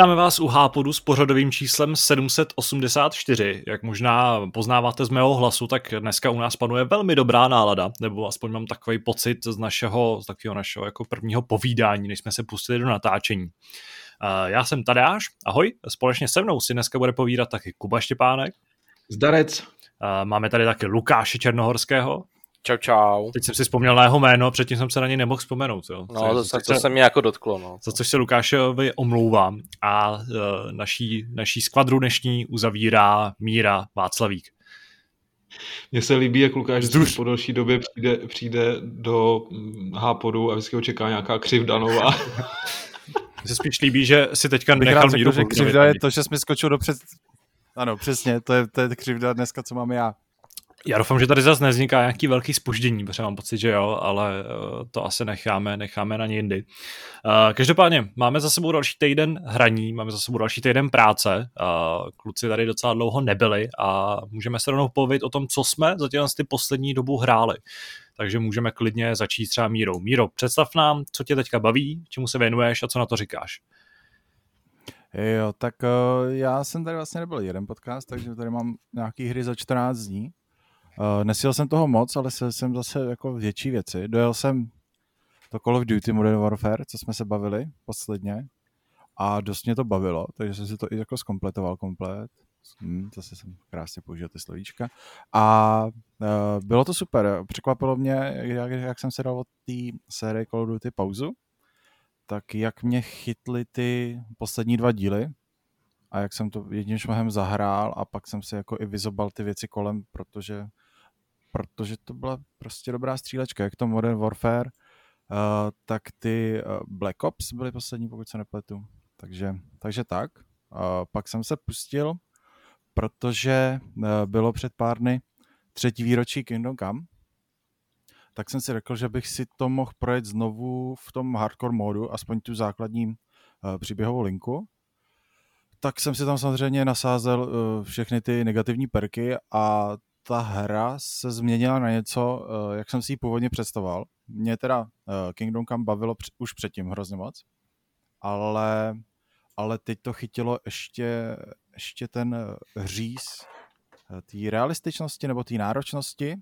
Vítáme vás u Hápodu s pořadovým číslem 784. Jak možná poznáváte z mého hlasu, tak dneska u nás panuje velmi dobrá nálada, nebo aspoň mám takový pocit z našeho, z takového našeho jako prvního povídání, než jsme se pustili do natáčení. Já jsem Tadeáš, ahoj, společně se mnou si dneska bude povídat taky Kuba Štěpánek. Zdarec. Máme tady taky Lukáše Černohorského. Čau, čau. Teď jsem si vzpomněl na jeho jméno, předtím jsem se na něj nemohl vzpomenout. Jo. No, to, to, to se mě jako dotklo. No. Za což se Lukášovi omlouvám. A uh, naší, naší skvadru dnešní uzavírá Míra Václavík. Mně se líbí, jak Lukáš Združ. po další době přijde, přijde do Hápodu a vždycky ho čeká nějaká křivda nová. Mně se spíš líbí, že si teďka Bych nechal Míru. že křivda je to, že jsme skočil do před... Ano, přesně, to je, to je křivda dneska, co mám já. Já doufám, že tady zase nevzniká nějaký velký spoždění, protože mám pocit, že jo, ale eh, to asi necháme, necháme na jindy. Eh, každopádně, máme za sebou další týden hraní, máme za sebou další týden práce. Eh, kluci tady docela dlouho nebyli a můžeme se rovnou povědět o tom, co jsme za ty poslední dobu hráli. Takže můžeme klidně začít třeba Mírou. Míro, představ nám, co tě teďka baví, čemu se věnuješ a co na to říkáš. Jo, tak já jsem tady vlastně nebyl jeden podcast, takže tady mám nějaký hry za 14 dní. Uh, jsem toho moc, ale jsem zase jako větší věci. Dojel jsem to Call of Duty Modern Warfare, co jsme se bavili posledně. A dost mě to bavilo, takže jsem si to i jako zkompletoval komplet. Hmm, zase jsem krásně použil ty slovíčka. A uh, bylo to super. Překvapilo mě, jak, jak jsem se dal od té série Call of Duty pauzu, tak jak mě chytly ty poslední dva díly, a jak jsem to jedním šmahem zahrál a pak jsem si jako i vyzobal ty věci kolem, protože protože to byla prostě dobrá střílečka, jak to Modern Warfare, uh, tak ty uh, Black Ops byly poslední, pokud se nepletu. Takže, takže tak. Uh, pak jsem se pustil, protože uh, bylo před pár dny třetí výročí Kingdom Come, tak jsem si řekl, že bych si to mohl projet znovu v tom hardcore modu, aspoň tu základní uh, příběhovou linku. Tak jsem si tam samozřejmě nasázel uh, všechny ty negativní perky a ta hra se změnila na něco, eh, jak jsem si ji původně představoval. Mě teda eh, Kingdom Come bavilo už předtím hrozně moc, ale, ale teď to chytilo ještě, ještě ten eh, hříz té realističnosti nebo té náročnosti,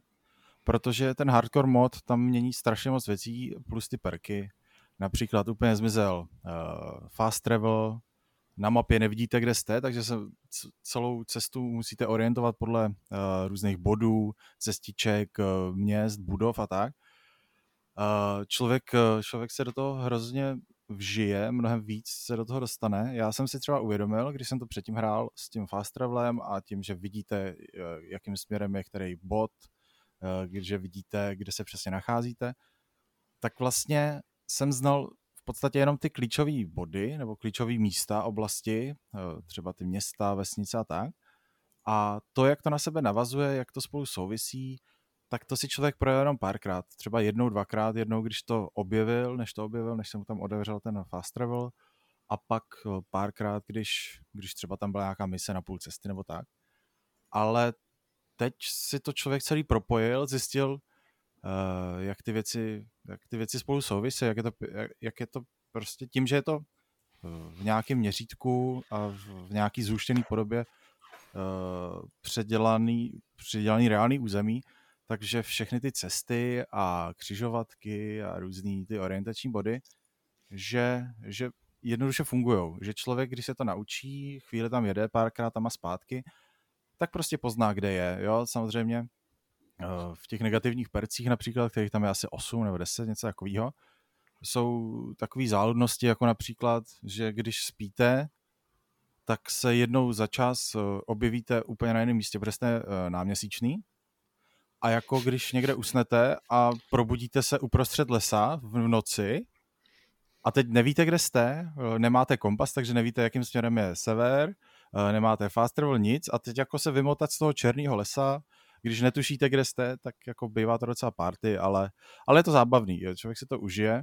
protože ten hardcore mod tam mění strašně moc věcí, plus ty perky. Například úplně zmizel fast travel, na mapě nevidíte, kde jste, takže se celou cestu musíte orientovat podle uh, různých bodů, cestiček, uh, měst, budov a tak. Uh, člověk, uh, člověk se do toho hrozně vžije, mnohem víc se do toho dostane. Já jsem si třeba uvědomil, když jsem to předtím hrál s tím fast travelem a tím, že vidíte, jakým směrem je který bod, když vidíte, kde se přesně nacházíte, tak vlastně jsem znal podstatě jenom ty klíčové body nebo klíčové místa, oblasti, eh, třeba ty města, vesnice a tak. A to, jak to na sebe navazuje, jak to spolu souvisí, tak to si člověk projel jenom párkrát. Třeba jednou, dvakrát, jednou, když to objevil, než to objevil, než jsem mu tam otevřel ten fast travel a pak eh, párkrát, když, když třeba tam byla nějaká mise na půl cesty nebo tak. Ale teď si to člověk celý propojil, zjistil, uh, jak, ty věci, jak ty věci spolu souvisí, jak je to, jak, je to prostě tím, že je to v nějakém měřítku a v nějaký zúštěný podobě uh, předělaný, předělaný reálný území, takže všechny ty cesty a křižovatky a různé ty orientační body, že, že jednoduše fungují. Že člověk, když se to naučí, chvíli tam jede, párkrát tam a zpátky, tak prostě pozná, kde je. Jo, samozřejmě v těch negativních percích například, kterých tam je asi 8 nebo 10, něco takového, jsou takové záludnosti, jako například, že když spíte, tak se jednou za čas eh, objevíte úplně na jiném místě, protože jste eh, náměsíčný. A jako když někde usnete a probudíte se uprostřed lesa v noci a teď nevíte, kde jste, eh, nemáte kompas, takže nevíte, jakým směrem je sever, nemáte fast travel, nic a teď jako se vymotat z toho černého lesa když netušíte, kde jste, tak jako bývá to docela party, ale, ale je to zábavný, jo. člověk si to užije.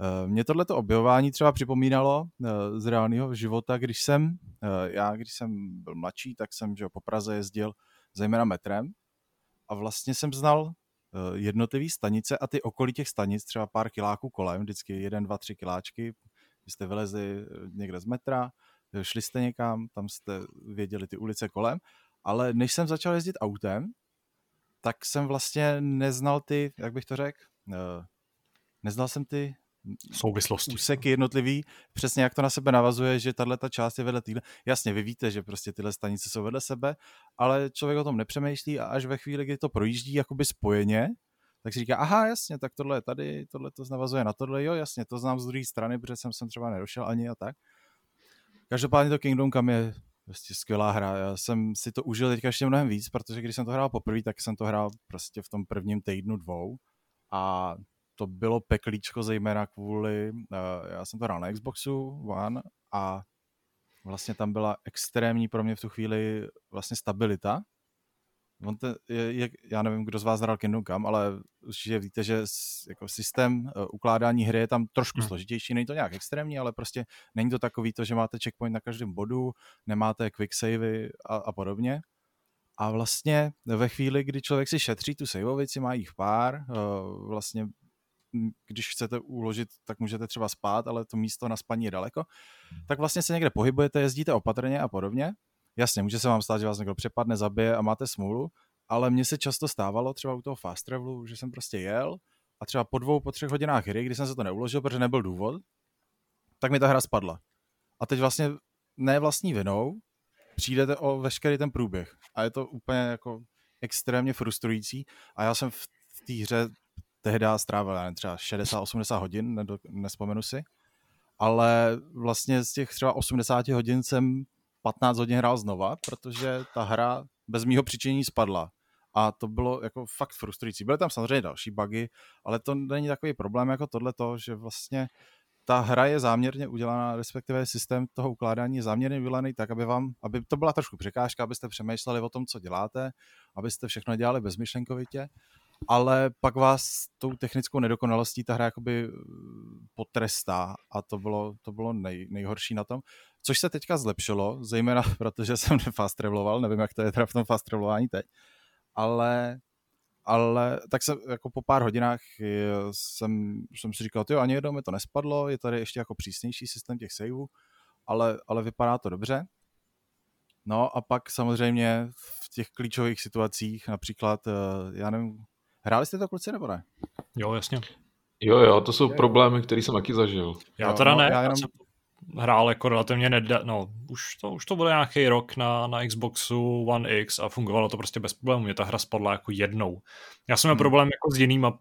Eh, Mě tohleto objevování třeba připomínalo eh, z reálného života, když jsem, eh, já když jsem byl mladší, tak jsem že po Praze jezdil zejména metrem a vlastně jsem znal jednotlivé stanice a ty okolí těch stanic, třeba pár kiláků kolem, vždycky jeden, dva, tři kiláčky, Vy jste vylezli někde z metra, šli jste někam, tam jste věděli ty ulice kolem, ale než jsem začal jezdit autem, tak jsem vlastně neznal ty, jak bych to řekl, uh, neznal jsem ty souvislosti. Úseky jednotlivý, přesně jak to na sebe navazuje, že tahle ta část je vedle týhle. Jasně, vy víte, že prostě tyhle stanice jsou vedle sebe, ale člověk o tom nepřemýšlí a až ve chvíli, kdy to projíždí jakoby spojeně, tak si říká, aha, jasně, tak tohle je tady, tohle to navazuje na tohle, jo, jasně, to znám z druhé strany, protože jsem sem třeba nedošel ani a tak. Každopádně to Kingdom Come je prostě skvělá hra. Já jsem si to užil teďka ještě mnohem víc, protože když jsem to hrál poprvé, tak jsem to hrál prostě v tom prvním týdnu dvou a to bylo peklíčko zejména kvůli, uh, já jsem to hrál na Xboxu One a vlastně tam byla extrémní pro mě v tu chvíli vlastně stabilita. On te, je, je, já nevím, kdo z vás hrál Kingdom Come, ale určitě víte, že s, jako systém uh, ukládání hry je tam trošku hmm. složitější, není to nějak extrémní, ale prostě není to takový to, že máte checkpoint na každém bodu, nemáte quick savey a, a podobně. A vlastně ve chvíli, kdy člověk si šetří tu saveovici, má jich pár, uh, vlastně když chcete uložit, tak můžete třeba spát, ale to místo na spaní je daleko, tak vlastně se někde pohybujete, jezdíte opatrně a podobně. Jasně, může se vám stát, že vás někdo přepadne, zabije a máte smůlu, ale mně se často stávalo třeba u toho fast travelu, že jsem prostě jel a třeba po dvou, po třech hodinách hry, kdy jsem se to neuložil, protože nebyl důvod, tak mi ta hra spadla. A teď vlastně ne vlastní vinou, přijdete o veškerý ten průběh. A je to úplně jako extrémně frustrující. A já jsem v té hře tehdy strávil já třeba 60-80 hodin, nespomenu si, ale vlastně z těch třeba 80 hodin jsem 15 hodin hrál znova, protože ta hra bez mýho přičinění spadla. A to bylo jako fakt frustrující. Byly tam samozřejmě další bugy, ale to není takový problém jako tohle to, že vlastně ta hra je záměrně udělaná, respektive systém toho ukládání je záměrně udělaný tak, aby vám, aby to byla trošku překážka, abyste přemýšleli o tom, co děláte, abyste všechno dělali bezmyšlenkovitě ale pak vás tou technickou nedokonalostí ta hra jakoby eh, potrestá a to bylo, to bylo nej, nejhorší na tom. Což se teďka zlepšilo, zejména protože jsem nefast traveloval, nevím, jak to je teda v tom fast travelování teď, ale ale tak se jako po pár hodinách jsem, jsem si říkal, jo, ani jednou mi to nespadlo, je tady ještě jako přísnější systém těch saveů, ale, ale vypadá to dobře. No a pak samozřejmě v těch klíčových situacích, například, eh, já nevím, Hráli jste to kluci nebo ne? Jo, jasně. Jo, jo, to jsou jo, problémy, které jsem taky zažil. Já teda no, ne, já, jenom... jsem hrál jako relativně nedá, no, už to, už to bude nějaký rok na, na Xboxu One X a fungovalo to prostě bez problémů. Mě ta hra spadla jako jednou. Já jsem měl hmm. problém jako s jinýma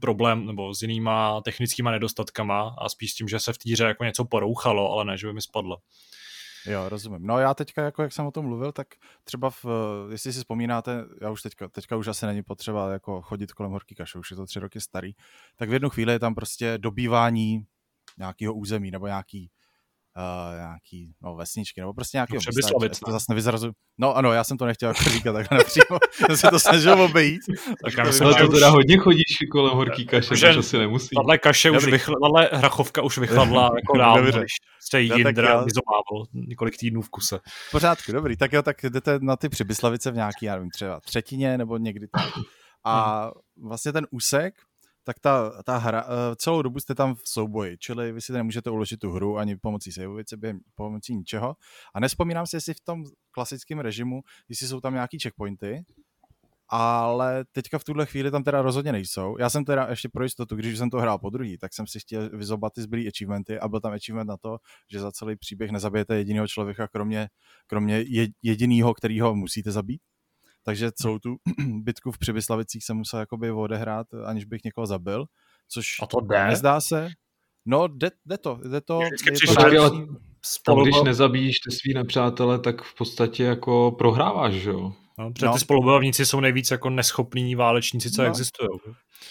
problém, nebo s jinýma technickýma nedostatkama a spíš s tím, že se v týře jako něco porouchalo, ale ne, že by mi spadlo. Jo, rozumím. No já teďka, jako jak jsem o tom mluvil, tak třeba, v, jestli si vzpomínáte, já už teďka, teďka už asi není potřeba jako chodit kolem horký kaše, už je to tři roky starý, tak v jednu chvíli je tam prostě dobývání nějakého území nebo nějaký uh, nějaký no, vesničky, nebo prostě nějaký no, to zase nevyzrazu. No ano, já jsem to nechtěl jako říkat takhle napřímo, jsem se to snažil obejít. Tak já myslím, že teda hodně chodíš kolem horký kaše, že asi nemusí. Tahle kaše už vychladla, hrachovka už vychladla jako dál, když no, Jindra vyzobával několik týdnů v kuse. V pořádku, dobrý, tak jo, tak jdete na ty Přibyslavice v nějaký, já nevím, třeba třetině, nebo někdy tak. A hmm. vlastně ten úsek, tak ta, ta hra, eh, celou dobu jste tam v souboji, čili vy si nemůžete uložit tu hru ani pomocí saveovice, pomocí ničeho. A nespomínám si, jestli v tom klasickém režimu, jestli jsou tam nějaký checkpointy, ale teďka v tuhle chvíli tam teda rozhodně nejsou. Já jsem teda ještě pro jistotu, když jsem to hrál po druhý, tak jsem si chtěl vyzobat ty zbylý achievementy a byl tam achievement na to, že za celý příběh nezabijete jediného člověka, kromě, kromě jediného, kterýho musíte zabít takže celou tu bitku v Přibyslavicích jsem musel jakoby odehrát, aniž bych někoho zabil, což A to jde? nezdá se. No, jde, jde to, jde to. Je to spolu... Když nezabíjíš ty svý nepřátele, tak v podstatě jako prohráváš, že jo? No, protože no. ty spolubojovníci jsou nejvíc jako neschopní válečníci, co no. existují.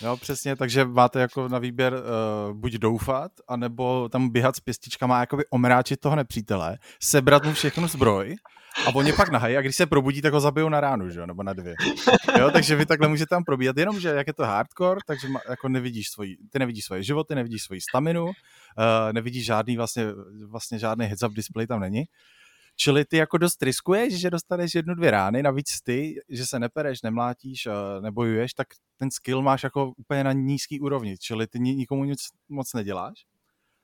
No přesně, takže máte jako na výběr uh, buď doufat, anebo tam běhat s pěstičkama a jakoby omráčit toho nepřítele, sebrat mu všechnu zbroj a oni pak nahají a když se probudí, tak ho zabijou na ránu, že nebo na dvě. Jo, takže vy takhle můžete tam probíhat, jenomže jak je to hardcore, takže jako nevidíš svoji, ty nevidíš svoje životy, nevidíš svoji staminu, uh, nevidíš žádný vlastně, vlastně žádný heads-up display tam není. Čili ty jako dost riskuješ, že dostaneš jednu, dvě rány, navíc ty, že se nepereš, nemlátíš, uh, nebojuješ, tak ten skill máš jako úplně na nízký úrovni, čili ty nikomu nic moc neděláš.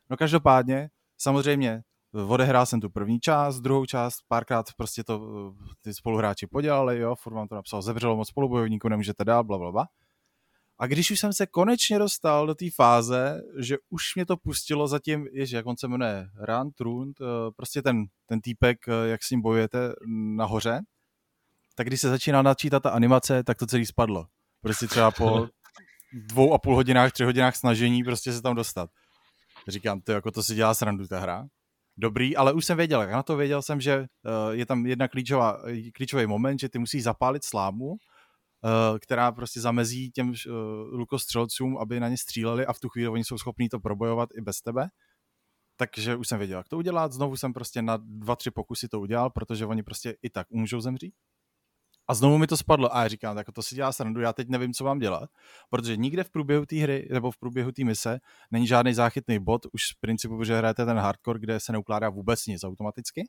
No každopádně, samozřejmě odehrál jsem tu první část, druhou část, párkrát prostě to ty spoluhráči podělali, jo, furt vám to napsal, zevřelo moc spolubojovníků, nemůžete dál, bla, bla, bla. A když už jsem se konečně dostal do té fáze, že už mě to pustilo zatím, ježi, jak on se jmenuje, Rand, Rund, prostě ten, ten týpek, jak s ním bojujete nahoře, tak když se začíná načítat ta animace, tak to celý spadlo. Prostě třeba po dvou a půl hodinách, tři hodinách snažení prostě se tam dostat. Říkám, to jako to si dělá srandu ta hra. Dobrý, ale už jsem věděl, jak na to věděl jsem, že uh, je tam jedna klíčová, klíčový moment, že ty musíš zapálit slámu, uh, která prostě zamezí těm uh, lukostřelcům, aby na ně stříleli a v tu chvíli oni jsou schopní to probojovat i bez tebe. Takže už jsem věděl, jak to udělat. Znovu jsem prostě na dva, tři pokusy to udělal, protože oni prostě i tak můžou zemřít. A znovu mi to spadlo a já říkám, tak to si dělá srandu, já teď nevím, co mám dělat, protože nikde v průběhu té hry nebo v průběhu té mise není žádný záchytný bod, už z principu, že hrajete ten hardcore, kde se neukládá vůbec nic automaticky.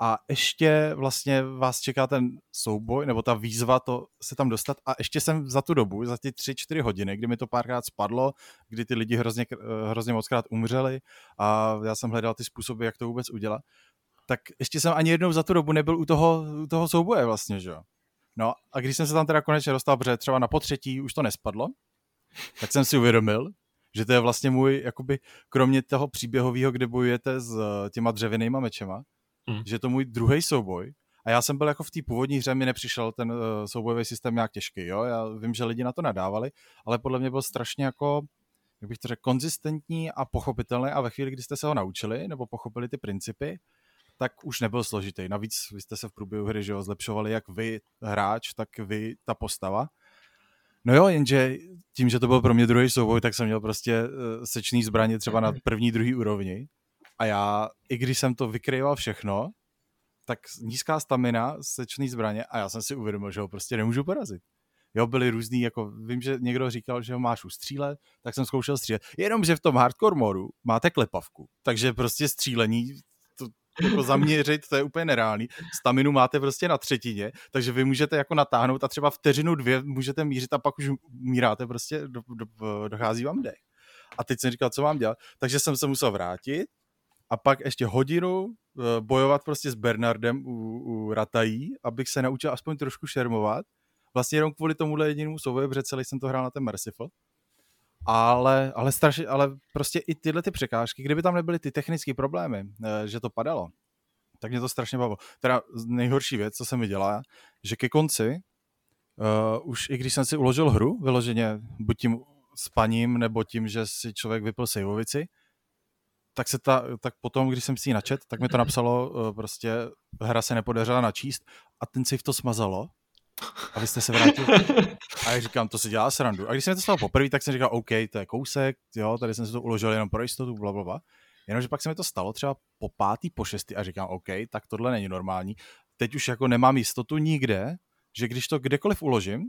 A ještě vlastně vás čeká ten souboj, nebo ta výzva to se tam dostat a ještě jsem za tu dobu, za ty tři, čtyři hodiny, kdy mi to párkrát spadlo, kdy ty lidi hrozně, hrozně mockrát umřeli a já jsem hledal ty způsoby, jak to vůbec udělat, tak ještě jsem ani jednou za tu dobu nebyl u toho, u toho souboje vlastně, že jo. No a když jsem se tam teda konečně dostal, protože třeba na potřetí už to nespadlo, tak jsem si uvědomil, že to je vlastně můj, jakoby, kromě toho příběhového, kde bojujete s eh, těma dřevěnýma mečema, mm. že je to můj druhý souboj. A já jsem byl jako v té původní hře, mi nepřišel ten uh, soubojový systém nějak těžký, jo. Já vím, že lidi na to nadávali, ale podle mě byl strašně jako, jak bych to řekl, konzistentní a pochopitelný a ve chvíli, kdy jste se ho naučili nebo pochopili ty principy, tak už nebyl složitý. Navíc vy jste se v průběhu hry že jo, zlepšovali jak vy hráč, tak vy ta postava. No jo, jenže tím, že to byl pro mě druhý souboj, tak jsem měl prostě uh, sečný zbraně třeba na první, druhý úrovni. A já, i když jsem to vykryval všechno, tak nízká stamina, sečný zbraně a já jsem si uvědomil, že ho prostě nemůžu porazit. Jo, byly různý, jako vím, že někdo říkal, že ho máš ustřílet, tak jsem zkoušel střílet. Jenomže v tom hardcore modu máte klepavku, takže prostě střílení jako zaměřit, to je úplně nereálný. Staminu máte prostě na třetině, takže vy můžete jako natáhnout a třeba vteřinu dvě můžete mířit a pak už míráte prostě, do, do, dochází vám dech. A teď jsem říkal, co mám dělat, takže jsem se musel vrátit a pak ještě hodinu eh, bojovat prostě s Bernardem u, u Ratají, abych se naučil aspoň trošku šermovat. Vlastně jenom kvůli tomuhle jedinému souboji, protože celý jsem to hrál na ten Merciful ale, ale, strašně, ale prostě i tyhle ty překážky, kdyby tam nebyly ty technické problémy, eh, že to padalo, tak mě to strašně bavilo. Teda nejhorší věc, co se mi dělá, že ke konci, uh, už i když jsem si uložil hru, vyloženě buď tím spaním, nebo tím, že si člověk vypil sejvovici, tak se ta, tak potom, když jsem si ji načet, tak mi to napsalo, uh, prostě hra se nepodařila načíst a ten save to smazalo a vy jste se vrátili. A já říkám, to se dělá srandu. A když jsem to stalo poprvé, tak jsem říkal, OK, to je kousek, jo, tady jsem si to uložil jenom pro jistotu, bla, bla, bla. Jenomže pak se mi to stalo třeba po pátý, po šestý a říkám, OK, tak tohle není normální. Teď už jako nemám jistotu nikde, že když to kdekoliv uložím,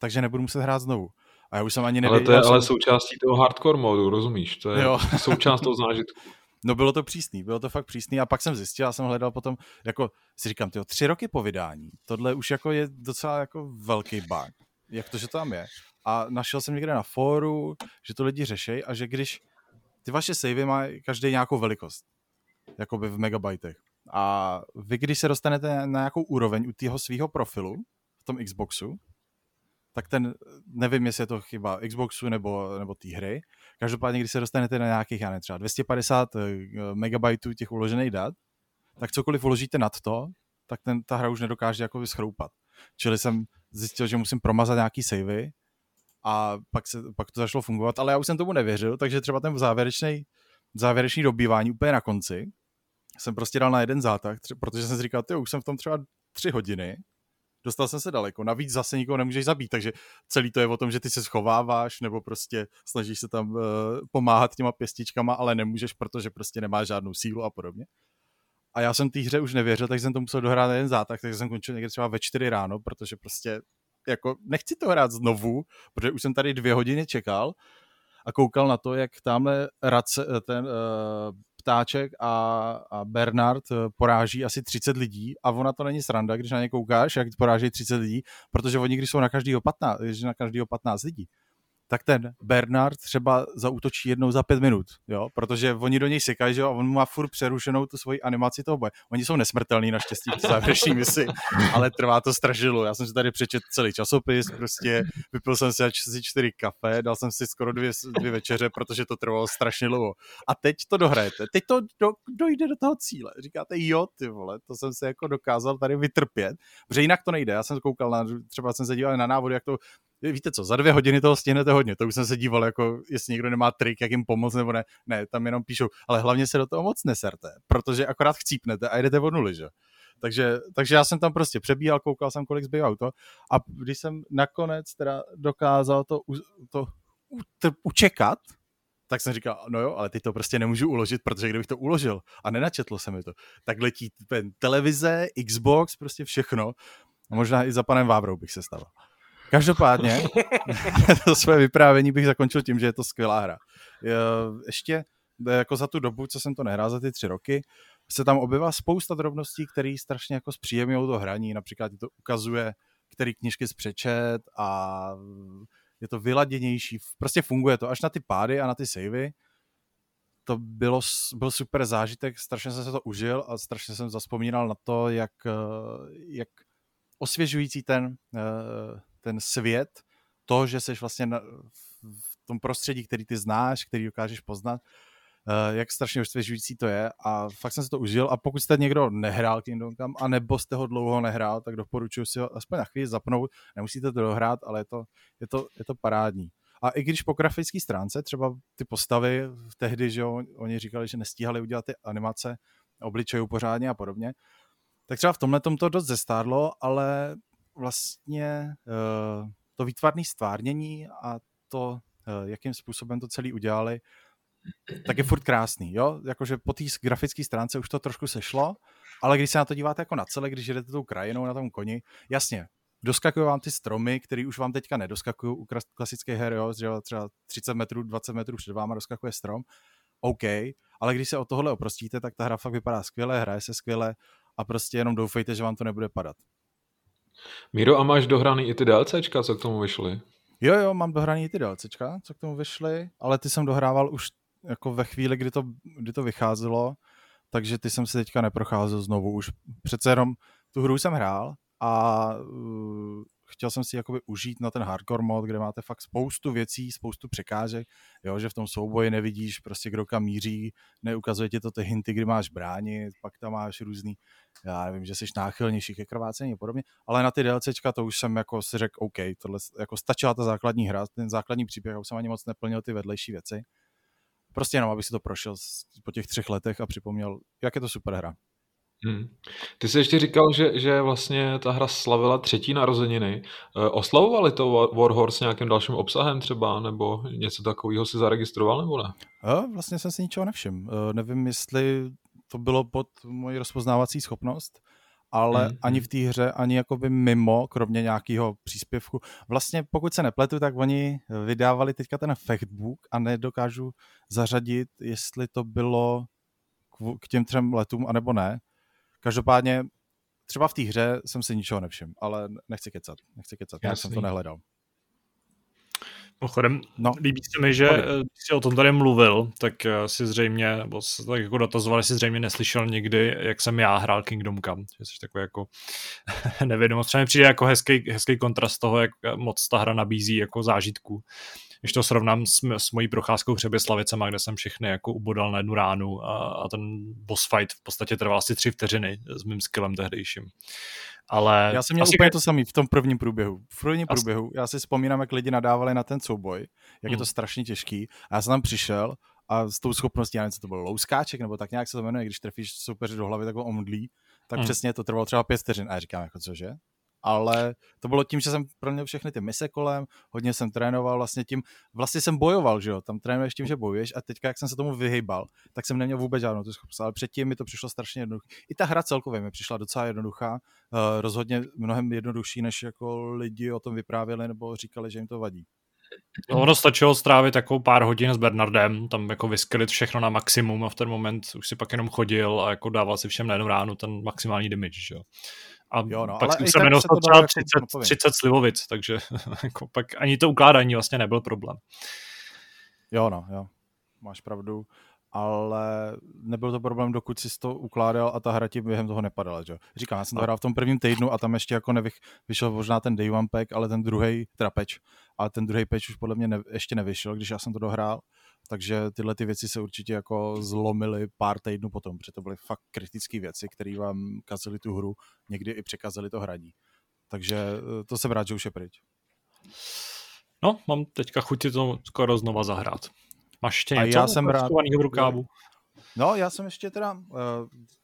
takže nebudu muset hrát znovu. A já už jsem ani nevěděl. Ale to je jsem... ale součástí toho hardcore modu, rozumíš? To je jo. součást toho zážitku. No bylo to přísný, bylo to fakt přísný a pak jsem zjistil, já jsem hledal potom, jako si říkám, tyjo, tři roky po vydání, tohle už jako je docela jako velký bug, jak to, že tam je. A našel jsem někde na fóru, že to lidi řeší a že když ty vaše savey mají každý nějakou velikost, jakoby v megabajtech. A vy, když se dostanete na nějakou úroveň u tého svého profilu v tom Xboxu, tak ten, nevím, jestli je to chyba Xboxu nebo, nebo té hry, každopádně, když se dostanete na nějakých, já nevím, třeba 250 eh, megabajtů těch uložených dat, tak cokoliv uložíte nad to, tak ten, ta hra už nedokáže jako schroupat. Čili jsem zjistil, že musím promazat nějaký savey a pak, se, pak to začalo fungovat, ale já už jsem tomu nevěřil, takže třeba ten závěrečný, závěrečný dobývání úplně na konci jsem prostě dal na jeden zátah, protože jsem si říkal, ty už jsem v tom třeba tři hodiny dostal jsem se daleko. Navíc zase nikoho nemůžeš zabít, takže celý to je o tom, že ty se schováváš nebo prostě snažíš se tam uh, pomáhat těma pěstičkama, ale nemůžeš, protože prostě nemáš žádnou sílu a podobně. A já jsem té hře už nevěřil, takže jsem to musel dohrát na jeden zátah, takže jsem končil někde třeba ve čtyři ráno, protože prostě jako nechci to hrát znovu, protože už jsem tady dvě hodiny čekal a koukal na to, jak tamhle Radce, ten uh, Ptáček a, a Bernard eh, poráží asi 30 lidí a ona to není sranda, když na ně koukáš, jak poráží 30 lidí, protože oni když jsou na každýho 15, na každýho 15 lidí, tak ten Bernard třeba zautočí jednou za pět minut, jo, protože oni do něj sekají, že jo, a on má furt přerušenou tu svoji animaci toho boje. Oni jsou nesmrtelní naštěstí v závěrečný misi, ale trvá to strašidlo. Já jsem si tady přečet celý časopis, prostě vypil jsem si asi čtyři kafe, dal jsem si skoro dvě, dvě večeře, protože to trvalo strašně dlouho. A teď to dohrajete, teď to do, dojde do toho cíle. Říkáte, jo, ty vole, to jsem se jako dokázal tady vytrpět, protože jinak to nejde. Já jsem koukal na, třeba jsem se díval na návody, jak to víte co, za dvě hodiny toho stihnete hodně, to už jsem se díval, jako jestli někdo nemá trik, jak jim pomoct nebo ne, ne, tam jenom píšou, ale hlavně se do toho moc neserte, protože akorát chcípnete a jdete od nuly, že? Takže, takže já jsem tam prostě přebíhal, koukal jsem, kolik zbývá auto a když jsem nakonec teda dokázal to, to učekat, tak jsem říkal, no jo, ale teď to prostě nemůžu uložit, protože kdybych to uložil a nenačetlo se mi to, tak letí televize, Xbox, prostě všechno. Možná i za panem Vávrou bych se stával. Každopádně, to své vyprávění bych zakončil tím, že je to skvělá hra. Ještě jako za tu dobu, co jsem to nehrál, za ty tři roky, se tam objevila spousta drobností, které strašně jako zpříjemňují to hraní. Například to ukazuje, který knižky zpřečet a je to vyladěnější. Prostě funguje to až na ty pády a na ty savey. To bylo, byl super zážitek, strašně jsem se to užil a strašně jsem zaspomínal na to, jak, jak osvěžující ten ten svět, to, že jsi vlastně na, v tom prostředí, který ty znáš, který dokážeš poznat, uh, jak strašně osvěžující to je. A fakt jsem si to užil. A pokud jste někdo nehrál Kingdom Come a nebo jste ho dlouho nehrál, tak doporučuji si ho aspoň na chvíli zapnout, nemusíte to dohrát, ale je to, je to, je to parádní. A i když po grafické stránce třeba ty postavy tehdy, že jo, oni říkali, že nestíhali udělat ty animace obličejů pořádně a podobně, tak třeba v tomhle to dost zestárlo, ale vlastně uh, to výtvarné stvárnění a to, uh, jakým způsobem to celý udělali, tak je furt krásný, jo? Jakože po té grafické stránce už to trošku sešlo, ale když se na to díváte jako na celé, když jdete tou krajinou na tom koni, jasně, doskakují vám ty stromy, které už vám teďka nedoskakují u klasických her, jo? že třeba 30 metrů, 20 metrů před váma doskakuje strom, OK, ale když se od tohohle oprostíte, tak ta hra fakt vypadá skvěle, hraje se skvěle a prostě jenom doufejte, že vám to nebude padat. Míro, a máš dohraný i ty DLCčka, co k tomu vyšly? Jo, jo, mám dohraný i ty DLCčka, co k tomu vyšly, ale ty jsem dohrával už jako ve chvíli, kdy to, kdy to vycházelo, takže ty jsem si teďka neprocházel znovu. Už přece jenom tu hru jsem hrál a uh, chtěl jsem si jakoby užít na ten hardcore mod, kde máte fakt spoustu věcí, spoustu překážek, jo, že v tom souboji nevidíš prostě kdo kam míří, neukazuje ti to ty hinty, kdy máš bránit, pak tam máš různý, já nevím, že jsi náchylnější ke krvácení a podobně, ale na ty DLCčka to už jsem jako si řekl, OK, tohle jako stačila ta základní hra, ten základní příběh, já už jsem ani moc neplnil ty vedlejší věci. Prostě jenom, aby si to prošel po těch třech letech a připomněl, jak je to super hra. Hmm. Ty jsi ještě říkal, že, že vlastně ta hra slavila třetí narozeniny. E, oslavovali to Warhorse nějakým dalším obsahem třeba, nebo něco takového si zaregistroval, nebo ne? E, vlastně jsem si ničeho nevšiml. E, nevím, jestli to bylo pod moji rozpoznávací schopnost, ale hmm. ani v té hře, ani jakoby mimo, kromě nějakého příspěvku. Vlastně pokud se nepletu, tak oni vydávali teďka ten factbook a nedokážu zařadit, jestli to bylo k těm třem letům, anebo ne. Každopádně třeba v té hře jsem si ničeho nevšiml, ale nechci kecat, nechci kecat, já jsem to nehledal. Pochodem, no. líbí se mi, že když jsi o tom tady mluvil, tak eh, si zřejmě, nebo se tak jako dotazoval, si zřejmě neslyšel nikdy, jak jsem já hrál Kingdom Come, že jsi takový jako nevědomost. Třeba mi přijde jako hezký, hezký kontrast toho, jak moc ta hra nabízí jako zážitku když to srovnám s, s mojí procházkou Přeběslavicema, kde jsem všechny jako ubodal na jednu ránu a, a ten boss fight v podstatě trval asi tři vteřiny s mým skillem tehdejším. Ale já jsem měl úplně to samý v tom prvním průběhu. V prvním asi... průběhu, já si vzpomínám, jak lidi nadávali na ten souboj, jak hmm. je to hmm. strašně těžký. A já jsem tam přišel a s tou schopností, já nevím, co to bylo, louskáček, nebo tak nějak se to jmenuje, když trefíš soupeři do hlavy, tak ho omdlí, tak hmm. přesně to trvalo třeba pět vteřin. A já říkám, jako cože? Ale to bylo tím, že jsem proměl všechny ty mise kolem, hodně jsem trénoval vlastně tím, vlastně jsem bojoval, že jo, tam trénuješ tím, že bojuješ a teďka, jak jsem se tomu vyhejbal, tak jsem neměl vůbec žádnou tu schopnost, ale předtím mi to přišlo strašně jednoduché. I ta hra celkově mi přišla docela jednoduchá, uh, rozhodně mnohem jednodušší, než jako lidi o tom vyprávěli nebo říkali, že jim to vadí. No, ono stačilo strávit jako pár hodin s Bernardem, tam jako vyskylit všechno na maximum a v ten moment už si pak jenom chodil a jako dával si všem na jednu ránu ten maximální damage, že jo. A Jo, no, pak ale jsem se třeba dalo jako 30, napovím. 30 slivovic, takže jako pak ani to ukládání vlastně nebyl problém. Jo, no, jo. Máš pravdu. Ale nebyl to problém, dokud jsi to ukládal a ta hra ti během toho nepadala, že? Říkám, já jsem to hrál v tom prvním týdnu a tam ještě jako nevych, vyšel možná ten day one pack, ale ten druhý, patch, ale ten druhý patch už podle mě ne, ještě nevyšel, když já jsem to dohrál. Takže tyhle ty věci se určitě jako zlomily pár týdnů potom, protože to byly fakt kritické věci, které vám kazily tu hru, někdy i překazily to hraní. Takže eh, to jsem rád, že už je pryč. No, mám teďka chuť to skoro znova zahrát. Máš ještě A něco já jsem rád- v rukávu? No, já jsem ještě teda, uh,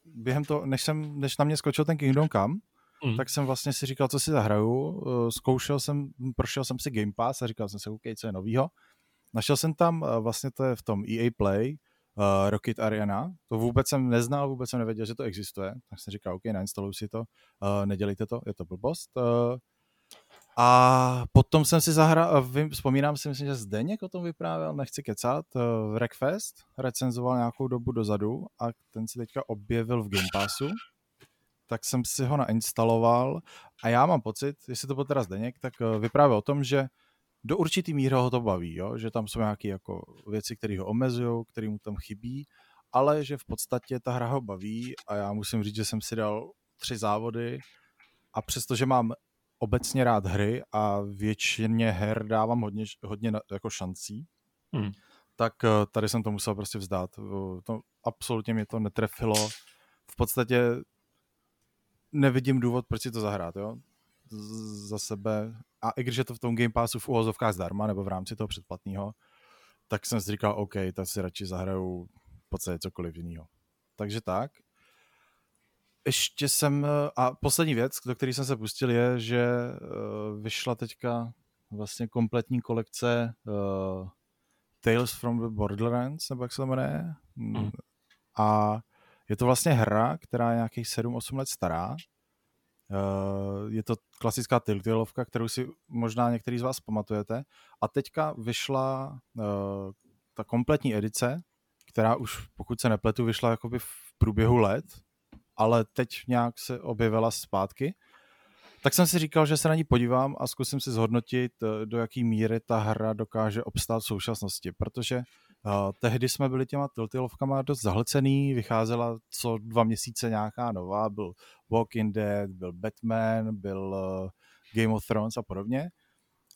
během toho, než, jsem, než na mě skočil ten Kingdom Come, Mm. tak jsem vlastně si říkal, co si zahraju. Uh, zkoušel jsem, prošel jsem si Game Pass a říkal jsem si, OK, co je novýho. Našel jsem tam, uh, vlastně to je v tom EA Play, uh, Rocket Arena. To vůbec jsem neznal, vůbec jsem nevěděl, že to existuje. Tak jsem říkal, OK, nainstaluj si to, uh, nedělejte to, je to blbost. Uh, a potom jsem si zahrál, vím, vzpomínám si, myslím, že Zdeněk o tom vyprávěl, nechci kecat, uh, Wreckfest recenzoval nějakou dobu dozadu a ten se teďka objevil v Game Passu, tak jsem si ho nainstaloval a já mám pocit, jestli to byl teda Zdeněk, tak vyprávěl o tom, že do určitý míry ho to baví, jo? že tam jsou nějaké jako věci, které ho omezují, které mu tam chybí, ale že v podstatě ta hra ho baví a já musím říct, že jsem si dal tři závody a přestože mám obecně rád hry a většině her dávám hodně, hodně na- jako šancí, Hmm. tak eh, tady jsem to musel prostě vzdát. Eh, To, absolutně mě to netrefilo. V podstatě nevidím důvod, proč si to zahrát, jo? Z- Za sebe. A i když je to v tom Game Passu v uvozovkách zdarma, nebo v rámci toho předplatného, tak jsem si říkal, OK, tak si radši zahraju v podstatě cokoliv jiného. Takže tak. Ještě jsem, a poslední věc, do které jsem se pustil, je, že eh, vyšla teďka vlastně kompletní kolekce uh, Tales from the Borderlands, nebo jak se to jmenuje. Mm. A je to vlastně hra, která je nějakých 7-8 let stará. Uh, je to klasická Telltaleovka, kterou si možná některý z vás pamatujete. A teďka vyšla uh, ta kompletní edice, která už, pokud se nepletu, vyšla jakoby v průběhu let, ale teď nějak se objevila zpátky. Tak jsem si říkal, že se na ní podívám a zkusím si zhodnotit, eh, do jaký míry ta hra dokáže obstát v současnosti, protože uh, tehdy jsme byli těma Telltaleovkama dost zahlcený, vycházela co dva měsíce nějaká nová, byl Walking Dead, byl Batman, byl uh, Game of Thrones a podobně.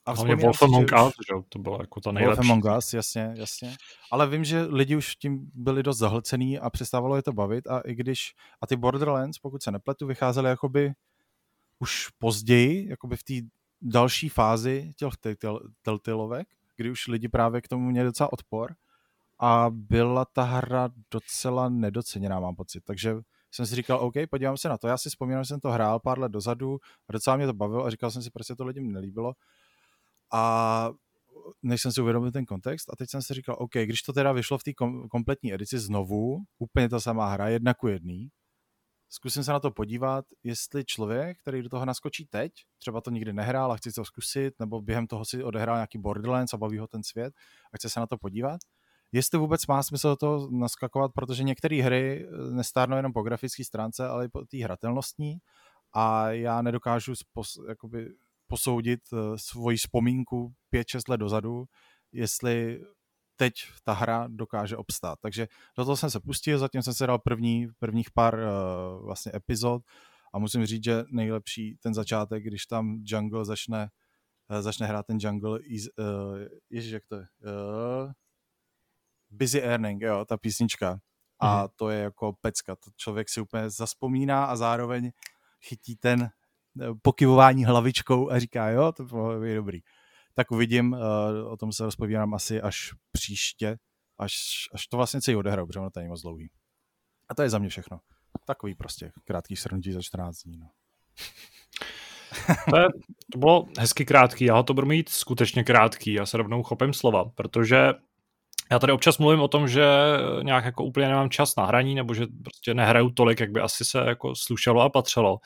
A Hlavně Wolf Among Us, že to bylo jako ta Wolf nejlepší. Among Us, jasně, jasně. Ale vím, že lidi už tím byli dost zahlcený a přestávalo je to bavit a i když, a ty Borderlands, pokud se nepletu, vycházely jakoby už později, jakoby v té další fázi těch Telltale- Telltaleovek, kdy už lidi právě k tomu měli docela odpor a byla ta hra docela nedoceněná, mám pocit. Takže jsem si říkal, OK, podívám se na to. Já si vzpomínám, že jsem to hrál pár let dozadu a docela mě to bavilo a říkal jsem si, proč se to lidem nelíbilo. A než jsem si uvědomil ten kontext a teď jsem si říkal, OK, když to teda vyšlo v té kom- kompletní edici znovu, úplně ta samá hra, jedna ku jedný, zkusím se na to podívat, jestli člověk, který do toho naskočí teď, třeba to nikdy nehrál a chce to zkusit, nebo během toho si odehrál nějaký Borderlands a baví ho ten svět a chce se na to podívat, jestli vůbec má smysl do toho naskakovat, protože některé hry eh, nestárnou jenom po grafické stránce, ale i po té hratelnostní a já nedokážu spos, jakoby posoudit uh, svoji vzpomínku 5-6 let dozadu, jestli teď ta hra dokáže obstát. Takže do toho jsem se pustil, zatím jsem se dal první, prvních pár uh, vlastně epizod a musím říct, že nejlepší ten začátek, když tam Jungle začne, uh, začne hrát ten Jungle, uh, ježiš, jak to je? Uh, Busy Earning, jo, ta písnička. A Mhm. to je jako pecka. To člověk si úplně zaspomíná a zároveň chytí ten eh, pokyvování hlavičkou a říká, jo, to je dobrý. Tak uvidím, eh, o tom se rozpovídám asi až příště, až, až to vlastně celý odehraju, protože ono to není moc dlouhý. A to je za mě všechno. Takový prostě krátký shrnutí za 14 dní. No. To, je, to bylo hezky krátký, já ho to budu mít skutečně krátký, já se rovnou chopím slova, protože já tady občas mluvím o tom, že nějak jako úplně nemám čas na hraní, nebo že prostě nehraju tolik, jak by asi se jako slušelo a patřilo.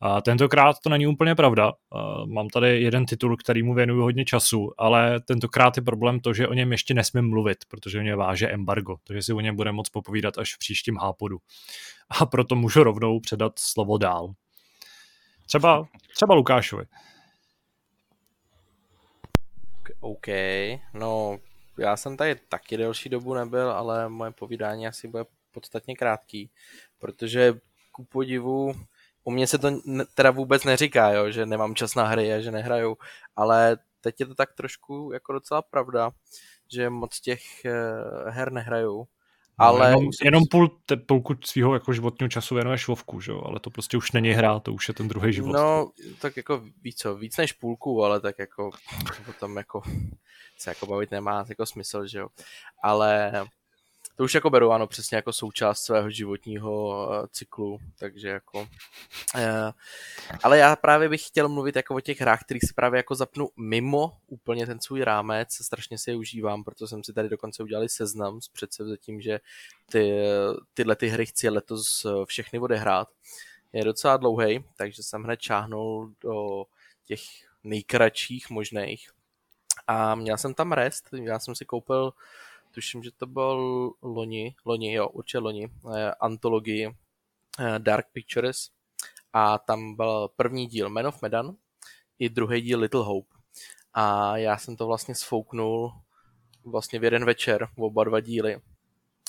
A tentokrát to není úplně pravda. A mám tady jeden titul, který mu věnuju hodně času, ale tentokrát je problém to, že o něm ještě nesmím mluvit, protože mě váže embargo, takže si o něm budeme moc popovídat až v příštím hápodu. A proto můžu rovnou předat slovo dál. Třeba, třeba Lukášovi. OK, no já jsem tady taky delší dobu nebyl, ale moje povídání asi bude podstatně krátký, protože ku podivu u mě se to teda vůbec neříká, jo, že nemám čas na hry a že nehraju, ale teď je to tak trošku jako docela pravda, že moc těch eh, her nehraju. Ale jenom, musím... jenom půl, te, půlku svého jako životního času věnuješ Vovku, že jo? ale to prostě už není hra, to už je ten druhý život. No, tak jako víc, co, víc než půlku, ale tak jako potom jako se jako bavit nemá jako smysl, že jo. Ale to už jako beru, ano, přesně jako součást svého životního uh, cyklu, takže jako... Uh, ale já právě bych chtěl mluvit jako o těch hrách, kterých si právě jako zapnu mimo úplně ten svůj rámec, strašně si je užívám, proto jsem si tady dokonce udělali seznam s předsevzetím, že ty, tyhle ty hry chci letos eh, všechny odehrát. Je docela dlouhý, takže jsem hned čáhnul do těch nejkratších možných. A měl jsem tam rest, já jsem si koupil tuším, že to byl loni, loni, jo, určitě loni, eh, antologii eh, Dark Pictures a tam byl první díl Man of Medan i druhý díl Little Hope. A já jsem to vlastně sfouknul vlastně v jeden večer, v oba dva díly.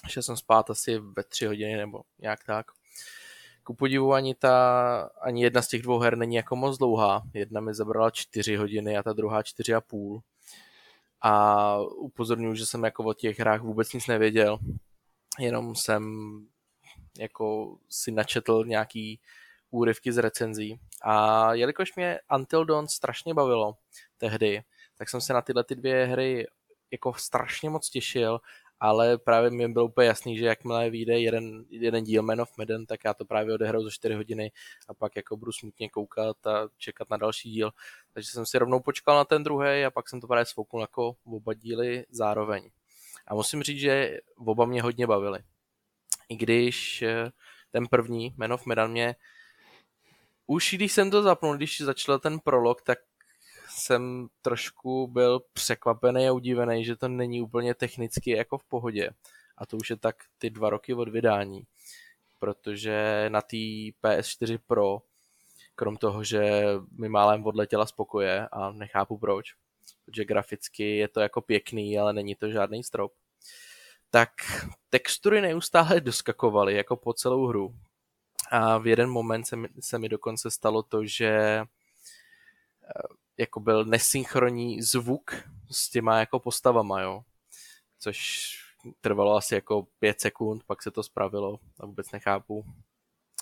Šel jsem spát asi ve tři hodiny nebo nějak tak. Ku podivu ani, ta, ani jedna z těch dvou her není jako moc dlouhá. Jedna mi zabrala čtyři hodiny a ta druhá čtyři a půl a upozorňuji, že jsem jako o těch hrách vůbec nic nevěděl, jenom jsem jako si načetl nějaký úryvky z recenzí a jelikož mě Until Dawn strašně bavilo tehdy, tak jsem se na tyhle ty dvě hry jako strašně moc těšil ale právě mi bylo úplně jasný, že jakmile vyjde jeden, jeden díl Man of Madden, tak já to právě odehraju za 4 hodiny a pak jako budu smutně koukat a čekat na další díl. Takže jsem si rovnou počkal na ten druhý a pak jsem to právě svouknul jako oba díly zároveň. A musím říct, že oba mě hodně bavili. I když eh, ten první, Man of Medan, mě už když jsem to zapnul, když začal ten prolog, tak jsem trošku byl překvapený a udivený, že to není úplně technicky jako v pohodě. A to už je tak ty dva roky od vydání. Protože na té PS4 Pro, krom toho, že mi málem odletěla spokoje a nechápu proč, protože graficky je to jako pěkný, ale není to žádný strop, tak textury neustále doskakovaly jako po celou hru. A v jeden moment se mi, se mi dokonce stalo to, že jako byl nesynchronní zvuk s těma jako postavama, jo. Což trvalo asi jako pět sekund, pak se to spravilo a vůbec nechápu,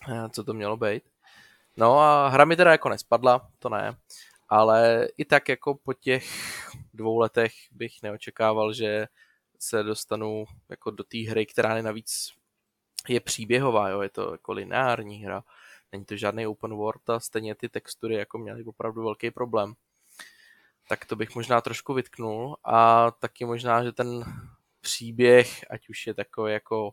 eh, co to mělo být. No a hra mi teda jako nespadla, to ne, ale i tak jako po těch dvou letech bych neočekával, že se dostanu jako do té hry, která je navíc je příběhová, jo, je to jako lineární hra, není to žádný open world a stejně ty textury jako měly opravdu velký problém. Tak to bych možná trošku vytknul a taky možná, že ten příběh, ať už je takový jako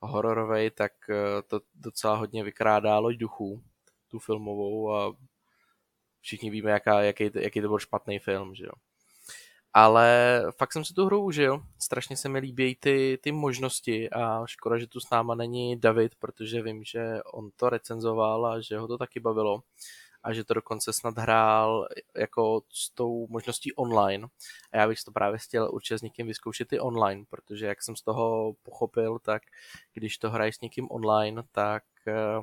hororový, tak eh, to docela hodně vykrádá loď duchů, tu filmovou a všichni víme, jaká, jaký, jaký to byl špatný film, že jo. Ale fakt jsem si tu hru užil, strašně se mi líbí ty, ty možnosti a škoda, že tu s náma není David, protože vím, že on to recenzoval a že ho to taky bavilo a že to dokonce snad hrál jako s tou možností online. A já bych to právě chtěl určitě s někým vyzkoušet i online, protože jak jsem z toho pochopil, tak když to hraješ s někým online, tak eh,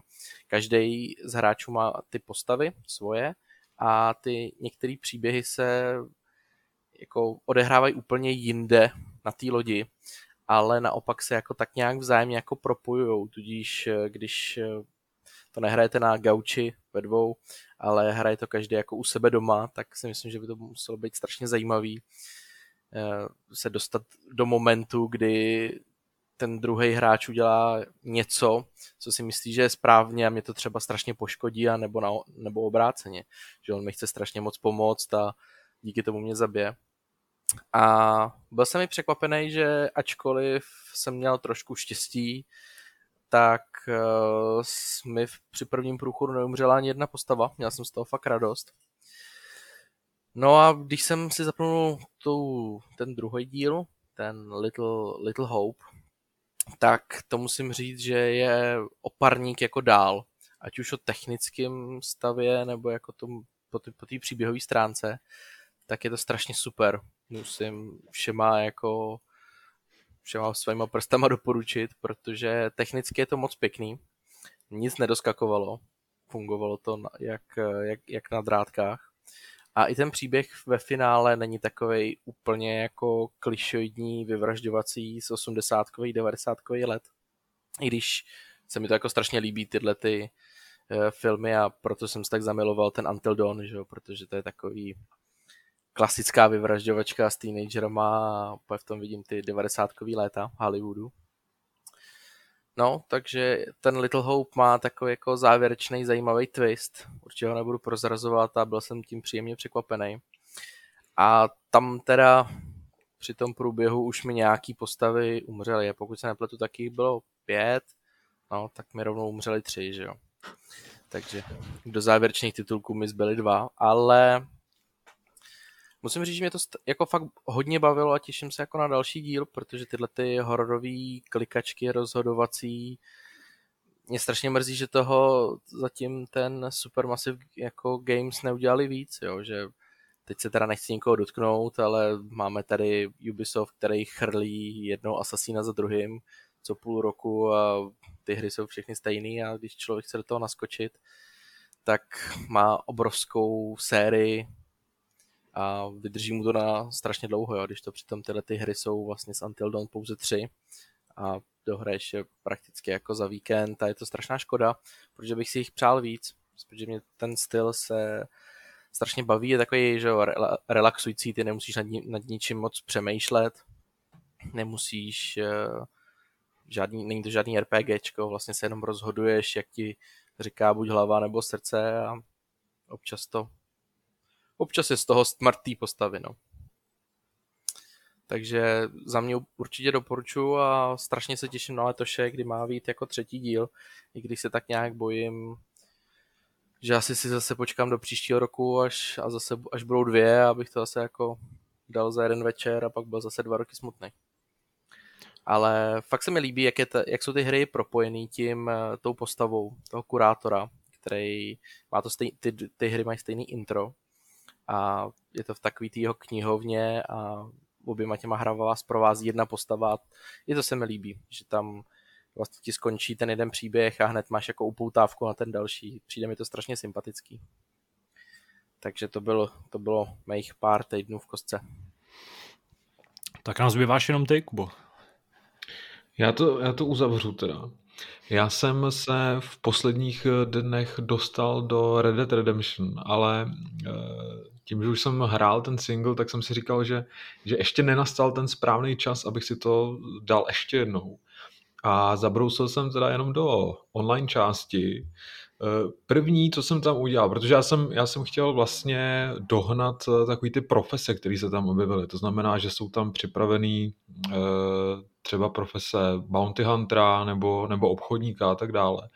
každý z hráčů má ty postavy svoje a ty některé příběhy se jako odehrávají úplně jinde na té lodi, ale naopak se jako tak nějak vzájemně jako propojujou, tudíž eh, když eh, to nehrajete na gauči ve dvou, ale hraje to každý jako u sebe doma, tak si myslím, že by to muselo být strašně zajímavý eh, se dostat do momentu, kdy ten druhý hráč udělá něco, co si myslí, že je správně a mě to třeba strašně poškodí a nebo, na, nebo obráceně. Že on mi chce strašně moc pomoct a díky tomu mě zabije. A byl jsem mi překvapený, že ačkoliv jsem měl trošku štěstí, tak mi při prvním průchodu neumřela ani jedna postava. Měl jsem z toho fakt radost. No a když jsem si zapnul tu, ten druhý díl, ten Little, Little Hope, tak to musím říct, že je oparník jako dál. ať už o technickém stavě, nebo jako tom, po té po příběhové stránce, tak je to strašně super. Musím všema jako všema svýma prstama doporučit, protože technicky je to moc pěkný. Nic nedoskakovalo. Fungovalo to jak, jak, jak na drátkách. A i ten příběh ve finále není takový úplně jako klišoidní, vyvražďovací z 80 90 let. I když se mi to jako strašně líbí tyhle ty uh, filmy a proto jsem se tak zamiloval ten Until Dawn, že jo? protože to je takový klasická vyvražďovačka s teenagerama a v tom vidím ty 90 léta Hollywoodu. No, takže ten Little Hope má takový jako závěrečný zajímavý twist. Určitě ho nebudu prozrazovat a byl jsem tím příjemně překvapený. A tam teda při tom průběhu už mi nějaký postavy umřely. Pokud se nepletu, taky bylo pět, no, tak mi rovnou umřeli tři, že jo. Takže do závěrečných titulků mi zbyly dva, ale musím říct, že mě to jako fakt hodně bavilo a těším se jako na další díl, protože tyhle ty hororové klikačky rozhodovací mě strašně mrzí, že toho zatím ten Supermassive jako Games neudělali víc, jo, že teď se teda nechci nikoho dotknout, ale máme tady Ubisoft, který chrlí jednou asasína za druhým co půl roku a ty hry jsou všechny stejný a když člověk chce do toho naskočit, tak má obrovskou sérii a vydrží mu to na strašně dlouho, jo, když to přitom tyhle ty hry jsou vlastně z Until Dawn pouze tři a dohraješ je prakticky jako za víkend a je to strašná škoda, protože bych si jich přál víc, protože mě ten styl se strašně baví, je takový, že relaxující, ty nemusíš nad, ní, nad ničím moc přemýšlet, nemusíš, uh, žádný, není to žádný RPGčko, vlastně se jenom rozhoduješ, jak ti říká buď hlava nebo srdce a občas to občas je z toho smrtý postavy, no. Takže za mě určitě doporučuji a strašně se těším na letoše, kdy má být jako třetí díl, i když se tak nějak bojím, že asi si zase počkám do příštího roku, až, a zase, až budou dvě, abych to zase jako dal za jeden večer a pak byl zase dva roky smutný. Ale fakt se mi líbí, jak, je ta, jak jsou ty hry propojený tím, eh, tou postavou toho kurátora, který má to stej, ty, ty hry mají stejný intro, a je to v takový jeho knihovně a oběma těma hrama vás provází jedna postava. Je to se mi líbí, že tam vlastně ti skončí ten jeden příběh a hned máš jako upoutávku na ten další. Přijde mi to strašně sympatický. Takže to bylo, to bylo mých pár týdnů v kostce. Tak nám zbýváš jenom ty, Kubo. Já to, já to uzavřu teda. Já jsem se v posledních dnech dostal do Red Dead Redemption, ale eh, tím, že už jsem hrál ten single, tak jsem si říkal, že, že ještě nenastal ten správný čas, abych si to dal ještě jednou. A zabrousil jsem teda jenom do online části. Eh, první, co jsem tam udělal, protože já jsem, já jsem chtěl vlastně dohnat eh, takový ty profese, které se tam objevily. To znamená, že jsou tam připravený eh, třeba profese bounty huntera nebo, nebo obchodníka a tak dále.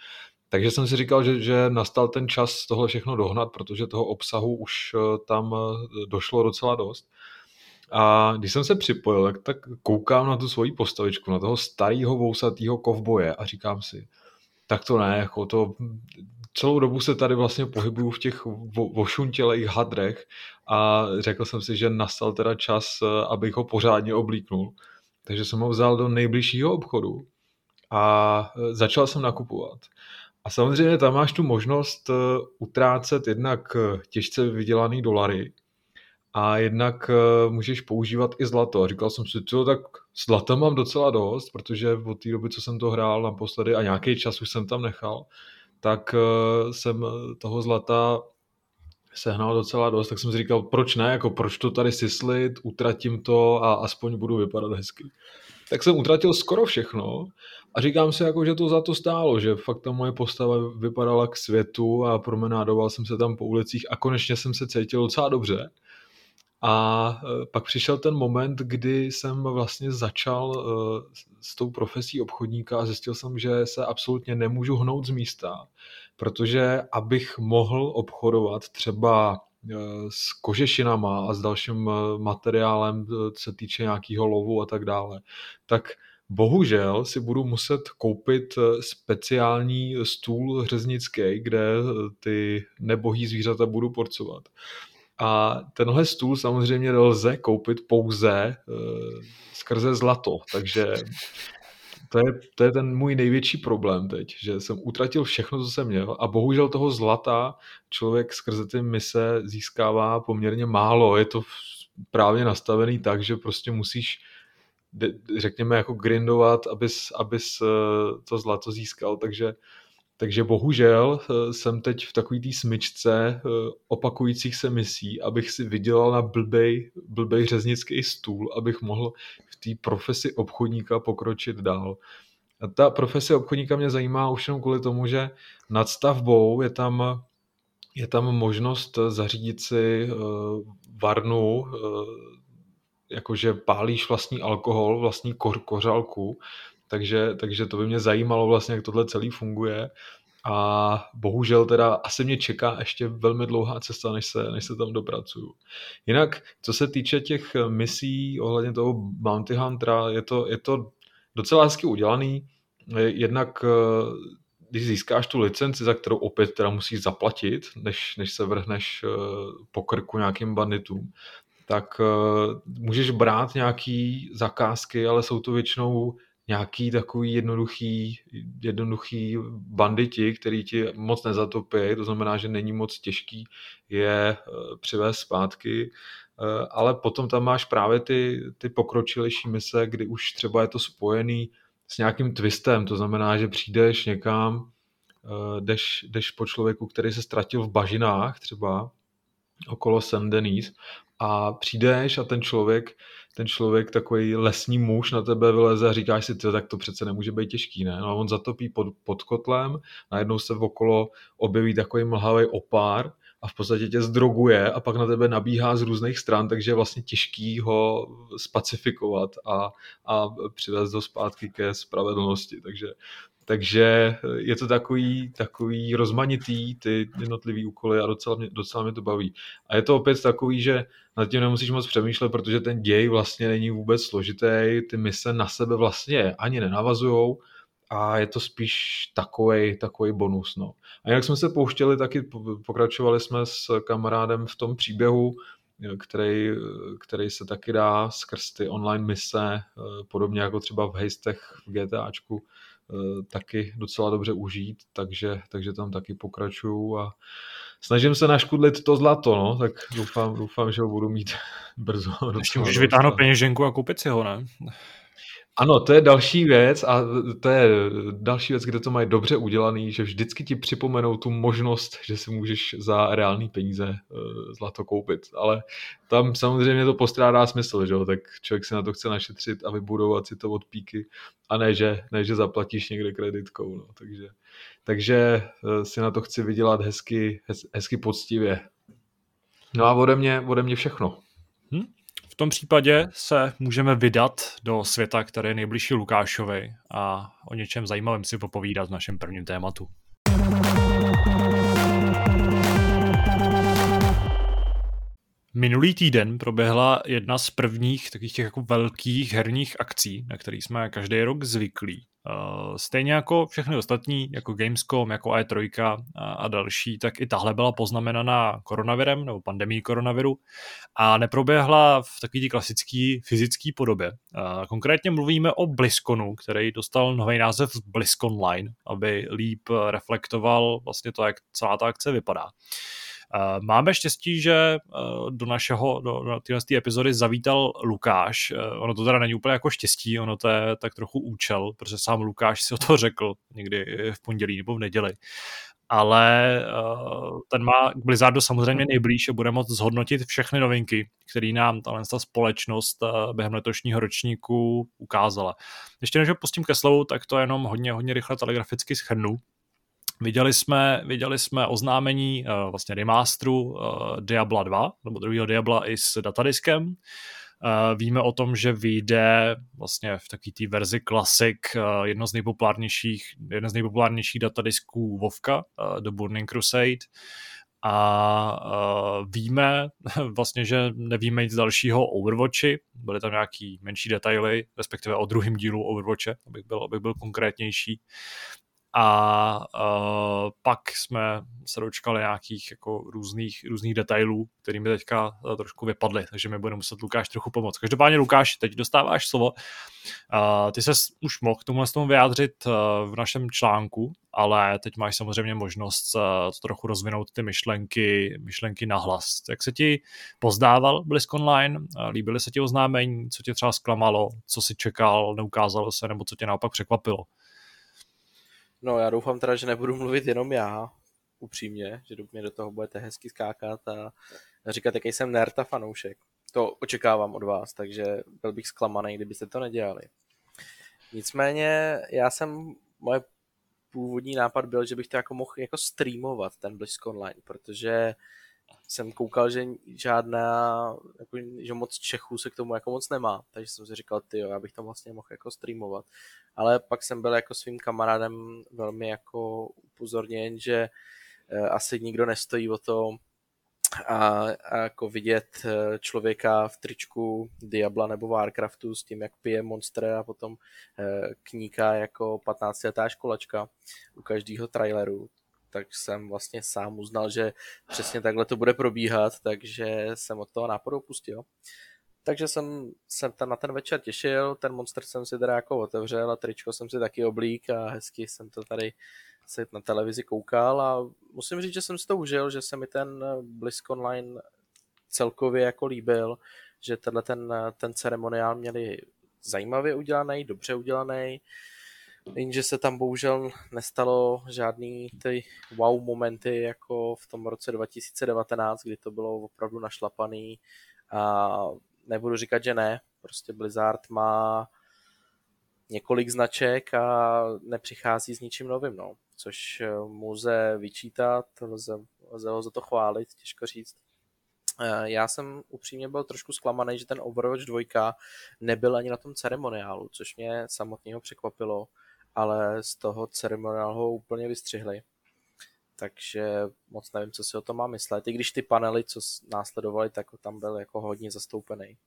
Takže jsem si říkal, že, že nastal ten čas tohle všechno dohnat, protože toho obsahu už eh, tam eh, došlo docela dost. A když jsem se připojil, tak, tak koukám na tu svoji postavičku, na toho starého vousatého kovboje a říkám si, tak to ne, jako to celou dobu se tady vlastně pohybuju v těch vošuntělejch hadrech a řekl jsem si, že nastal teda čas, eh, abych ho pořádně oblíknul. Takže jsem ho vzal do nejbližšího obchodu a začal jsem nakupovat. A samozřejmě tam máš tu možnost eh, utrácet jednak eh, těžce vydělaný dolary a jednak eh, můžeš používat i zlato. A říkal jsem si, co tak zlata mám docela dost, protože od té doby, co jsem to hrál naposledy a nějaký čas už jsem tam nechal, tak jsem toho zlata sehnal docela dost, tak jsem si říkal, proč ne, jako proč to tady syslit, utratím to a aspoň budu vypadat hezky. Tak jsem utratil skoro všechno a říkám si, jako, že to za to stálo, že fakt ta moje postava vypadala k světu a promenádoval jsem se tam po ulicích a konečně jsem se cítil docela dobře. A e, pak přišel ten moment, kdy jsem vlastně začal e, s tou profesí obchodníka a zjistil jsem, že se absolutně nemůžu hnout z místa, protože abych mohl obchodovat třeba s kožešinama a s dalším materiálem, co se týče nějakého lovu a tak dále, tak bohužel si budu muset koupit speciální stůl řeznický, kde ty nebohý zvířata budu porcovat. A tenhle stůl samozřejmě lze koupit pouze skrze zlato, takže to je, to je ten můj největší problém teď, že jsem utratil všechno, co jsem měl a bohužel toho zlata člověk skrze ty mise získává poměrně málo. Je to právě nastavený tak, že prostě musíš řekněme jako grindovat, abys, abys eh, to zlato získal, takže takže bohužel eh, jsem teď v takové té smyčce eh, opakujících se misí, abych si vydělal na blbej, blbej řeznický stůl, abych mohl v té profesi obchodníka pokročit dál. A ta profese obchodníka mě zajímá už jenom kvůli tomu, že nad stavbou je tam, je tam možnost zařídit si eh, varnu, jakože pálíš vlastní alkohol, vlastní kořalku, takže, takže to by mě zajímalo vlastně, jak tohle celý funguje a bohužel teda asi mě čeká ještě velmi dlouhá cesta, než se, než se tam dopracuju. Jinak, co se týče těch misí ohledně toho Bounty Huntera, je to, je to docela hezky udělaný. Jednak když získáš tu licenci, za kterou opět teda musíš zaplatit, než, než se vrhneš po krku nějakým banditům, tak můžeš brát nějaký zakázky, ale jsou to většinou nějaký takový jednoduchý, jednoduchý banditi, který ti moc nezatopí, to znamená, že není moc těžký je eh, přivést zpátky, eh, ale potom tam máš právě ty, ty pokročilejší mise, kdy už třeba je to spojený s nějakým twistem, to znamená, že přijdeš někam, eh, jdeš, jdeš po člověku, který se ztratil v bažinách třeba okolo Saint Denis a přijdeš a ten člověk ten člověk, takový lesní muž na tebe vyleze a říkáš si, tak to přece nemůže být těžký, ne? No a on zatopí pod, pod kotlem, najednou se okolo objeví takový mlhavý opár a v podstatě tě zdroguje a pak na tebe nabíhá z různých stran, takže je vlastně těžký ho spacifikovat a, a přivést ho zpátky ke spravedlnosti. Takže takže je to takový, takový rozmanitý, ty jednotlivý úkoly a docela mě, docela mě to baví. A je to opět takový, že nad tím nemusíš moc přemýšlet, protože ten děj vlastně není vůbec složitý, ty mise na sebe vlastně ani nenavazujou a je to spíš takový takový bonus. No. A jak jsme se pouštěli, taky pokračovali jsme s kamarádem v tom příběhu, který, který se taky dá skrz ty online mise, podobně jako třeba v hejstech v GTAčku, Eh, taky docela dobře užít, takže, takže tam taky pokračuju a snažím se naškudlit to zlato, no, tak doufám, doufám že ho budu mít brzo. Ještě můžeš vytáhnout peněženku a koupit si ho, ne? Ano, to je další věc a to je další věc, kde to mají dobře udělaný, že vždycky ti připomenou tu možnost, že si můžeš za reální peníze uh, zlato koupit. Ale tam samozřejmě to postrádá smysl, že jo? tak člověk si na to chce našetřit a vybudovat si to od píky a ne, že, ne, že zaplatíš někde kreditkou. No. Takže, takže uh, si na to chci vydělat hezky, hez, hezky poctivě. No a ode mě, ode mě všechno. Hm? V tom případě se můžeme vydat do světa, který je nejbližší Lukášovi a o něčem zajímavém si popovídat v našem prvním tématu. Minulý týden proběhla jedna z prvních takových těch jako velkých herních akcí, na kterých jsme každý rok zvyklí. Uh, stejně jako všechny ostatní, jako Gamescom, jako E3 a, další, tak i tahle byla poznamenaná koronavirem nebo pandemí koronaviru a neproběhla v takové klasické fyzické podobě. Uh, konkrétně mluvíme o BlizzConu, který dostal nový název BlizzCon Line, aby líp reflektoval vlastně to, jak celá ta akce vypadá. Eh, máme štěstí, že eh, do našeho, do, do téhle epizody zavítal Lukáš. Eh, ono to teda není úplně jako štěstí, ono to je tak trochu účel, protože sám Lukáš si o to řekl někdy v pondělí nebo v neděli ale ten má k Blizzardu samozřejmě nejblíž a bude moct zhodnotit všechny novinky, které nám ta společnost během letošního ročníku ukázala. Ještě než ho pustím ke slovu, tak to jenom hodně, hodně rychle telegraficky schrnu. Viděli jsme, viděli jsme oznámení uh, vlastně remasteru uh, Diabla 2, nebo druhého Diabla i s datadiskem. Uh, víme o tom, že vyjde vlastně v takové té verzi Classic uh, jedno z nejpopulárnějších, jedno z nejpopulárnějších datadisků Vovka, uh, The Burning Crusade. a uh, víme vlastně, že nevíme nic dalšího o Overwatchi, byly tam nějaký menší detaily, respektive o druhém dílu Overwatche, abych byl, abych byl konkrétnější a uh, pak jsme se dočkali nějakých jako různých, různých detailů, které mi teďka uh, trošku vypadly, takže mi bude muset Lukáš trochu pomoct. Každopádně Lukáš, teď dostáváš slovo. Uh, ty se už mohl k tomu tomu vyjádřit uh, v našem článku, ale teď máš samozřejmě možnost uh, to trochu rozvinout ty myšlenky, myšlenky na hlas. Jak se ti pozdával Blisk Online? Uh, líbily se ti oznámení? Co tě třeba zklamalo? Co si čekal? Neukázalo se? Nebo co tě naopak překvapilo? No já doufám teda, že nebudu mluvit jenom já, upřímně, že mě do toho budete hezky skákat a říkat, jaký jsem nerd a fanoušek. To očekávám od vás, takže byl bych zklamaný, kdybyste to nedělali. Nicméně já jsem, moje původní nápad byl, že bych to jako mohl jako streamovat, ten Blisk Online, protože jsem koukal, že žádná, jako, že moc Čechů se k tomu jako moc nemá, takže jsem si říkal, ty jo, já bych to vlastně mohl jako streamovat. Ale pak jsem byl jako svým kamarádem velmi jako upozorněn, že eh, asi nikdo nestojí o to a, a jako vidět eh, člověka v tričku Diabla nebo Warcraftu s tím, jak pije Monster a potom eh, kníka jako 15 letá školačka u každého traileru, tak jsem vlastně sám uznal, že přesně takhle to bude probíhat, takže jsem od toho náporu pustil. Takže jsem se ten, na ten večer těšil, ten monster jsem si teda jako otevřel a tričko jsem si taky oblík a hezky jsem to tady se na televizi koukal a musím říct, že jsem si to užil, že se mi ten Blisk Online celkově jako líbil, že tenhle ten, ten ceremoniál měli zajímavě udělaný, dobře udělaný, Jenže se tam bohužel nestalo žádný ty wow momenty jako v tom roce 2019, kdy to bylo opravdu našlapaný a nebudu říkat, že ne, prostě Blizzard má několik značek a nepřichází s ničím novým, no. což mu lze vyčítat, lze, lze ho za to chválit, těžko říct. Eh, já jsem upřímně byl trošku zklamaný, že ten Overwatch 2 nebyl ani na tom ceremoniálu, což mě samotného překvapilo ale z toho ceremoniálu ho úplně vystřihli. Takže moc nevím, co si o tom mám myslet. I když ty panely, co následovaly, tak tam byl jako hodně zastoupený.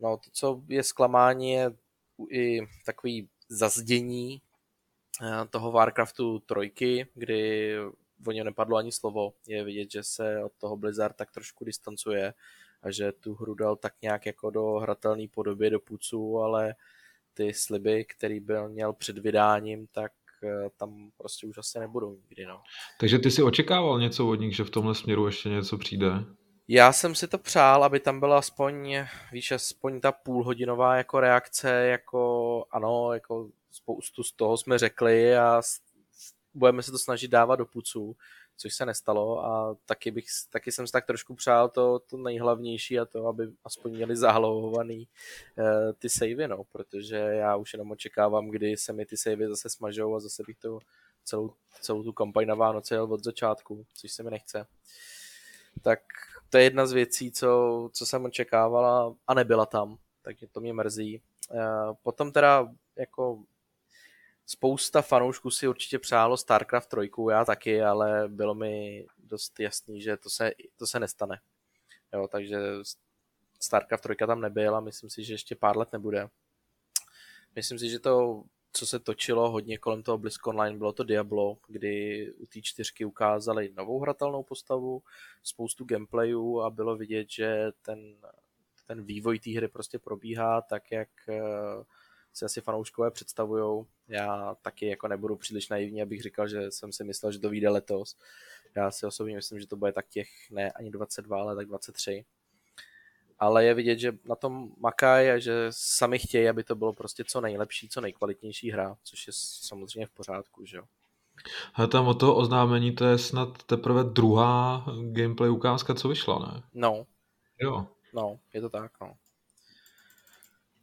No, to, co je zklamání, je i takový zazdění eh, toho Warcraftu trojky, kdy o něm nepadlo ani slovo. Je vidět, že se od toho Blizzard tak trošku distancuje a že tu hru dal tak nějak jako do hratelné podoby do pucu, ale ty sliby, který byl měl před vydáním, tak eh, tam prostě už asi nebudou nikdy. No. Takže ty si očekával něco od nich, že v tomhle směru ještě něco přijde? Já jsem si to přál, aby tam byla aspoň, víš, aspoň ta půlhodinová jako reakce, jako ano, jako spoustu z toho jsme řekli a budeme se to snažit dávat do pucu což se nestalo a taky, bych, taky jsem si tak trošku přál to, to nejhlavnější a to, aby aspoň měli zahalovovaný uh, ty savey, no, protože já už jenom očekávám, kdy se mi ty savey zase smažou a zase bych to celou, celou tu kampaň na Vánoce jel od začátku, což se mi nechce. Tak to je jedna z věcí, co, co jsem očekávala a nebyla tam, takže to mě mrzí. Uh, potom teda jako spousta fanoušků si určitě přálo StarCraft 3, já taky, ale bylo mi dost jasný, že to se, to se nestane. Jo, takže StarCraft 3 tam nebyl a myslím si, že ještě pár let nebude. Myslím si, že to, co se točilo hodně kolem toho Blisk Online, bylo to Diablo, kdy u té čtyřky ukázali novou hratelnou postavu, spoustu gameplayů a bylo vidět, že ten, ten vývoj té hry prostě probíhá tak, jak eh, si asi fanouškové představují. Já taky jako nebudu příliš naivní, abych říkal, že jsem si myslel, že to vyjde letos. Já si osobně myslím, že to bude tak těch ne ani 22, ale tak 23. Ale je vidět, že na tom makají a že sami chtějí, aby to bylo prostě co nejlepší, co nejkvalitnější hra, což je samozřejmě v pořádku, že jo. A tam od toho oznámení to je snad teprve druhá gameplay ukázka, co vyšla, ne? No. Jo. No, je to tak, no.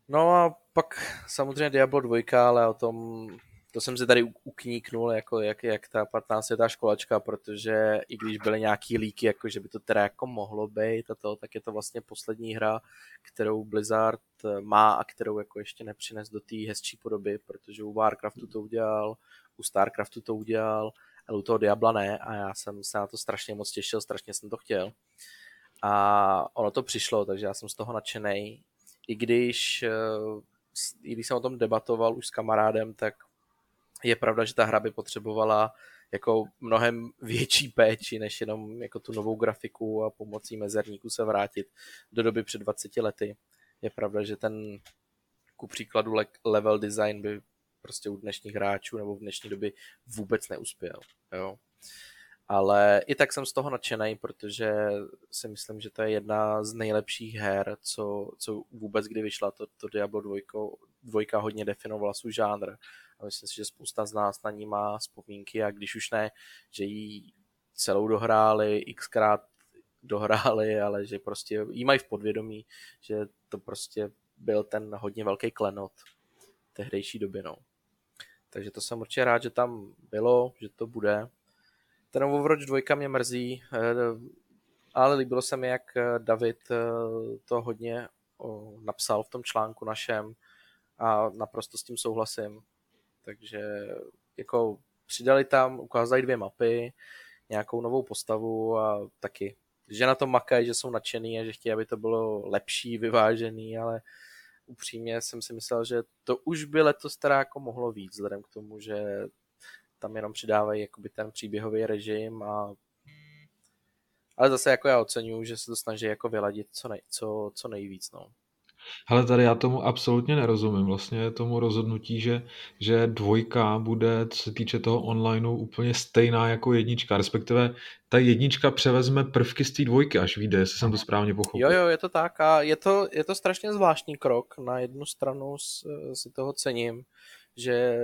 No a pak samozřejmě Diablo 2, ale o tom, to jsem si tady ukníknul, jako jak, jak ta 15 ta školačka, protože i když byly nějaký líky, jako že by to teda jako mohlo být a to, tak je to vlastně poslední hra, kterou Blizzard eh, má a kterou jako ještě nepřines do té hezčí podoby, protože u Warcraftu to udělal, u Starcraftu to udělal ale u toho Diabla ne a já jsem se na to strašně moc těšil, strašně jsem to chtěl. A ono to přišlo, takže já jsem z toho nadšený. I když, eh, i když jsem o tom debatoval už s kamarádem, tak je pravda, že ta hra by potřebovala jako mnohem větší péči, než jenom jako tu novou grafiku a pomocí mezerníků se vrátit do doby před 20 lety. Je pravda, že ten ku příkladu level design by prostě u dnešních hráčů nebo v dnešní době vůbec neuspěl. Jo. Ale i tak jsem z toho nadšený, protože si myslím, že to je jedna z nejlepších her, co, co vůbec kdy vyšla. To, to Diablo 2, dvojka hodně definovala svůj žánr. A myslím si, že spousta z nás na ní má vzpomínky a když už ne, že ji celou dohráli, xkrát dohráli, ale že prostě jí mají v podvědomí, že to prostě byl ten hodně velký klenot tehdejší doby. No. Takže to jsem určitě rád, že tam bylo, že to bude. Ten Overwatch 2 mě mrzí, eh, ale líbilo se mi, jak eh, David eh, to hodně napsal v tom článku našem a naprosto s tím souhlasím. Takže jako přidali tam, ukázali dvě mapy, nějakou novou postavu a taky, že na tom makají, že jsou nadšený a že chtějí, aby to bylo lepší, vyvážený, ale upřímně jsem si myslel, že to už by letos teda jako mohlo víc, vzhledem k tomu, že tam jenom přidávají jakoby ten příběhový režim a ale zase jako já oceňuju, že se to snaží jako vyladit co, nej, co, co nejvíc, no. Ale tady já tomu absolutně nerozumím. Vlastně tomu rozhodnutí, že, že dvojka bude, co se týče toho onlineu, úplně stejná jako jednička. Respektive ta jednička převezme prvky z té dvojky, až vyjde, jestli jsem to správně pochopil. Jo, jo, je to tak a je to, je to strašně zvláštní krok. Na jednu stranu si toho cením, že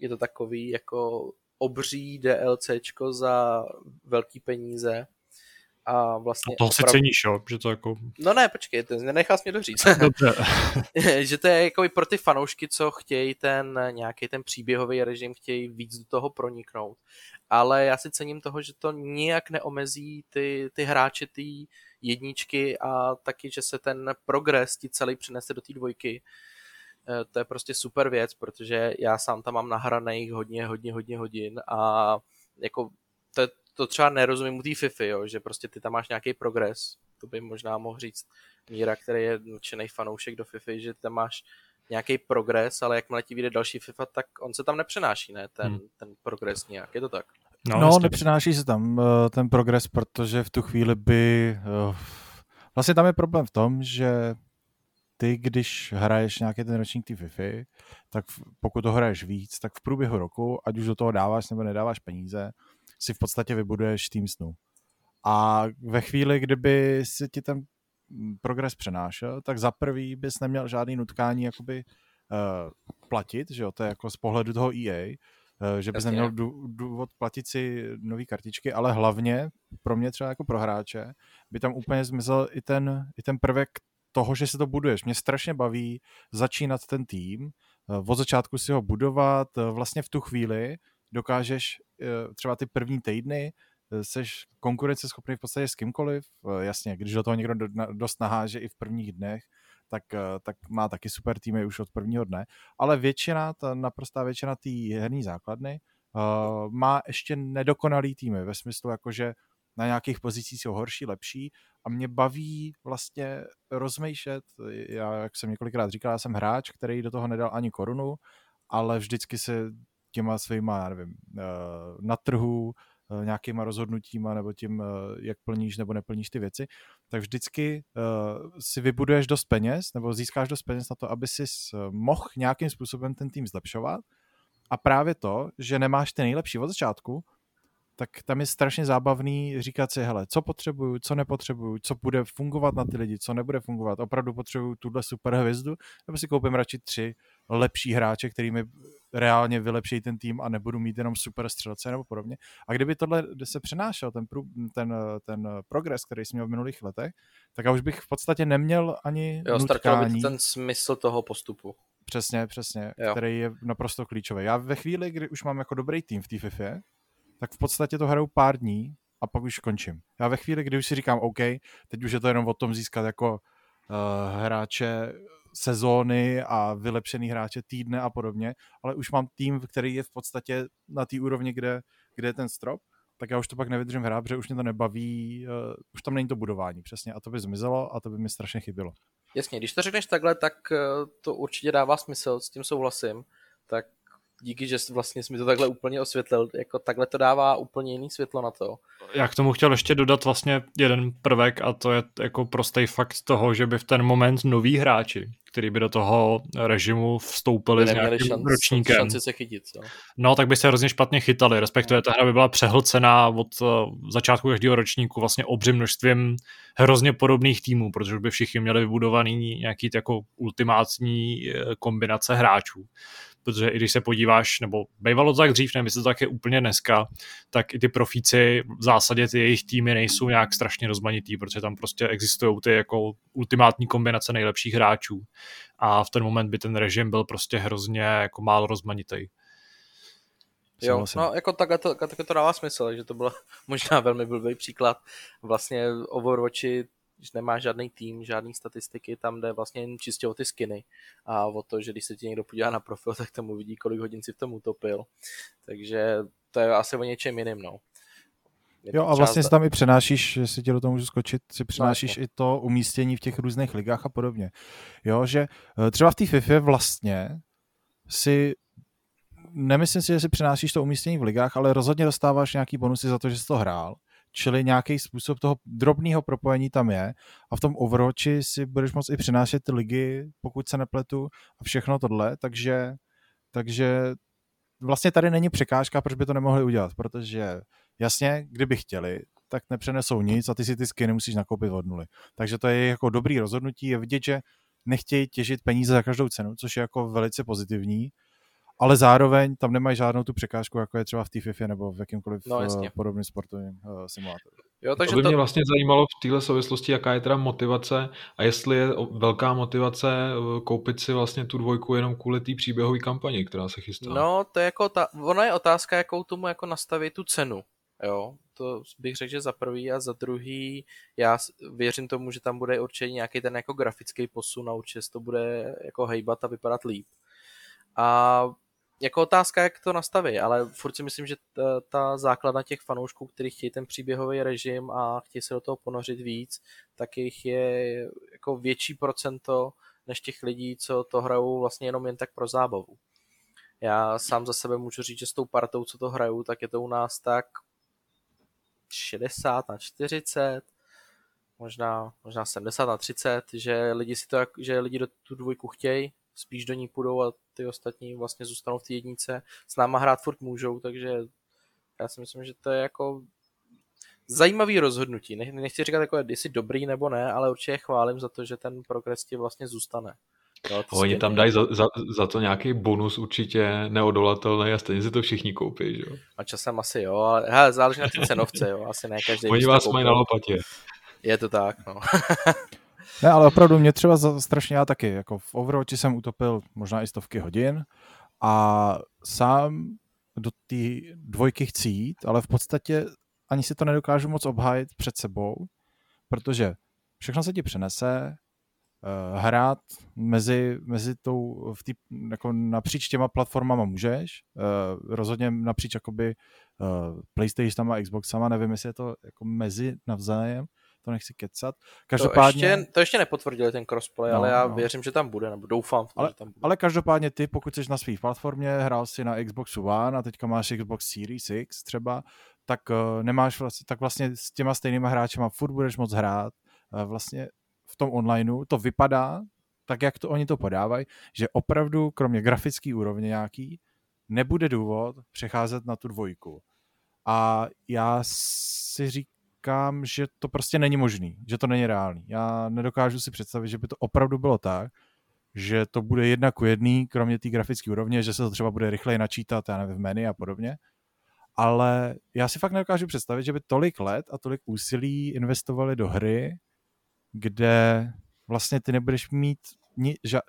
je to takový jako obří DLCčko za velký peníze, a vlastně a toho opravdu... si ceníš, jo? Že to jako... No ne, počkej, nenechal jsi mě to říct. že to je jako pro ty fanoušky, co chtějí ten nějaký ten příběhový režim, chtějí víc do toho proniknout. Ale já si cením toho, že to nijak neomezí ty, ty hráče ty jedničky a taky, že se ten progres ti celý přinese do té dvojky. Eh, to je prostě super věc, protože já sám tam mám nahraných hodně, hodně, hodně hodin a jako to je to třeba nerozumím u té FIFA, jo, že prostě ty tam máš nějaký progres, to by možná mohl říct Míra, který je nadšený fanoušek do FIFA, že tam máš nějaký progres, ale jakmile ti vyjde další FIFA, tak on se tam nepřenáší, ne, ten, hmm. ten progres nějak, je to tak? No, no nepřenáší se tam uh, ten progres, protože v tu chvíli by... Uh, vlastně tam je problém v tom, že ty, když hraješ nějaký ten ročník ty FIFA, tak pokud to hraješ víc, tak v průběhu roku, ať už do toho dáváš nebo nedáváš peníze, si v podstatě vybuduješ tým snu. A ve chvíli, kdyby si ti ten progres přenášel, tak za prvý bys neměl žádný nutkání jakoby uh, platit, že jo, to je jako z pohledu toho EA, uh, eh, že bys neměl důvod platit si nové kartičky, ale hlavně pro mě třeba jako pro hráče by tam úplně zmizel i ten, i ten prvek toho, že se to buduješ. Mě strašně baví začínat ten tým, uh, od začátku si ho budovat, vlastně v tu chvíli dokážeš eh, třeba ty první týdny, seš eh, konkurenceschopný v podstatě s kýmkoliv, eh, jasně, když do toho někdo dost naháže i v prvních dnech, tak, tak má taky super týmy už od prvního dne, ale většina, ta naprostá většina té herní základny má ještě nedokonalý týmy, ve smyslu jakože na nějakých pozicích jsou horší, lepší a mě baví vlastně rozmýšlet, já, jak jsem několikrát říkal, já jsem hráč, který do toho nedal ani korunu, ale vždycky se těma svýma, já nevím, eh, na trhu, eh, nějakýma rozhodnutíma nebo tím, eh, jak plníš nebo neplníš ty věci, tak vždycky si vybuduješ dost peněz nebo získáš dost peněz na to, aby si mohl nějakým způsobem ten tým zlepšovat. A právě to, že nemáš ty nejlepší od začátku, tak tam je strašně zábavný říkat si, hele, co potřebuju, co nepotřebuju, co bude fungovat na ty lidi, co nebude fungovat. Opravdu potřebuju tuhle super hvězdu, nebo si koupím radši tři lepší hráče, který mi reálně vylepší ten tým a nebudu mít jenom super střelce nebo podobně. A kdyby tohle se přenášel, ten, ten, ten progres, který jsem měl v minulých letech, tak já už bych v podstatě neměl ani jo, nutkání. by ten smysl toho postupu. Přesně, přesně, jo. který je naprosto klíčový. Já ve chvíli, kdy už mám jako dobrý tým v té FIFA, tak v podstatě to hraju pár dní a pak už končím. Já ve chvíli, kdy už si říkám, OK, teď už je to jenom o tom získat jako uh, hráče sezóny a vylepšený hráče týdne a podobně, ale už mám tým, který je v podstatě na té úrovni, kde, kde je ten strop, tak já už to pak nevydržím hrát, protože už mě to nebaví, uh, už tam není to budování, přesně, a to by zmizelo a to by mi strašně chybělo. Jasně, když to řekneš takhle, tak to určitě dává smysl, s tím souhlasím, tak díky, že vlastně jsi mi to takhle úplně osvětlil, jako takhle to dává úplně jiný světlo na to. Já k tomu chtěl ještě dodat vlastně jeden prvek a to je jako prostý fakt toho, že by v ten moment noví hráči, který by do toho režimu vstoupili s nějakým šanc, ročníkem. Šanci se chytit, jo. No, tak by se hrozně špatně chytali, respektive ta hra by byla přehlcená od uh, začátku každého ročníku vlastně obřím množstvím hrozně podobných týmů, protože by všichni měli vybudovaný nějaký jako ultimátní eh, kombinace hráčů protože i když se podíváš, nebo bývalo to tak dřív, nevím, jestli to tak je úplně dneska, tak i ty profíci v zásadě ty jejich týmy nejsou nějak strašně rozmanitý, protože tam prostě existují ty jako ultimátní kombinace nejlepších hráčů a v ten moment by ten režim byl prostě hrozně jako málo rozmanitý. Jo, no jako takhle to, takhle to dává smysl, takže to byl možná velmi blbý příklad. Vlastně Overwatchi když nemá žádný tým, žádný statistiky, tam jde vlastně jen čistě o ty skiny a o to, že když se ti někdo podívá na profil, tak tam uvidí, kolik hodin si v tom utopil. Takže to je asi o něčem jiným, no. jo, a vlastně si tam i přenášíš, jestli tě do toho můžu skočit, si přenášíš no, i to umístění v těch různých ligách a podobně. Jo, že eh, třeba v té FIFA vlastně si nemyslím si, že si přenášíš to umístění v ligách, ale rozhodně dostáváš nějaký bonusy za to, že jsi to hrál čili nějaký způsob toho drobného propojení tam je a v tom Overwatchi si budeš moct i přinášet ty ligy, pokud se nepletu a všechno tohle, takže, takže vlastně tady není překážka, proč by to nemohli udělat, protože jasně, kdyby chtěli, tak nepřenesou nic a ty si ty skiny musíš nakoupit od nuly. Takže to je jako dobrý rozhodnutí, je vidět, že nechtějí těžit peníze za každou cenu, což je jako velice pozitivní ale zároveň tam nemají žádnou tu překážku, jako je třeba v té FIFA nebo v jakýmkoliv no, uh, podobným sportovním uh, simulátoru. Jo, takže to by to... mě vlastně zajímalo v téhle souvislosti, jaká je teda motivace a jestli je velká motivace eh, koupit si vlastně tu dvojku jenom kvůli té příběhové kampani, která se chystá. No, to je jako ta, ona je otázka, jakou tomu jako nastaví tu cenu. Jo, to bych řekl, že za prvý a za druhý já věřím tomu, že tam bude určitě nějaký ten jako grafický posun a určitě to bude jako hejbat a vypadat líp. A jako otázka, jak to nastaví, ale furt si myslím, že ta, ta základna těch fanoušků, kteří chtějí ten příběhový režim a chtějí se do toho ponořit víc, tak jich je jako větší procento než těch lidí, co to hrajou vlastně jenom jen tak pro zábavu. Já sám za sebe můžu říct, že s tou partou, co to hrajou, tak je to u nás tak 60 na 40, možná, možná 70 na 30, že lidi si to, že lidi do tu dvojku chtějí, spíš do ní půjdou a ty ostatní vlastně zůstanou v té jednice. S náma hrát furt můžou, takže já si myslím, že to je jako zajímavý rozhodnutí. nechci říkat jako, jestli dobrý nebo ne, ale určitě chválím za to, že ten progres ti vlastně zůstane. Jo, Oni tam dají za, za, za to nějaký bonus určitě neodolatelný a stejně si to všichni koupí, že jo? A časem asi jo, ale hele, záleží na té cenovce, jo, asi ne každý. Oni vás mají na lopatě. Je to tak, no. Ne, ale opravdu mě třeba za, strašně já taky, jako v Overwatchi jsem utopil možná i stovky hodin a sám do té dvojky chci jít, ale v podstatě ani si to nedokážu moc obhájit před sebou, protože všechno se ti přenese, uh, hrát mezi, mezi tou, v tý, jako napříč těma platformama můžeš, uh, rozhodně napříč jakoby PlayStation a Xboxama, nevím, jestli je to jako mezi navzájem, to nechci kecat. Každopádně... To ještě, to ještě nepotvrdili ten crossplay, no, ale já no. věřím, že tam bude, nebo doufám, v ale, že tam bude. Ale každopádně ty, pokud jsi na své platformě, hrál si na Xbox One a teďka máš Xbox Series X třeba, tak uh, nemáš vlastně, tak vlastně s těma stejnýma hráčema furt budeš moc hrát. Uh, vlastně v tom onlineu to vypadá, tak jak to oni to podávají, že opravdu kromě grafické úrovně nějaký nebude důvod přecházet na tu dvojku. A já si říkám, říkám, že to prostě není možný, že to není reálný. Já nedokážu si představit, že by to opravdu bylo tak, že to bude jedna ku jedný, kromě té grafické úrovně, že se to třeba bude rychleji načítat, já nevím, v menu a podobně. Ale já si fakt nedokážu představit, že by tolik let a tolik úsilí investovali do hry, kde vlastně ty nebudeš mít ni, ža,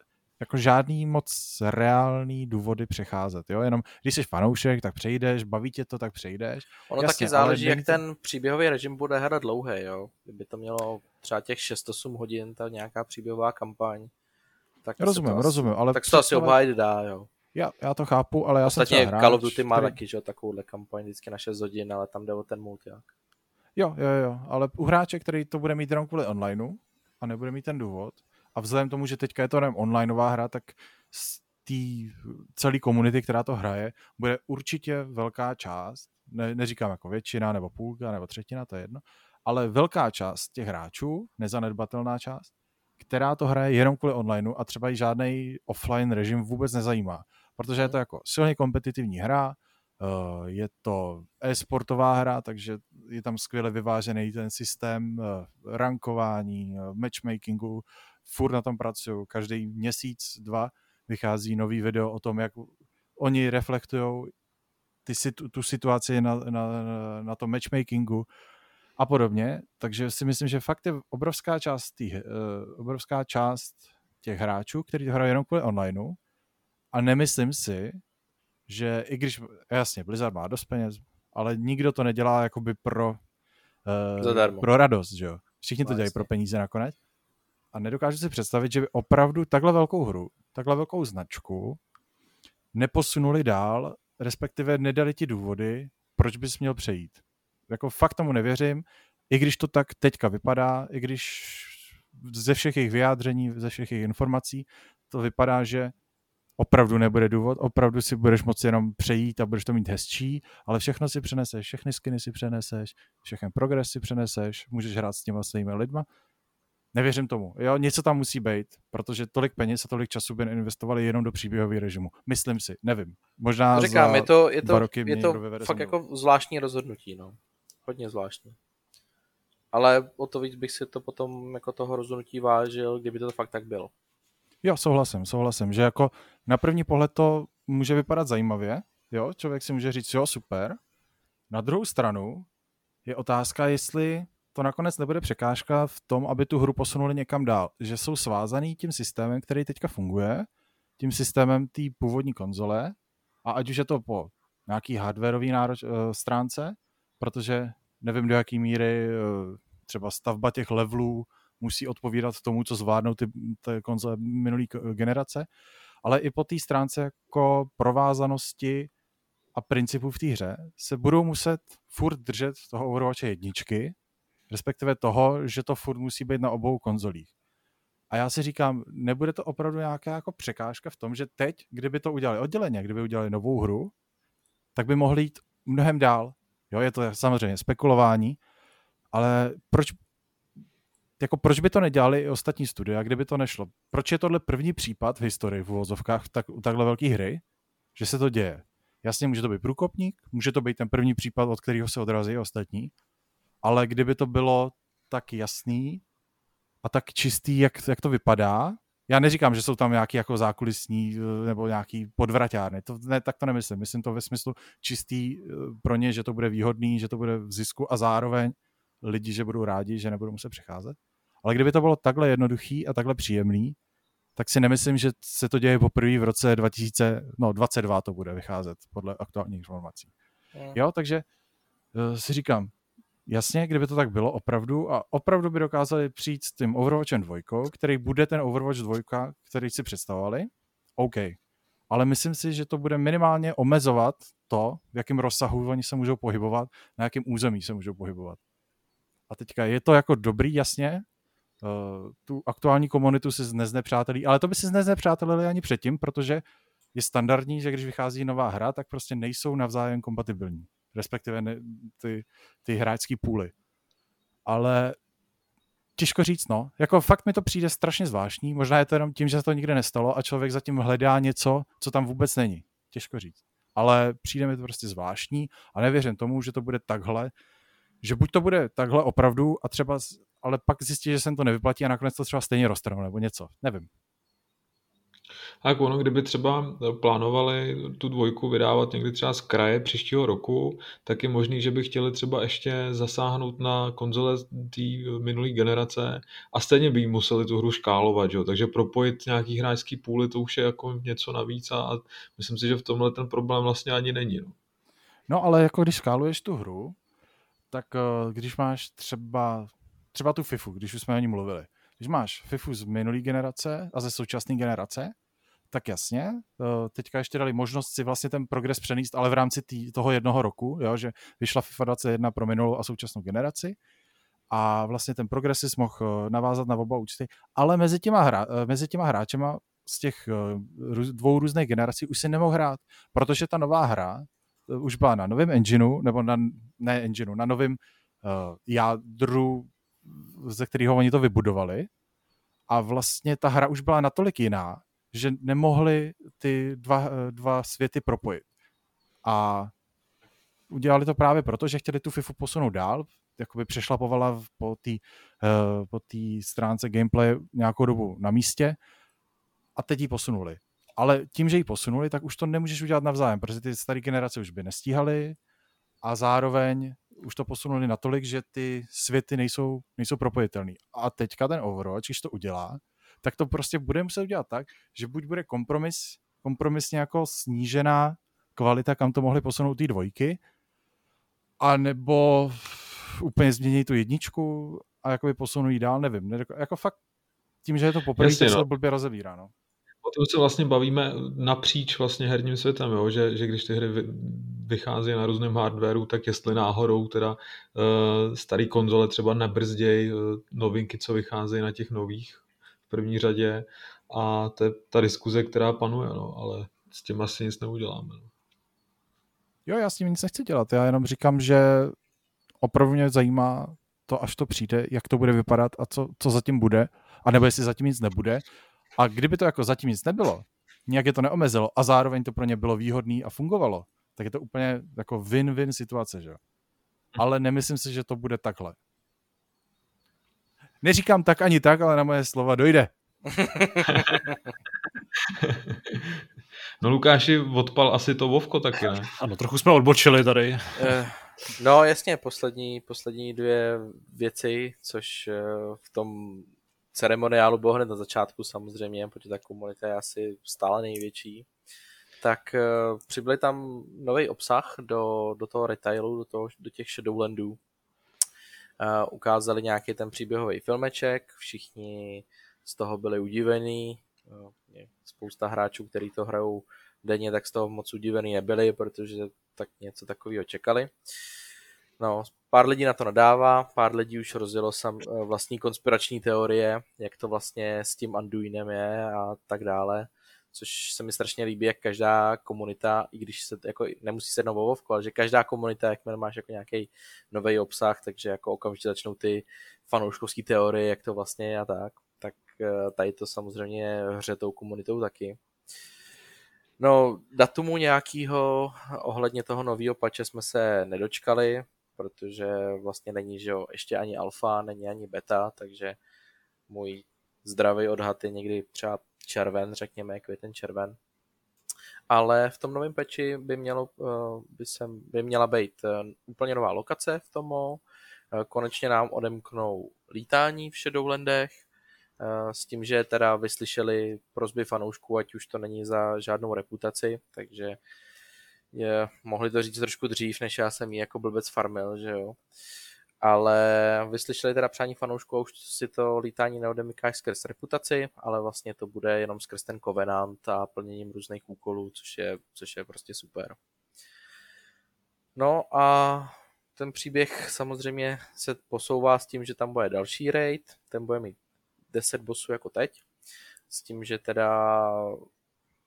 jako žádný moc reálný důvody přecházet, jo, jenom když jsi fanoušek, tak přejdeš, baví tě to, tak přejdeš. Ono Jasně, taky záleží, jak to... ten příběhový režim bude hrát dlouhý, jo, kdyby to mělo třeba těch 6-8 hodin, ta nějaká příběhová kampaň, Tak rozumím, to rozumím, ale tak se to asi obhájit dá, jo. Já, já to chápu, ale já jsem Ostatně třeba hráč, Call of Duty má který- taky, že jo, takovouhle kampaň vždycky na 6 hodin, ale tam jde o ten multiák. Jo, jo, jo, ale u hráče, který to bude mít jenom kvůli onlineu a nebude mít ten důvod, a vzhledem tomu, že teďka je to jenom onlineová hra, tak z té celé komunity, která to hraje, bude určitě velká část, ne, neříkám jako většina, nebo půlka, nebo třetina, to je jedno, ale velká část těch hráčů, nezanedbatelná část, která to hraje jenom kvůli onlineu a třeba i žádný offline režim vůbec nezajímá. Protože je to jako silně kompetitivní hra, eh, je to e-sportová hra, takže je tam skvěle vyvážený ten systém eh, rankování, eh, matchmakingu, furt na tom pracuju, každý měsíc, dva vychází nový video o tom, jak oni reflektují ty, tu situaci na, na, na tom matchmakingu a podobně, takže si myslím, že fakt je obrovská část, tý, uh, obrovská část těch hráčů, kteří hrají jenom kvůli onlineu a nemyslím si, že i když, jasně, Blizzard má dost peněz, ale nikdo to nedělá jakoby pro, uh, Zadarmo. pro radost, že jo. Všichni to No, dělají jasně. pro peníze nakonec. A nedokážu si představit, že by opravdu takhle velkou hru, takhle velkou značku neposunuli dál, respektive nedali ti důvody, proč bys měl přejít. Jako fakt tomu nevěřím, i když to tak teďka vypadá, i když ze všech jejich vyjádření, ze všech jejich informací, to vypadá, že opravdu nebude důvod, opravdu si budeš moci jenom přejít a budeš to mít hezčí, ale všechno si přeneseš, všechny skiny si přeneseš, všechny progres si přeneseš, můžeš hrát s těma svými lidma. Nevěřím tomu. Jo, něco tam musí být, protože tolik peněz a tolik času by investovali jenom do příběhového režimu. Myslím si, nevím. Možná To říkám, za je to, je dva to, roky je to fakt jako zvláštní rozhodnutí, no. Hodně zvláštní. Ale o to víc bych si to potom jako toho rozhodnutí vážil, kdyby to fakt tak bylo. Jo, souhlasím, souhlasím, že jako na první pohled to může vypadat zajímavě, jo, člověk si může říct, jo, super. Na druhou stranu je otázka, jestli to nakonec nebude překážka v tom, aby tu hru posunuli někam dál, že jsou svázaný tím systémem, který teďka funguje, tím systémem té původní konzole a ať už je to po nějaký hardwareový nároč, uh, stránce, protože nevím do jaký míry uh, třeba stavba těch levelů musí odpovídat tomu, co zvládnou ty, ty konzole minulý generace, ale i po té stránce jako provázanosti a principů v té hře se budou muset furt držet toho Overwatche jedničky, respektive toho, že to furt musí být na obou konzolích. A já si říkám, nebude to opravdu nějaká jako překážka v tom, že teď, kdyby to udělali odděleně, kdyby udělali novou hru, tak by mohli jít mnohem dál. Jo, je to samozřejmě spekulování, ale proč, jako proč by to nedělali i ostatní studia, kdyby to nešlo? Proč je tohle první případ v historii v uvozovkách tak, u takhle velké hry, že se to děje? Jasně, může to být průkopník, může to být ten první případ, od kterého se odrazí ostatní, ale kdyby to bylo tak jasný a tak čistý, jak, jak to vypadá, já neříkám, že jsou tam nějaký jako zákulisní eh, nebo nějaký podvraťárny, to, ne, tak to nemyslím. Myslím to ve smyslu čistý eh, pro ně, že to bude výhodný, že to bude v zisku a zároveň lidi, že budou rádi, že nebudou muset přecházet. Ale kdyby to bylo takhle jednoduchý a takhle příjemný, tak si nemyslím, že se to děje poprvé v roce 2022 to bude vycházet podle aktuálních informací. Jo, takže uh, si říkám, jasně, kdyby to tak bylo opravdu a opravdu by dokázali přijít s tím Overwatchem 2, který bude ten Overwatch 2, který si představovali, OK. Ale myslím si, že to bude minimálně omezovat to, v jakém rozsahu oni se můžou pohybovat, na jakém území se můžou pohybovat. A teďka je to jako dobrý, jasně, uh, tu aktuální komunitu si neznepřátelí, ale to by si neznepřátelili ani předtím, protože je standardní, že když vychází nová hra, tak prostě nejsou navzájem kompatibilní. Respektive ne, ty, ty hráčský půly. Ale těžko říct, no. Jako fakt mi to přijde strašně zvláštní. Možná je to jenom tím, že se to nikdy nestalo a člověk zatím hledá něco, co tam vůbec není. Těžko říct. Ale přijde mi to prostě zvláštní a nevěřím tomu, že to bude takhle, že buď to bude takhle opravdu a třeba, ale pak zjistí, že se to nevyplatí a nakonec to třeba stejně roztrhnou nebo něco. Nevím. A jak ono, kdyby třeba plánovali tu dvojku vydávat někdy třeba z kraje příštího roku, tak je možný, že by chtěli třeba ještě zasáhnout na konzole té minulé generace a stejně by museli tu hru škálovat, jo? takže propojit nějaký hráčský půly, to už je jako něco navíc a, a myslím si, že v tomhle ten problém vlastně ani není. No. No ale jako když skáluješ tu hru, tak uh, když máš třeba, třeba tu FIFU, když už jsme o ní mluvili, když máš FIFU z minulé generace a ze současné generace, tak jasně, eh, teďka ještě dali možnost si vlastně ten progres přenést, ale v rámci tý, toho jednoho roku, jo, že vyšla FIFA 21 pro minulou a současnou generaci. A vlastně ten progres si mohl eh, navázat na oba účty, ale mezi těma, hra, eh, mezi těma hráčema z těch dvou různých generací už si nemohl hrát, protože ta nová hra už byla na novém engineu, nebo na, ne engineu, na novém uh, jádru, ze kterého oni to vybudovali. A vlastně ta hra už byla natolik jiná, že nemohli ty dva, dva světy propojit. A udělali to právě proto, že chtěli tu FIFU posunout dál, jakoby přešlapovala po té uh, po stránce gameplay nějakou dobu na místě a teď ji posunuli. Ale tím, že ji posunuli, tak už to nemůžeš udělat navzájem, protože ty staré generace už by nestíhaly a zároveň už to posunuli natolik, že ty světy nejsou, nejsou propojitelné. A teďka ten Overwatch, když to udělá, tak to prostě bude muset udělat tak, že buď bude kompromis, kompromisně jako snížená kvalita, kam to mohli posunout ty dvojky, a nebo úplně změní tu jedničku a jakoby posunují dál, nevím. Jako fakt tím, že je to poprvé, tak no. se blbě rozebírá. No. O tom se vlastně bavíme napříč vlastně herním světem, jo? Že, že když ty hry vychází na různém hardwareu, tak jestli náhodou teda uh, starý konzole třeba nebrzdějí uh, novinky, co vycházejí na těch nových první řadě a to je ta diskuze, která panuje, no, ale s tím asi nic neuděláme. No. Jo, já s tím nic nechci dělat, já jenom říkám, že opravdu mě zajímá to, až to přijde, jak to bude vypadat a co, co zatím bude, a nebo jestli zatím nic nebude. A kdyby to jako zatím nic nebylo, nějak je to neomezilo a zároveň to pro ně bylo výhodné a fungovalo, tak je to úplně jako win-win situace, že Ale nemyslím si, že to bude takhle. Neříkám tak ani tak, ale na moje slova dojde. no Lukáši, odpal asi to Vovko taky, ne? Ano, trochu jsme odbočili tady. Eh, no jasně, poslední, poslední dvě věci, což eh, v tom ceremoniálu bylo hned na začátku samozřejmě, protože ta komunita je asi stále největší tak uh, přibyli tam nový obsah do, do toho retailu, do, toho, do těch Shadowlandů. Uh, ukázali nějaký ten příběhový filmeček, všichni z toho byli udivení. Uh, spousta hráčů, kteří to hrajou denně, tak z toho moc udivený nebyli, protože tak něco takového čekali. No, pár lidí na to nadává, pár lidí už rozjelo sam vlastní konspirační teorie, jak to vlastně s tím Anduinem je a tak dále což se mi strašně líbí, jak každá komunita, i když se jako nemusí se o ale že každá komunita, jakmile máš jako nějaký nový obsah, takže jako okamžitě začnou ty fanouškovské teorie, jak to vlastně je a tak, tak eh, tady to samozřejmě hře tou komunitou taky. No, datumu nějakého ohledně toho nového pače jsme se nedočkali, protože vlastně není, že jo, ještě ani alfa, není ani beta, takže můj zdravý odhad je někdy třeba červen, řekněme, květen červen. Ale v tom novém peči by, mělo, eh, by, se, by měla být eh, úplně nová lokace v tomu. Eh, konečně nám odemknou lítání v Shadowlandech, s tím, že teda vyslyšeli prozby fanoušků, ať už to není za žádnou reputaci, takže je, mohli to říct trošku dřív, než já jsem jí jako blbec farmil, že jo ale vyslyšeli teda přání fanoušků už si to lítání neodemykáš skrz reputaci, ale vlastně to bude jenom skrz ten Covenant a plněním různých úkolů, což je, což je prostě super. No a ten příběh samozřejmě se posouvá s tím, že tam bude další raid, ten bude mít 10 bossů jako teď, s tím, že teda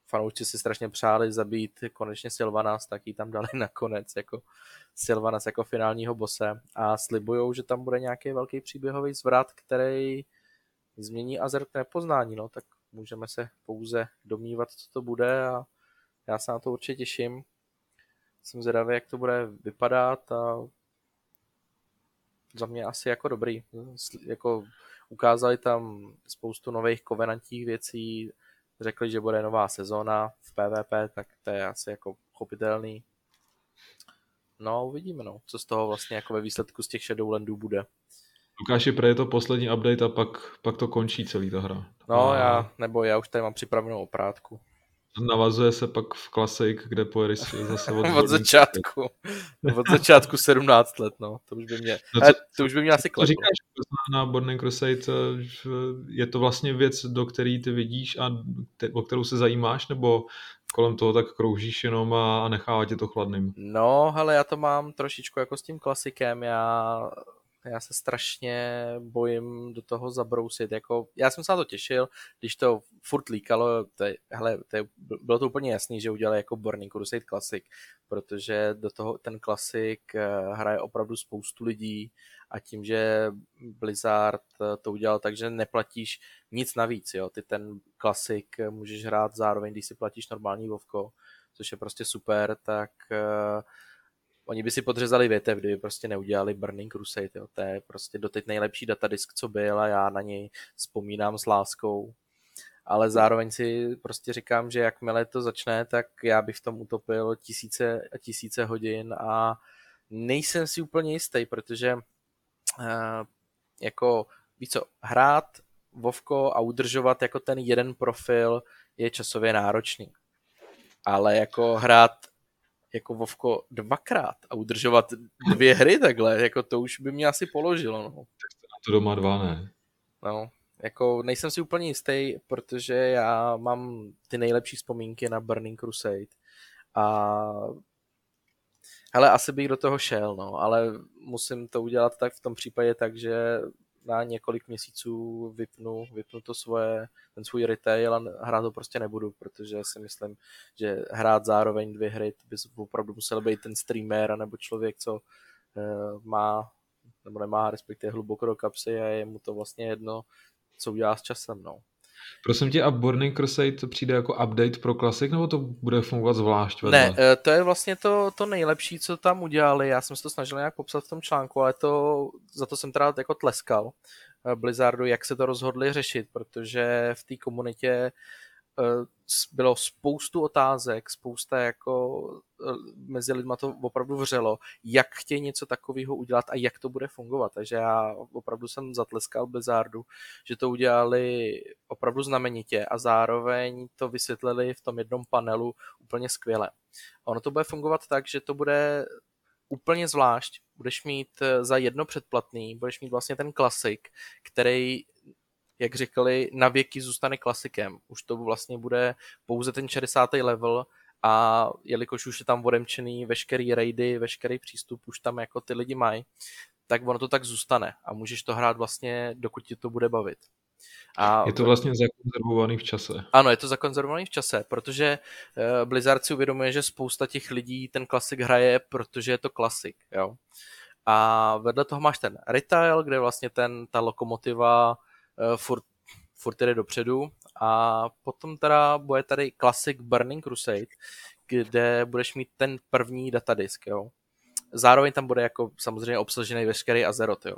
fanoušci si strašně přáli zabít konečně Sylvanas, tak ji tam dali nakonec jako Sylvanas jako finálního bose a slibujou, že tam bude nějaký velký příběhový zvrat, který změní Azert nepoznání, no, tak můžeme se pouze domnívat, co to bude a já se na to určitě těším. Jsem zvědavý, jak to bude vypadat a za mě asi jako dobrý. Jako ukázali tam spoustu nových kovenantních věcí, řekli, že bude nová sezóna v PvP, tak to je asi jako chopitelný. No, uvidíme, no, co z toho vlastně jako ve výsledku z těch Shadowlandů bude. Lukáši, pre je to poslední update a pak, pak to končí celý ta hra. No, já, nebo já už tady mám připravenou oprátku. Navazuje se pak v klasik, kde pojedeš zase od, od začátku. od začátku 17 let, no. To už by mě, no co, to už by mě asi kleplo. říkáš na Burning Crusade, je to vlastně věc, do které ty vidíš a te, o kterou se zajímáš, nebo kolem toho tak kroužíš jenom a, a nechává tě to chladným? No, ale já to mám trošičku jako s tím klasikem, já já se strašně bojím do toho zabrousit. Jako, já jsem se na to těšil, když to furt líkalo, to je, hele, to je, bylo to úplně jasný, že udělali jako Burning Crusade Classic, protože do toho ten klasik eh, hraje opravdu spoustu lidí a tím, že Blizzard eh, to udělal tak, že neplatíš nic navíc, jo. Ty ten klasik můžeš hrát zároveň, když si platíš normální Vovko, což je prostě super, tak uh, oni by si podřezali větev, kdyby prostě neudělali Burning Crusade, jo. to je prostě doteď nejlepší datadisk, co byl a já na něj vzpomínám s láskou. Ale zároveň si prostě říkám, že jakmile to začne, tak já bych v tom utopil tisíce a tisíce hodin a nejsem si úplně jistý, protože uh, jako víc co, hrát Vovko a udržovat jako ten jeden profil je časově náročný. Ale jako hrát jako Vovko dvakrát a udržovat dvě hry takhle, jako to už by mě asi položilo. No. Tak to doma dva ne. No, jako nejsem si úplně jistý, protože já mám ty nejlepší vzpomínky na Burning Crusade a hele, asi bych do toho šel, no, ale musím to udělat tak v tom případě tak, že na několik měsíců vypnu, vypnu to svoje, ten svůj retail a hrát to prostě nebudu, protože si myslím, že hrát zároveň dvě hry by opravdu musel být ten streamer nebo člověk, co uh, má nebo nemá respektive hluboko do kapsy a je mu to vlastně jedno, co udělá s časem. No. Prosím tě, a Burning Crusade to přijde jako update pro klasik, nebo to bude fungovat zvlášť? Vedle? Ne, eh, to je vlastně to, to nejlepší, co tam udělali. Já jsem se to snažil nějak popsat v tom článku, ale to, za to jsem teda jako tleskal eh, Blizzardu, jak se to rozhodli řešit, protože v té komunitě Eh, bylo spoustu otázek, spousta jako eh, mezi lidma to opravdu vřelo, jak chtějí něco takového udělat a jak to bude fungovat. Takže já opravdu jsem zatleskal Blizzardu, že to udělali opravdu znamenitě a zároveň to vysvětlili v tom jednom panelu úplně skvěle. Ono to bude fungovat tak, že to bude úplně zvlášť. Budeš mít eh, za jedno předplatný, budeš mít vlastně ten klasik, který jak říkali, na věky zůstane klasikem. Už to vlastně bude pouze ten 60. level a jelikož už je tam odemčený veškerý raidy, veškerý přístup už tam jako ty lidi mají, tak ono to tak zůstane a můžeš to hrát vlastně, dokud ti to bude bavit. A je to vlastně zakonzervovaný v čase. Ano, je to zakonzervovaný v čase, protože uh, Blizzard si uvědomuje, že spousta těch lidí ten klasik hraje, protože je to klasik, jo. A vedle toho máš ten retail, kde vlastně ten, ta lokomotiva furt, furt jde dopředu a potom teda bude tady Classic Burning Crusade, kde budeš mít ten první datadisk, jo. Zároveň tam bude jako samozřejmě obsažený veškerý Azeroth, jo.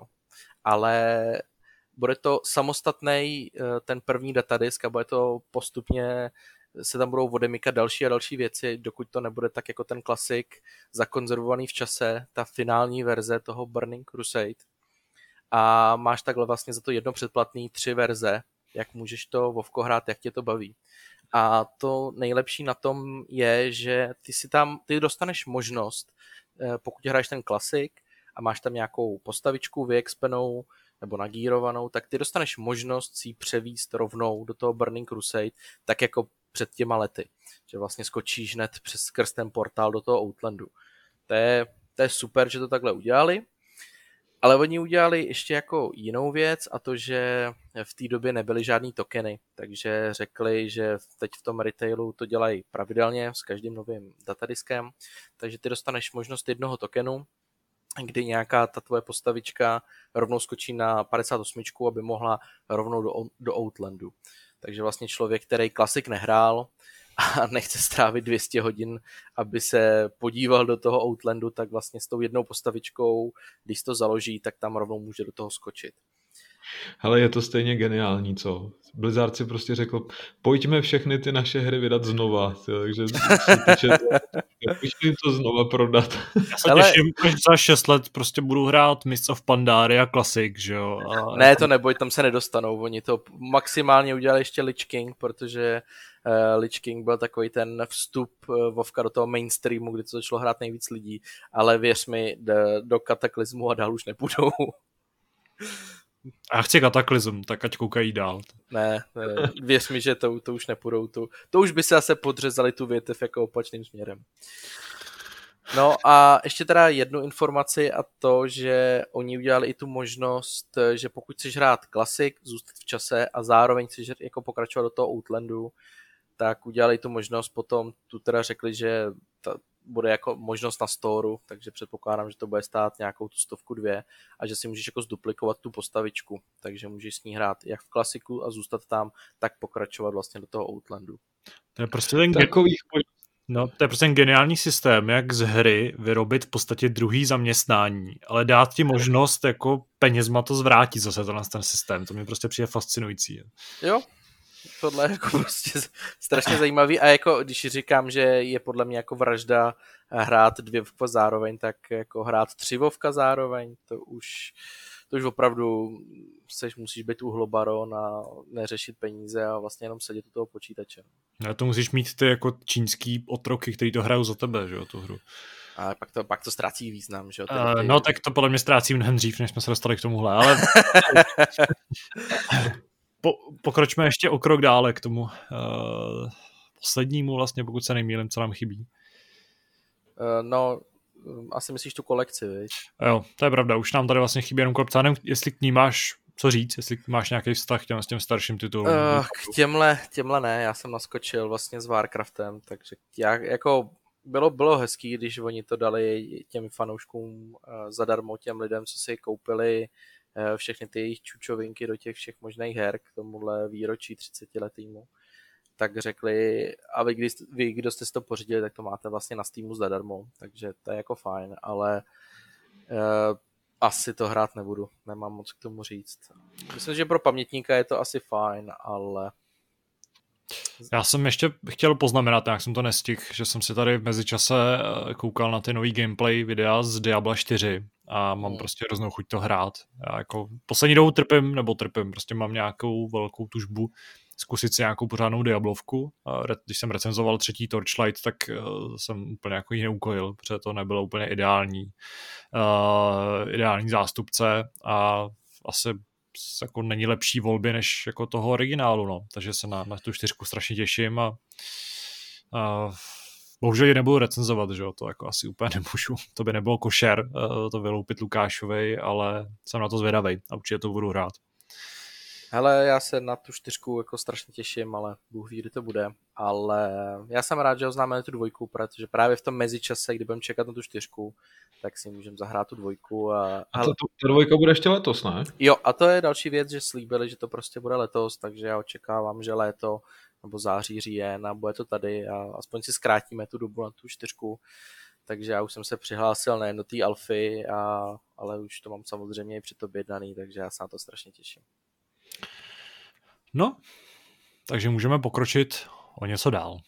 Ale bude to samostatný eh, ten první datadisk a bude to postupně se tam budou odemykat další a další věci, dokud to nebude tak jako ten klasik zakonzervovaný v čase, ta finální verze toho Burning Crusade a máš takhle vlastně za to jedno předplatný tři verze, jak můžeš to Vovko hrát, jak tě to baví. A to nejlepší na tom je, že ty si tam, ty dostaneš možnost, eh, pokud hraješ ten klasik a máš tam nějakou postavičku vyexpenou nebo nagírovanou, tak ty dostaneš možnost si ji převíst rovnou do toho Burning Crusade, tak jako před těma lety. Že vlastně skočíš hned přes skrz ten portál do toho Outlandu. To je, to je super, že to takhle udělali. Ale oni udělali ještě jako jinou věc a to, že v té době nebyly žádný tokeny, takže řekli, že teď v tom retailu to dělají pravidelně s každým novým datadiskem, takže ty dostaneš možnost jednoho tokenu, kdy nějaká ta tvoje postavička rovnou skočí na 58, aby mohla rovnou do, do Outlandu. Takže vlastně člověk, který klasik nehrál, a nechce strávit 200 hodin, aby se podíval do toho Outlandu, tak vlastně s tou jednou postavičkou, když to založí, tak tam rovnou může do toho skočit. Ale je to stejně geniální, co? Blizzard si prostě řekl, pojďme všechny ty naše hry vydat znova, jo, takže pojďme to znova prodat. Já se Ale... těším, že za 6 let prostě budu hrát Mists of Pandaria Classic, že jo? A... Ne, to neboj, tam se nedostanou, oni to maximálně udělali ještě Lich King, protože uh, Lich King byl takový ten vstup uh, Vovka do toho mainstreamu, kdy to začalo hrát nejvíc lidí, ale věř mi, do, do kataklizmu a dál už nepůjdou. A chci kataklizm, tak ať koukají dál. Ne, ne věř mi, že to, to už nepůjdou. To, to už by se zase podřezali tu větev jako opačným směrem. No a ještě teda jednu informaci a to, že oni udělali i tu možnost, že pokud chceš hrát klasik, zůstat v čase a zároveň chceš jako pokračovat do toho Outlandu, tak udělali tu možnost potom, tu teda řekli, že ta, bude jako možnost na storu, takže předpokládám, že to bude stát nějakou tu stovku dvě a že si můžeš jako zduplikovat tu postavičku, takže můžeš s ní hrát jak v klasiku a zůstat tam, tak pokračovat vlastně do toho Outlandu. To je prostě ten Takových No, to je prostě geniální systém, jak z hry vyrobit v podstatě druhý zaměstnání, ale dát ti možnost jako penězma to zvrátit zase ten, ten systém. To mi prostě přijde fascinující. Jo, tohle je jako prostě strašně zajímavý a jako když říkám, že je podle mě jako vražda hrát dvě vovka zároveň, tak jako hrát tři vovka zároveň, to už to už opravdu seš, musíš být uhlobaron a neřešit peníze a vlastně jenom sedět u toho počítače. No, to musíš mít ty jako čínský otroky, který to hrajou za tebe, že jo, tu hru. A pak to, pak to ztrácí význam, že jo? Uh, no, tak to podle mě ztrácí mnohem dřív, než jsme se dostali k tomuhle, ale po, pokročme ještě o krok dále k tomu uh, poslednímu vlastně, pokud se nemýlím, co nám chybí. Uh, no, asi myslíš tu kolekci, viď? Jo, to je pravda, už nám tady vlastně chybí jenom kolekce. Nevím, jestli k ní máš co říct, jestli máš nějaký vztah těm, s těm starším titulům. Uh, k těmhle, těmhle ne, já jsem naskočil vlastně s Warcraftem, takže já jako bylo, bylo hezký, když oni to dali těm fanouškům uh, zadarmo, těm lidem, co si koupili uh, všechny ty jejich čučovinky do těch všech možných her k tomuhle výročí 30 letýmu tak řekli, a vy, když, vy, kdo jste si to pořídili, tak to máte vlastně na Steamu zadarmo, takže to je jako fajn, ale uh, asi to hrát nebudu, nemám moc k tomu říct. Myslím, že pro pamětníka je to asi fajn, ale já jsem ještě chtěl poznamenat, jak jsem to nestihl, že jsem si tady v mezičase eh, koukal na ty nový gameplay videa z Diabla 4 a mám hmm. prostě hroznou chuť to hrát. Já jako poslední dobu trpím, nebo trpím, prostě mám nějakou velkou tužbu zkusit si nějakou pořádnou Diablovku. Když jsem recenzoval třetí Torchlight, tak eh, jsem úplně jako ji neukojil, protože to nebylo úplně ideální, uh, ideální zástupce a asi jako není lepší volby než jako toho originálu, no. takže se na, na tu čtyřku strašně těším a, a bohužel ji nebudu recenzovat, že jo, to jako asi úplně nemůžu, to by nebylo košer uh, to vyloupit Lukášovi, ale jsem na to zvědavý a určitě to budu hrát. Hele, já se na tu čtyřku jako strašně těším, ale Bůh ví, kdy to bude. Ale já jsem rád, že oznámili tu dvojku, protože právě v tom mezičase, kdy budeme čekat na tu čtyřku, tak si můžeme zahrát tu dvojku. A, a to, to, ta dvojka bude ještě letos, ne? Jo, a to je další věc, že slíbili, že to prostě bude letos, takže já očekávám, že léto nebo září, říjen a bude to tady a aspoň si zkrátíme tu dobu na tu čtyřku. Takže já už jsem se přihlásil nejen do té alfy, a, ale už to mám samozřejmě i předobjednaný, takže já se na to strašně těším. No, takže můžeme pokročit o něco dál.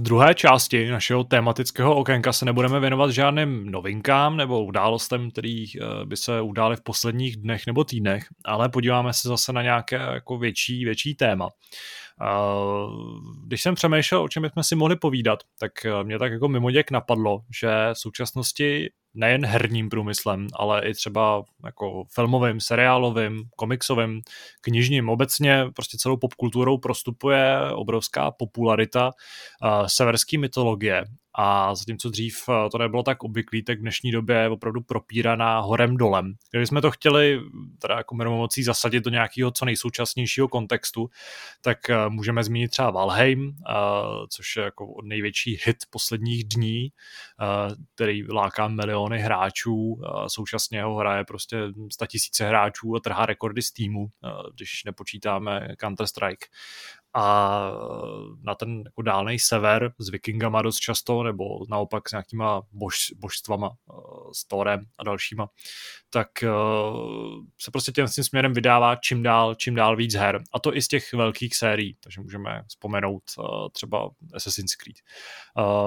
V druhé části našeho tematického okénka se nebudeme věnovat žádným novinkám nebo událostem, které eh, by se udály v posledních dnech nebo týdnech, ale podíváme se zase na nějaké jako větší, větší téma. Když jsem přemýšlel, o čem bychom si mohli povídat, tak eh, mě tak jako mimoděk napadlo, že v současnosti nejen herním průmyslem, ale i třeba jako filmovým, seriálovým, komiksovým, knižním, obecně prostě celou popkulturou prostupuje obrovská popularita uh, severské mytologie a zatímco dřív eh, to nebylo tak obvyklý, tak v dnešní době je opravdu propíraná horem dolem. Kdybychom to chtěli teda jako mocí zasadit do nějakého co nejsoučasnějšího kontextu, tak eh, můžeme zmínit třeba Valheim, eh, což je jako největší hit posledních dní, který láká miliony hráčů, současně ho hraje prostě tisíce hráčů a trhá rekordy z týmu, když nepočítáme Counter-Strike a na ten jako dálný sever s vikingama dost často, nebo naopak s nějakýma bož, božstvama, s Thorem a dalšíma, tak se prostě tím, tím směrem vydává čím dál, čím dál víc her. A to i z těch velkých sérií, takže můžeme vzpomenout třeba Assassin's Creed.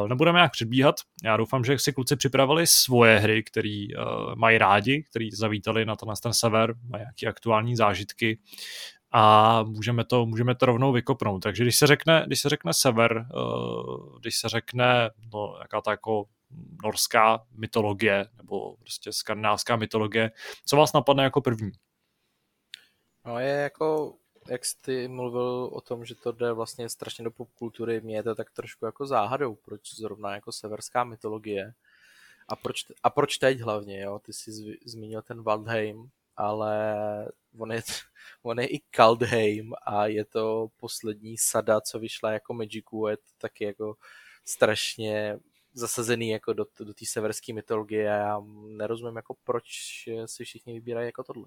Nebudeme nějak předbíhat, já doufám, že si kluci připravili svoje hry, které mají rádi, který zavítali na ten sever, mají nějaké aktuální zážitky a můžeme to, můžeme to rovnou vykopnout. Takže když se řekne, když se řekne sever, uh, když se řekne no, jaká ta jako norská mytologie nebo prostě skandinávská mytologie, co vás napadne jako první? No je jako, jak jsi mluvil o tom, že to jde vlastně strašně do popkultury, mě je to tak trošku jako záhadou, proč zrovna jako severská mytologie. A proč, a proč teď hlavně, jo? Ty jsi zmínil ten Waldheim, ale on je, on je i Kaldheim a je to poslední sada, co vyšla jako Magicu, je to taky jako strašně zasazený jako do, do té severské mytologie a já nerozumím jako proč si všichni vybírají jako tohle.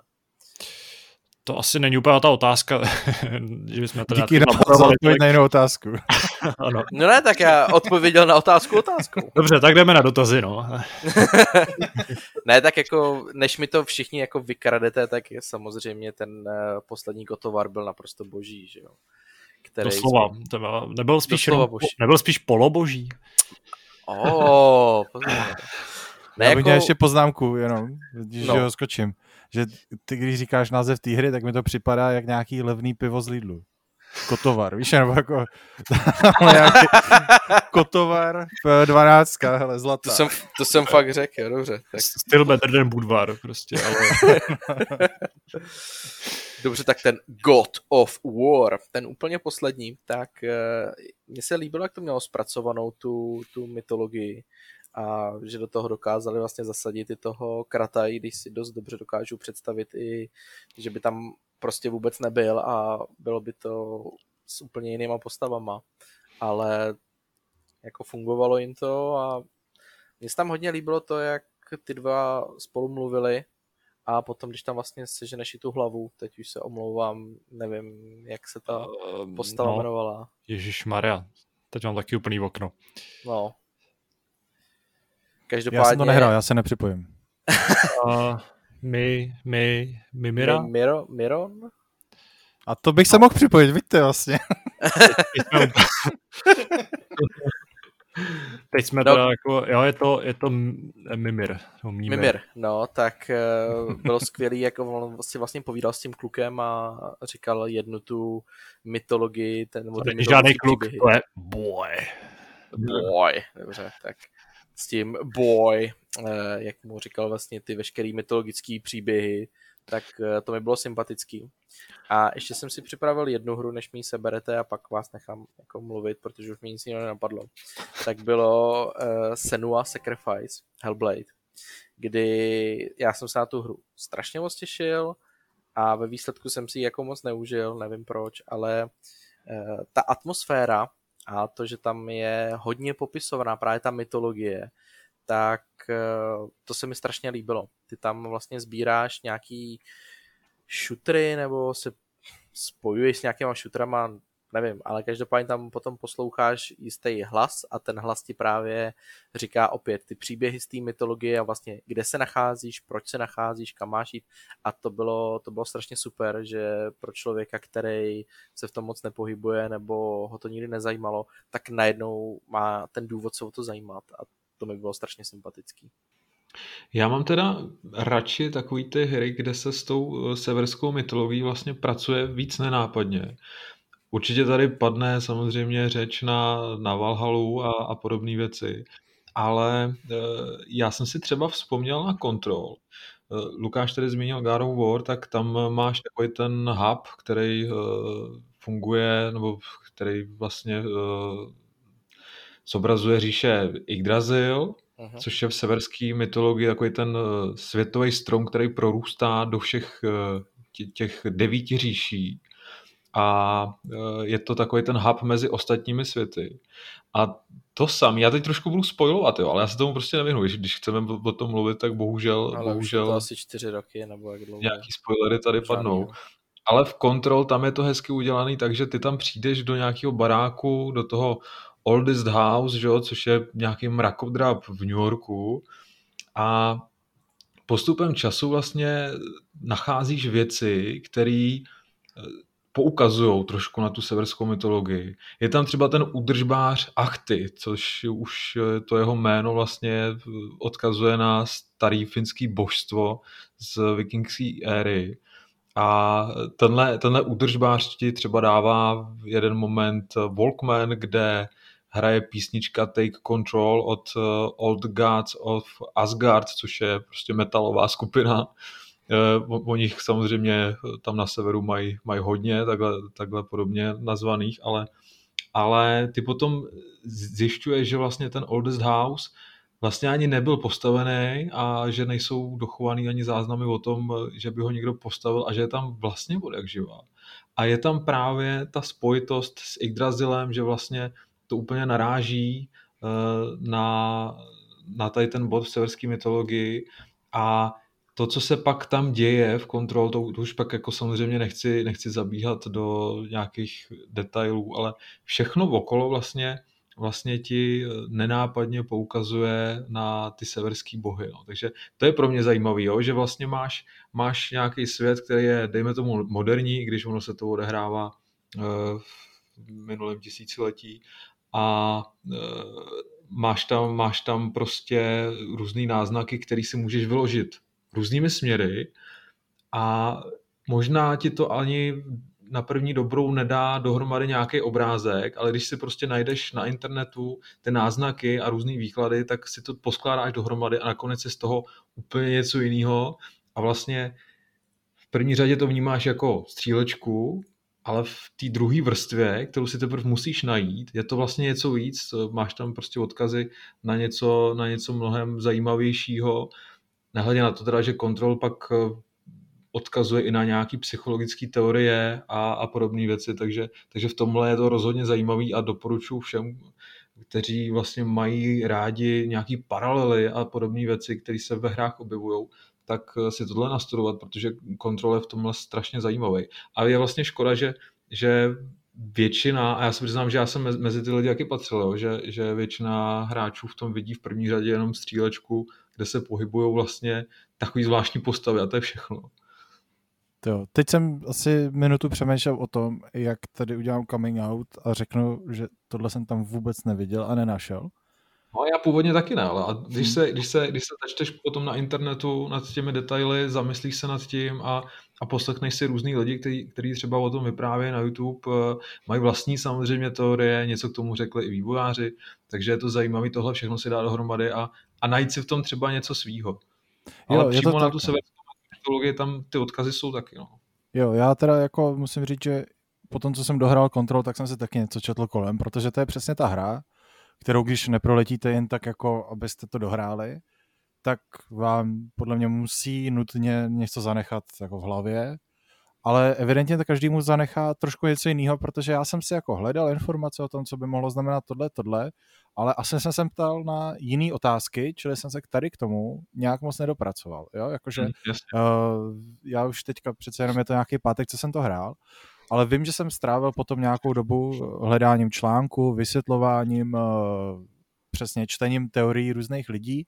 To asi není úplně ta otázka, že bychom to Díky na odpověď na jinou otázku. ano. No ne, tak já odpověděl na otázku otázkou. Dobře, tak jdeme na dotazy, no. ne, tak jako, než mi to všichni jako vykradete, tak je samozřejmě ten uh, poslední kotovar byl naprosto boží, že jo. Který Doslova, jsme... nebyl spíš, rom, nebyl spíš poloboží. Oh, ne, Já bych jako... měl ještě poznámku, jenom, když no. ho skočím že ty, když říkáš název té hry, tak mi to připadá jak nějaký levný pivo z Lidlu. Kotovar, víš, nebo jako nějaký kotovar 12, hele, zlatá. To jsem, to jsem fakt řekl, jo, dobře. Tak. Still better than Budvar, prostě, ale... dobře, tak ten God of War, ten úplně poslední, tak uh, mně se líbilo, jak to mělo zpracovanou tu, tu mytologii a že do toho dokázali vlastně zasadit i toho krata, i když si dost dobře dokážu představit i, že by tam prostě vůbec nebyl a bylo by to s úplně jinýma postavama. Ale jako fungovalo jim to a mně se tam hodně líbilo to, jak ty dva spolu mluvili a potom, když tam vlastně seženeš i tu hlavu, teď už se omlouvám, nevím, jak se ta ehm, postava no, jmenovala. Ježíš Maria, teď mám taky úplný okno. No, Každopádně... Já jsem to nehrál, já se nepřipojím. uh, my, my, Mimira? Mi, Miro, Miron? A to bych se mohl připojit, vidíte vlastně. Teď jsme no. teda jako, jo, je to, je to Mimir. No, Mimir. Mimir, no, tak uh, bylo skvělý, jako on si vlastně povídal s tím klukem a říkal jednu tu mytologii, ten, to ten žádný kluk, to je boy. Boy, dobře, tak s tím boy, eh, jak mu říkal vlastně ty veškerý mytologický příběhy, tak eh, to mi bylo sympatický. A ještě jsem si připravil jednu hru, než mi ji seberete a pak vás nechám jako mluvit, protože už mi nic jiného nenapadlo. Tak bylo uh, Senua Sacrifice, Hellblade, kdy já jsem se na tu hru strašně moc těšil a ve výsledku jsem si ji jako moc neužil, nevím proč, ale uh, ta atmosféra a to, že tam je hodně popisovaná právě ta mytologie, tak eh, to se mi strašně líbilo. Ty tam vlastně sbíráš nějaký šutry nebo se spojuješ s nějakýma šutrama, nevím, ale každopádně tam potom posloucháš jistý hlas a ten hlas ti právě říká opět ty příběhy z té mytologie a vlastně kde se nacházíš, proč se nacházíš, kam máš jít a to bylo, to bylo strašně super, že pro člověka, který se v tom moc nepohybuje nebo ho to nikdy nezajímalo, tak najednou má ten důvod se o to zajímat a to mi bylo strašně sympatický. Já mám teda radši takový ty hry, kde se s tou eh, severskou mytologií vlastně pracuje víc nenápadně. Určitě tady padne samozřejmě řeč na, na Valhalu a, a podobné věci, ale e, já jsem si třeba vzpomněl na Control. E, Lukáš tady zmínil God of War, tak tam máš takový ten hub, který e, funguje, nebo který vlastně e, zobrazuje říše Yggdrasil, uh-huh. což je v severské mytologii takový ten světový strom, který prorůstá do všech těch devíti říší a e, je to takový ten hub mezi ostatními světy. A to samé, já teď trošku budu spojovat, jo, ale já se tomu prostě nevyhnu. Když, když chceme o tom mluvit, tak bohužel... Ale bohužel už to asi čtyři roky, nebo jak dlouho. Nějaký spoilery tady padnou. ale v Control tam je to hezky udělaný, takže ty tam přijdeš do nějakého baráku, do toho Oldest House, že jo, což je nějaký mrakodrap v New Yorku a postupem času vlastně nacházíš věci, které eh, poukazují trošku na tu severskou mytologii. Je tam třeba ten udržbář Achty, což už eh, to jeho jméno vlastně eh, odkazuje na starý finský božstvo z vikingské éry. A tenhle, tenhle udržbář ti třeba dává v jeden moment Walkman, kde hraje písnička Take Control od Old Gods of Asgard, což je prostě metalová skupina, Eh, o, o nich samozřejmě eh, tam na severu mají, mají hodně takhle, takhle podobně nazvaných, ale, ale ty potom zjišťuješ, že vlastně ten Oldest House vlastně ani nebyl postavený a že nejsou dochovaný ani záznamy o tom, že by ho někdo postavil a že je tam vlastně od jak živá. A je tam právě ta spojitost s Yggdrasilem, že vlastně to úplně naráží eh, na, na tady ten bod v severské mytologii a to, co se pak tam děje v kontrol, to, to už pak jako samozřejmě nechci, nechci zabíhat do nějakých detailů, ale všechno okolo vlastně vlastně ti nenápadně poukazuje na ty severský bohy. No. Takže to je pro mě zajímavé, jo, že vlastně máš, máš nějaký svět, který je, dejme tomu, moderní, když ono se to odehrává uh, v minulém tisíciletí a uh, máš tam, máš tam prostě různé náznaky, které si můžeš vyložit různými směry a možná ti to ani na první dobrou nedá dohromady nějaký obrázek, ale když si prostě najdeš na internetu ty náznaky a různé výklady, tak si to poskládáš dohromady a nakonec je z toho úplně něco jiného. A vlastně v první řadě to vnímáš jako střílečku, ale v té druhé vrstvě, kterou si teprve musíš najít, je to vlastně něco víc, máš tam prostě odkazy na něco, na něco mnohem zajímavějšího Nehledě na to teda, že kontrol pak eh, odkazuje i na nějaký psychologické teorie a, a podobné věci, takže, takže v tomhle je to rozhodně zajímavý a doporučuji všem, kteří vlastně mají rádi nějaký paralely a podobné věci, které se ve hrách objevují, tak eh, si tohle nastudovat, protože kontrol je v tomhle strašně zajímavý. A je vlastně škoda, že, že většina, a já si přiznám, že já jsem mezi ty lidi jaký patřil, jo, že, že většina hráčů v tom vidí v první řadě jenom střílečku kde se pohybují vlastně takový zvláštní postavy a to je všechno. Jo. Teď jsem asi minutu přemýšlel o tom, jak tady udělám coming out a řeknu, že tohle jsem tam vůbec neviděl a nenašel. No já původně taky ne, ale a když se, když se, když se začteš potom na internetu nad těmi detaily, zamyslíš se nad tím a, a poslechneš si různý lidi, kteří, kteří třeba o tom vyprávějí na YouTube, eh, mají vlastní samozřejmě teorie, něco k tomu řekli i vývojáři, takže je to zajímavé tohle všechno si dá dohromady a, a najít si v tom třeba něco svýho. Ale jo, přímo to na tu no. severskou mytologii tam ty odkazy jsou taky. No. Jo, já teda jako musím říct, že po tom, co jsem dohrál kontrol, tak jsem si taky něco četl kolem, protože to je přesně ta hra, kterou když neproletíte jen tak jako, abyste to dohráli, tak vám podle mě musí nutně něco zanechat jako v hlavě, ale evidentně to každému zanechá trošku něco jiného, protože já jsem si jako hledal informace o tom, co by mohlo znamenat tohle, tohle, ale asi jsem se ptal na jiné otázky, čili jsem se k tady k tomu nějak moc nedopracoval, jo, jakože mm, uh, já už teďka přece jenom je to nějaký pátek, co jsem to hrál, ale vím, že jsem strávil potom nějakou dobu hledáním článku, vysvětlováním, uh, přesně čtením teorií různých lidí,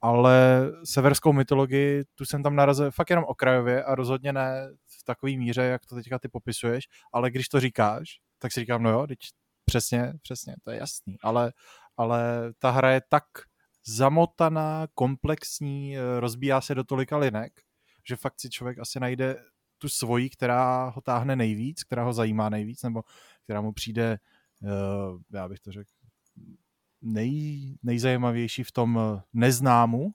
ale severskou mytologii, tu jsem tam narazil fakt jenom okrajově a rozhodně ne v takové míře, jak to teďka ty popisuješ, ale když to říkáš, tak si říkám, no jo, teď přesně, přesně, to je jasný, ale, ale ta hra je tak zamotaná, komplexní, eh, rozbíjá se do tolika linek, že fakt si člověk asi najde tu svoji, která ho táhne nejvíc, která ho zajímá nejvíc, nebo která mu přijde, uh, já bych to řekl, nej, nejzajímavější v tom eh, neznámu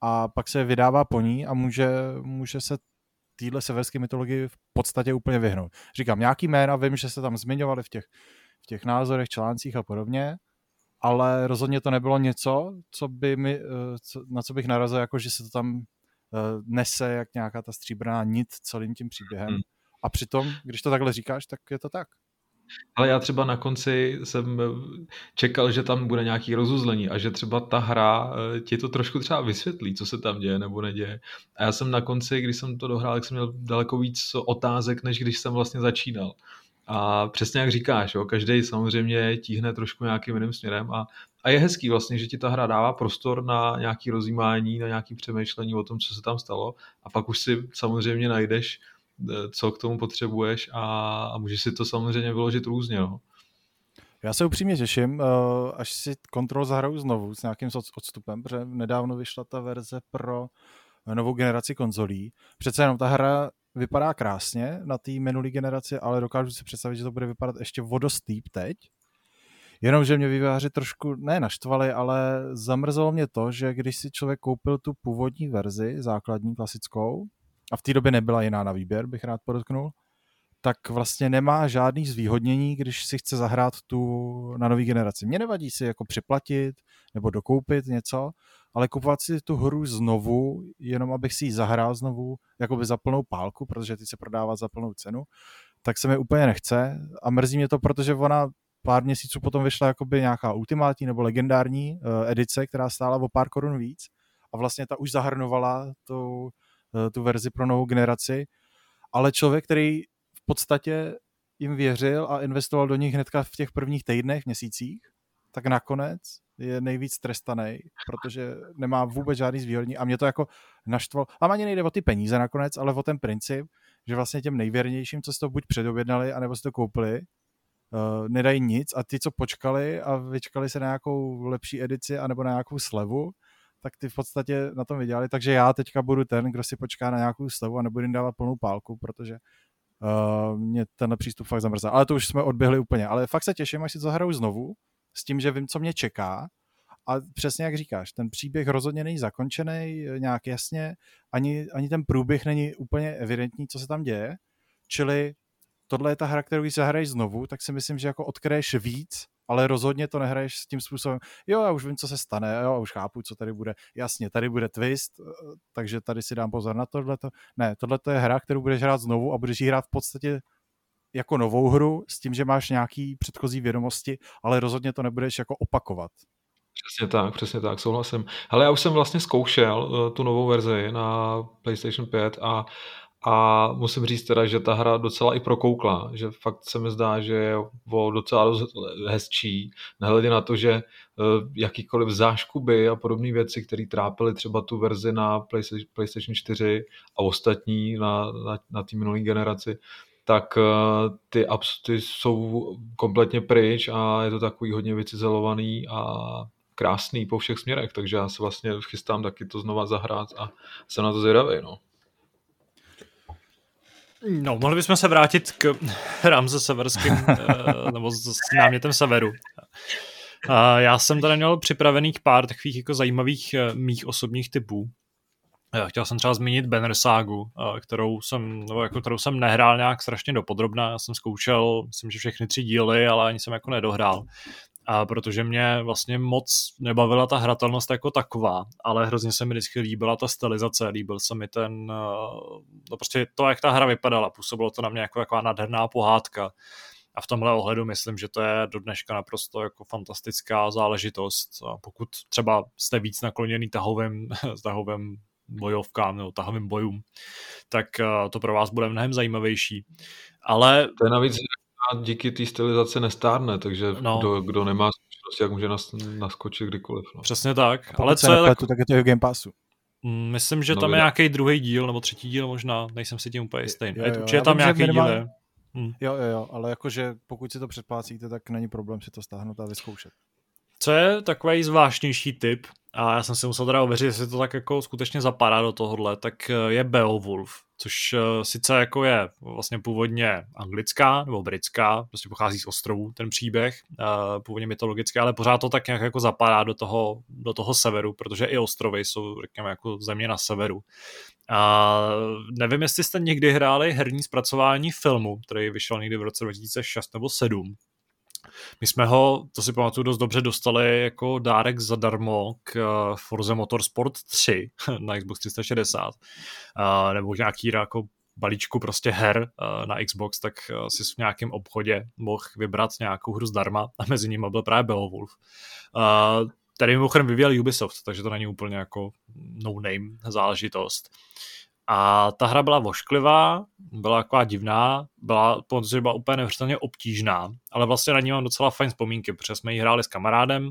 a pak se vydává po ní a může, může se téhle severské mytologii v podstatě úplně vyhnout. Říkám, nějaký jména vím, že se tam zmiňovali v těch, v těch názorech, článcích a podobně, ale rozhodně to nebylo něco, co by mi, eh, co, na co bych narazil, jako že se to tam eh, nese jak nějaká ta stříbrná nit celým tím příběhem. Hmm. A přitom, když to takhle říkáš, tak je to tak. Ale já třeba na konci jsem čekal, že tam bude nějaký rozuzlení a že třeba ta hra eh, ti to trošku třeba vysvětlí, co se tam děje nebo neděje. A já jsem na konci, když jsem to dohrál, tak jsem měl daleko víc otázek, než když jsem vlastně začínal. A přesně jak říkáš, jo, každý samozřejmě tíhne trošku nějakým jiným směrem a, a je hezký vlastně, že ti ta hra dává prostor na nějaký rozjímání, na nějaký přemýšlení o tom, co se tam stalo a pak už si samozřejmě najdeš Eh, co k tomu potřebuješ a, a můžeš si to samozřejmě vyložit různě. No. Já se upřímně těším, eh, až si kontrol zahraju znovu s nějakým odstupem, protože nedávno vyšla ta verze pro novou generaci konzolí. Přece jenom ta hra vypadá krásně na té minulé generaci, ale dokážu si představit, že to bude vypadat ještě vodostýp teď. Jenomže mě vývojáři trošku, ne naštvali, ale zamrzelo mě to, že když si člověk koupil tu původní verzi, základní, klasickou, a v té době nebyla jiná na výběr, bych rád podotknul, tak vlastně nemá žádný zvýhodnění, když si chce zahrát tu na nový generaci. Mně nevadí si jako připlatit nebo dokoupit něco, ale kupovat si tu hru znovu, jenom abych si ji zahrál znovu, jako by za plnou pálku, protože ty se prodává za plnou cenu, tak se mi úplně nechce. A mrzí mě to, protože ona pár měsíců potom vyšla jakoby nějaká ultimátní nebo legendární uh, edice, která stála o pár korun víc. A vlastně ta už zahrnovala tu Eh, tu verzi pro novou generaci, ale člověk, který v podstatě jim věřil a investoval do nich hnedka v těch prvních týdnech, měsících, tak nakonec je nejvíc trestaný, protože nemá vůbec žádný zvýhodní a mě to jako naštvalo. A ani nejde o ty peníze nakonec, ale o ten princip, že vlastně těm nejvěrnějším, co si to buď předobjednali, anebo si to koupili, uh, nedají nic a ty, co počkali a vyčkali se na nějakou lepší edici anebo na nějakou slevu, tak ty v podstatě na tom vydělali, takže já teďka budu ten, kdo si počká na nějakou stavu a nebudu jim dávat plnou pálku, protože uh, mě tenhle přístup fakt zamrzá. Ale to už jsme odběhli úplně. Ale fakt se těším, až si to hraju znovu, s tím, že vím, co mě čeká. A přesně jak říkáš, ten příběh rozhodně není zakončený nějak jasně, ani, ani ten průběh není úplně evidentní, co se tam děje. Čili tohle je ta hra, kterou když zahraješ znovu, tak si myslím, že jako odkryješ víc ale rozhodně to nehraješ s tím způsobem, jo, já už vím, co se stane, jo, já už chápu, co tady bude, jasně, tady bude twist, eh, takže tady si dám pozor na tohleto. Ne, tohle je hra, kterou budeš hrát znovu a budeš ji hrát v podstatě jako novou hru s tím, že máš nějaký předchozí vědomosti, ale rozhodně to nebudeš jako opakovat. Přesně tak, přesně tak, souhlasím. Ale já už jsem vlastně zkoušel uh, tu novou verzi na PlayStation 5 a a musím říct teda, že ta hra docela i prokoukla, že fakt se mi zdá, že je o docela hezčí, nehledě na to, že eh, jakýkoliv záškuby a podobné věci, které trápily třeba tu verzi na PlayStation 4 a ostatní na, na, na té minulé generaci, tak eh, ty, ty jsou kompletně pryč a je to takový hodně vycizelovaný a krásný po všech směrech, takže já se vlastně chystám taky to znova zahrát a jsem na to zvědavý, no. No, mohli bychom se vrátit k hrám se severským, eh, nebo s námětem severu. Já jsem tady měl připravených pár takových jako zajímavých eh, mých osobních typů. Chtěl jsem třeba zmínit Banner Sagu, eh, kterou jsem, nebo jako, kterou jsem nehrál nějak strašně dopodrobna. Já jsem zkoušel, myslím, že všechny tři díly, ale ani jsem jako nedohrál a protože mě vlastně moc nebavila ta hratelnost jako taková, ale hrozně se mi vždycky líbila ta stylizace, líbil se mi ten, eh, no prostě to, jak ta hra vypadala, působilo to na mě jako taková nádherná pohádka a v tomhle ohledu myslím, že to je do dneška naprosto jako fantastická záležitost. A pokud třeba jste víc nakloněný tahovým, tahovým bojovkám nebo tahovým bojům, tak eh, to pro vás bude mnohem zajímavější. Ale... To je navíc díky té stylizaci nestárne, takže no. kdo, kdo nemá zkušenosti, jak může nas, naskočit kdykoliv. No. Přesně tak. A ale co je tak... tak je to v Game Passu. Mm, myslím, že no, tam je nějaký druhý díl, nebo třetí díl možná, nejsem si tím úplně jistý. Určitě tam nějaký minimál... díl Hmm. Jo, jo, jo, ale jakože pokud si to předplácíte, tak není problém si to stáhnout a vyzkoušet. Co je takový zvláštnější typ, a já jsem si musel teda ověřit, jestli to tak jako skutečně zapadá do tohohle, tak eh, je Beowulf, což eh, sice jako je vlastně původně anglická nebo britská, prostě pochází z ostrovů ten příběh, eh, původně mytologický, ale pořád to tak nějak jako zapadá do toho, do toho severu, protože i ostrovy jsou, řekněme, jako země na severu. A nevím, jestli jste někdy hráli herní zpracování filmu, který vyšel někdy v roce 2006 nebo 2007, my jsme ho, to si pamatuju dost dobře, dostali jako dárek zadarmo k uh, Forza Motorsport 3 na Xbox 360, uh, nebo nějaký jako balíčku prostě her na Xbox, tak si v nějakém obchodě mohl vybrat nějakou hru zdarma a mezi nimi byl právě Beowulf. Tady mimochodem vyvíjel Ubisoft, takže to není úplně jako no-name záležitost. A ta hra byla vošklivá, byla taková divná, byla, protože byla úplně neuvěřitelně obtížná, ale vlastně na ní mám docela fajn vzpomínky, protože jsme ji hráli s kamarádem,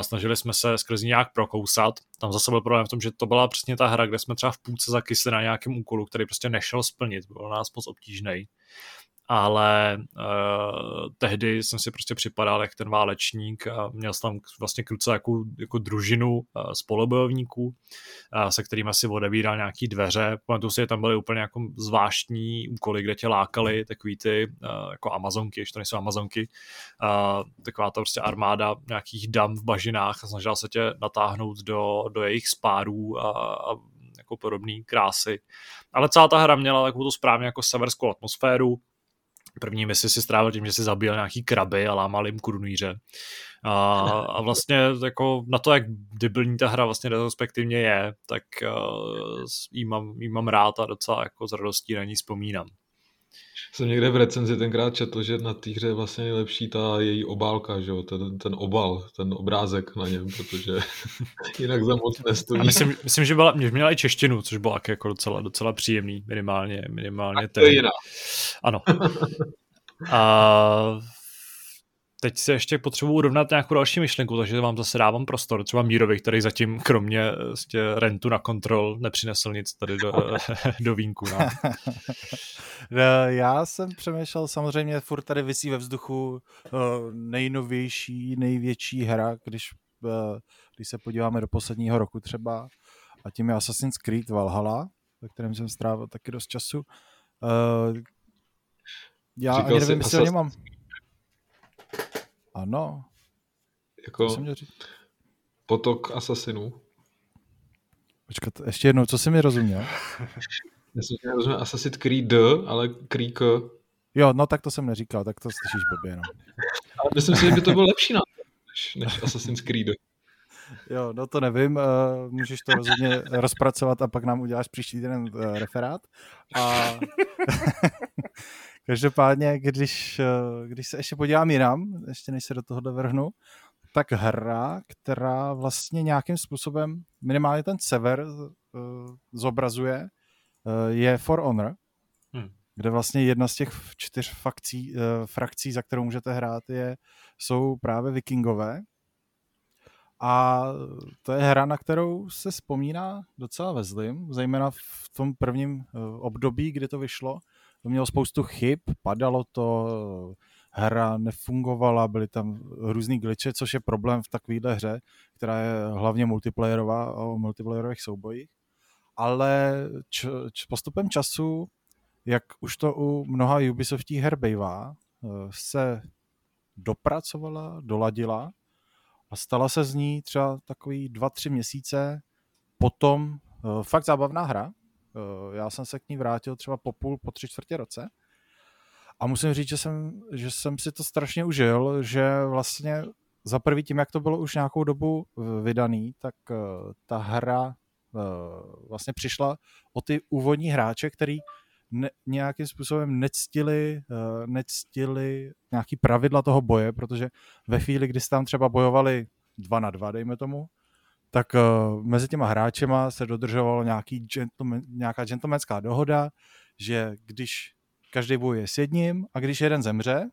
snažili jsme se skrz ní nějak prokousat. Tam zase byl problém v tom, že to byla přesně ta hra, kde jsme třeba v půlce zakysli na nějakém úkolu, který prostě nešel splnit, byl nás moc obtížný ale uh, tehdy jsem si prostě připadal jak ten válečník a měl jsem tam vlastně kruce jako, jako družinu uh, spolubojovníků, uh, se kterými si odevíral nějaký dveře. Pamatuju si, že tam byly úplně jako zvláštní úkoly, kde tě lákali takový ty uh, jako amazonky, ještě to nejsou amazonky, uh, taková ta prostě armáda nějakých dam v bažinách a snažila se tě natáhnout do, do jejich spárů a, a jako podobné krásy. Ale celá ta hra měla takovou tu správně jako severskou atmosféru, První misi si strávil tím, že si zabíjel nějaký kraby a lámal jim kurnýře. A, a vlastně jako na to, jak debilní ta hra vlastně retrospektivně je, tak uh, jí, mám, jí mám rád a docela jako s radostí na ní vzpomínám jsem někde v recenzi tenkrát četl, že na té hře je vlastně nejlepší ta její obálka, že jo? Ten, ten obal, ten obrázek na něm, protože jinak za moc nestojí. A myslím, myslím že byla, měla i češtinu, což bylo jako docela, docela příjemný, minimálně, minimálně. to je jiná. Ano. A teď se ještě potřebuji urovnat nějakou další myšlenku, takže vám zase dávám prostor. Třeba Mírovi, který zatím kromě vlastně, rentu na kontrol nepřinesl nic tady do, do vínku. No. Já jsem přemýšlel, samozřejmě furt tady vysí ve vzduchu eh, nejnovější, největší hra, když, eh, když se podíváme do posledního roku třeba, a tím je Assassin's Creed Valhalla, ve kterém jsem strávil taky dost času. Já Říkal ani nevím, jestli o něm mám ano. Jako jsem říct. potok asasinů. Počkat, ještě jednou, co jsi mi rozuměl? Já jsem nerozuměl Assassin's Creed, ale Creek. Jo, no tak to jsem neříkal, tak to slyšíš blbě, no. Ale myslím si, že by to byl lepší název než, než Assassin's Creed. Jo, no to nevím, uh, můžeš to rozhodně rozpracovat a pak nám uděláš příští den uh, referát. A Každopádně, když, eh, když se ještě podívám jinam, ještě než se do toho vrhnu, tak hra, která vlastně nějakým způsobem minimálně ten sever uh, zobrazuje, uh, je For Honor, hmm. kde vlastně jedna z těch čtyř fakcí, frakcí, za kterou můžete hrát, je, jsou právě vikingové. A to je hra, na kterou se vzpomíná docela ve zlým, zejména v tom prvním období, kdy to vyšlo, to mělo spoustu chyb, padalo to, hra nefungovala, byly tam různý glitche, což je problém v takovéhle hře, která je hlavně multiplayerová o multiplayerových soubojích. Ale č, č, postupem času, jak už to u mnoha Ubisoftích her bývá, eh, se dopracovala, doladila a stala se z ní třeba takový dva, tři měsíce potom eh, fakt zábavná hra, já jsem se k ní vrátil třeba po půl, po tři čtvrtě roce. A musím říct, že jsem, že jsem si to strašně užil, že vlastně za prvý tím, jak to bylo už nějakou dobu vydaný, tak eh, ta hra eh, vlastně přišla o ty úvodní hráče, který ne, nějakým způsobem nectili, nectili nějaký pravidla toho boje, protože ve chvíli, kdy tam třeba bojovali dva na dva, dejme tomu, tak uh, mezi těma hráčema se dodržovalo nějaký gentleman, nějaká gentlemanská dohoda, že když každý bojuje s jedním a když jeden zemře,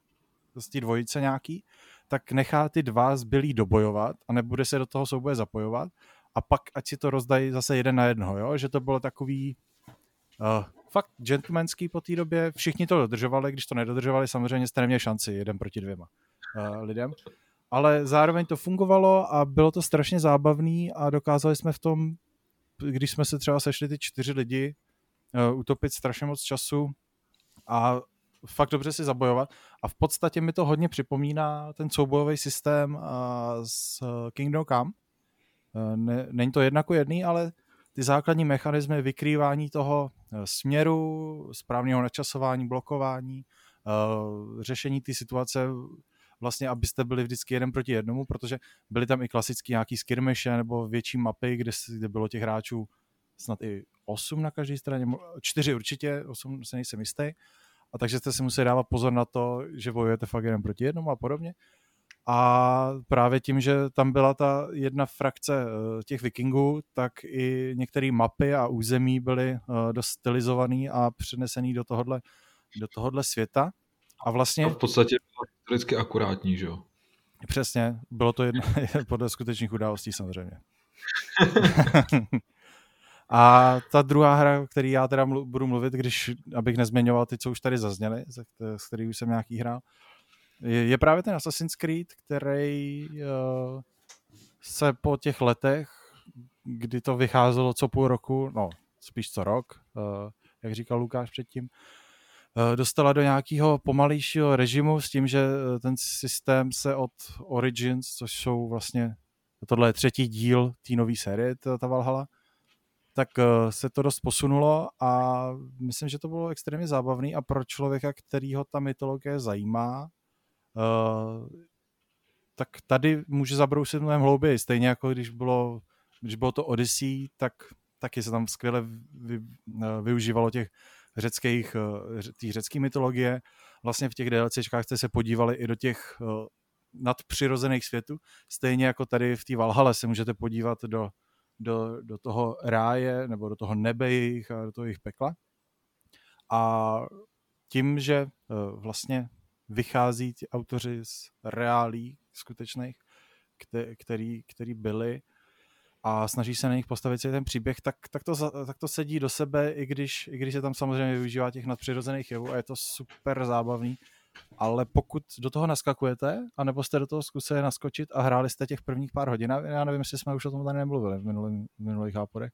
z té dvojice nějaký, tak nechá ty dva zbylí dobojovat a nebude se do toho souboje zapojovat. A pak ať si to rozdají zase jeden na jednoho, jo? že to bylo takový uh, fakt gentlemanský po té době, všichni to dodržovali, když to nedodržovali, samozřejmě jste neměli šanci jeden proti dvěma uh, lidem ale zároveň to fungovalo a bylo to strašně zábavný a dokázali jsme v tom, když jsme se třeba sešli ty čtyři lidi, uh, utopit strašně moc času a fakt dobře si zabojovat. A v podstatě mi to hodně připomíná ten soubojový systém uh, Kingdom Come. Ne, není to jednako jedný, ale ty základní mechanismy vykrývání toho směru, správného načasování, blokování, řešení té situace vlastně, abyste byli vždycky jeden proti jednomu, protože byly tam i klasický nějaký skirmishe nebo větší mapy, kde, kde bylo těch hráčů snad i osm na každé straně, čtyři určitě, osm se nejsem jistý. A takže jste si museli dávat pozor na to, že bojujete fakt jenom proti jednomu a podobně. A právě tím, že tam byla ta jedna frakce eh, těch vikingů, tak i některé mapy a území byly eh, dost stylizované a přenesený do tohohle, do tohohle světa. A vlastně... A v podstatě bylo historicky akurátní, že jo? Přesně, bylo to jedno, podle skutečných událostí samozřejmě. a ta druhá hra, který já teda mlu, budu mluvit, když, abych nezmiňoval ty, co už tady zazněly, z kterých už jsem nějaký hrál, je, je právě ten Assassin's Creed, který uh, se po těch letech, kdy to vycházelo co půl roku, no spíš co rok, uh, jak říkal Lukáš předtím, dostala do nějakého pomalejšího režimu s tím, že ten systém se od Origins, což jsou vlastně, tohle je třetí díl té nové série, ta, ta Valhalla, tak se to dost posunulo a myslím, že to bylo extrémně zábavný a pro člověka, kterýho ta mytologie zajímá, tak tady může zabrousit mnohem hlouběji. Stejně jako když bylo, když bylo to Odyssey, tak taky se tam skvěle vy, využívalo těch řeckých, uh, tý řecký mytologie. Vlastně v těch DLCčkách jste se podívali i do těch uh, nadpřirozených světů. Stejně jako tady v té Valhale se můžete podívat do, do, do toho ráje nebo do toho nebe jejich a do toho jejich pekla. A tím, že uh, vlastně vychází ti autoři z reálí skutečných, který, který byli a snaží se na nich postavit si ten příběh, tak, tak, to, tak to sedí do sebe, i když, i když se tam samozřejmě využívá těch nadpřirozených jevů a je to super zábavný. Ale pokud do toho naskakujete, anebo jste do toho zkusili naskočit a hráli jste těch prvních pár hodin, já nevím, jestli jsme už o tom tady nemluvili v, minulý, v minulých háporech,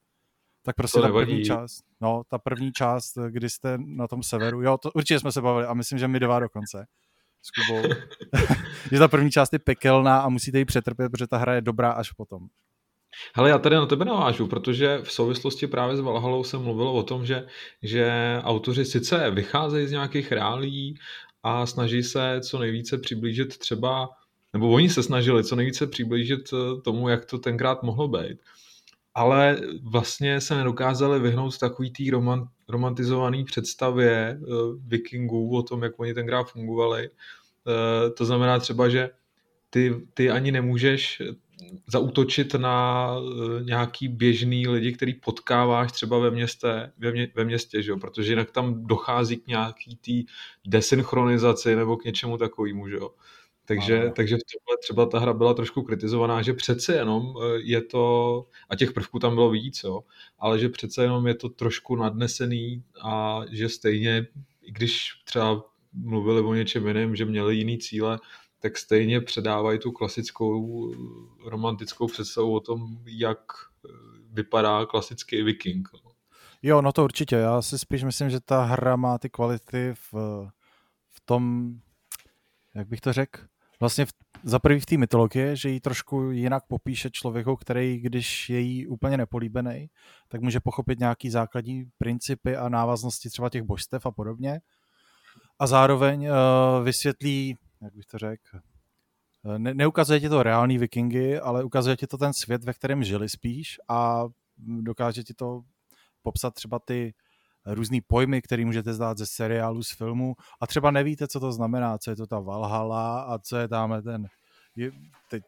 tak prostě ta první část, no, ta první část, kdy jste na tom severu, jo, to určitě jsme se bavili a myslím, že my dva dokonce, s Kubou. že ta první část je pekelná a musíte ji přetrpět, protože ta hra je dobrá až potom. Hele, já tady na tebe navážu, protože v souvislosti právě s Valhalou se mluvilo o tom, že, že autoři sice vycházejí z nějakých reálí a snaží se co nejvíce přiblížit třeba, nebo oni se snažili co nejvíce přiblížit eh, tomu, jak to tenkrát mohlo být, ale vlastně se nedokázali vyhnout takový té romant, romantizované představě uh, vikingů o tom, jak oni tenkrát fungovali. Uh, to znamená třeba, že ty, ty ani nemůžeš zautočit na uh, nějaký běžný lidi, který potkáváš třeba ve městě, ve, mě, ve městě, že jo? protože jinak tam dochází k nějaký té desynchronizaci nebo k něčemu takovému. Že jo? Takže, ano. takže v tomhle třeba ta hra byla trošku kritizovaná, že přece jenom eh, je to, a těch prvků tam bylo víc, jo, ale že přece jenom je to trošku nadnesený a že stejně, i když třeba mluvili o něčem jiném, že měli jiný cíle, tak stejně předávají tu klasickou eh, romantickou představu o tom, jak eh, vypadá klasický viking. No. Jo, no to určitě. Já si spíš myslím, že ta hra má ty kvality v, v tom, jak bych to řekl, vlastně v, za prvý v té mytologie, že ji trošku jinak popíše člověku, který, když je jí úplně nepolíbený, tak může pochopit nějaký základní principy a návaznosti třeba těch božstev a podobně. A zároveň uh, vysvětlí, jak bych to řekl, eh, ne, neukazuje ti to reální vikingy, ale ukazuje ti to ten svět, ve kterém žili spíš a dokáže ti to popsat třeba ty různý pojmy, které můžete znát ze seriálu, z filmu. A třeba nevíte, co to znamená, co je to ta Valhalla a co je tam ten, teď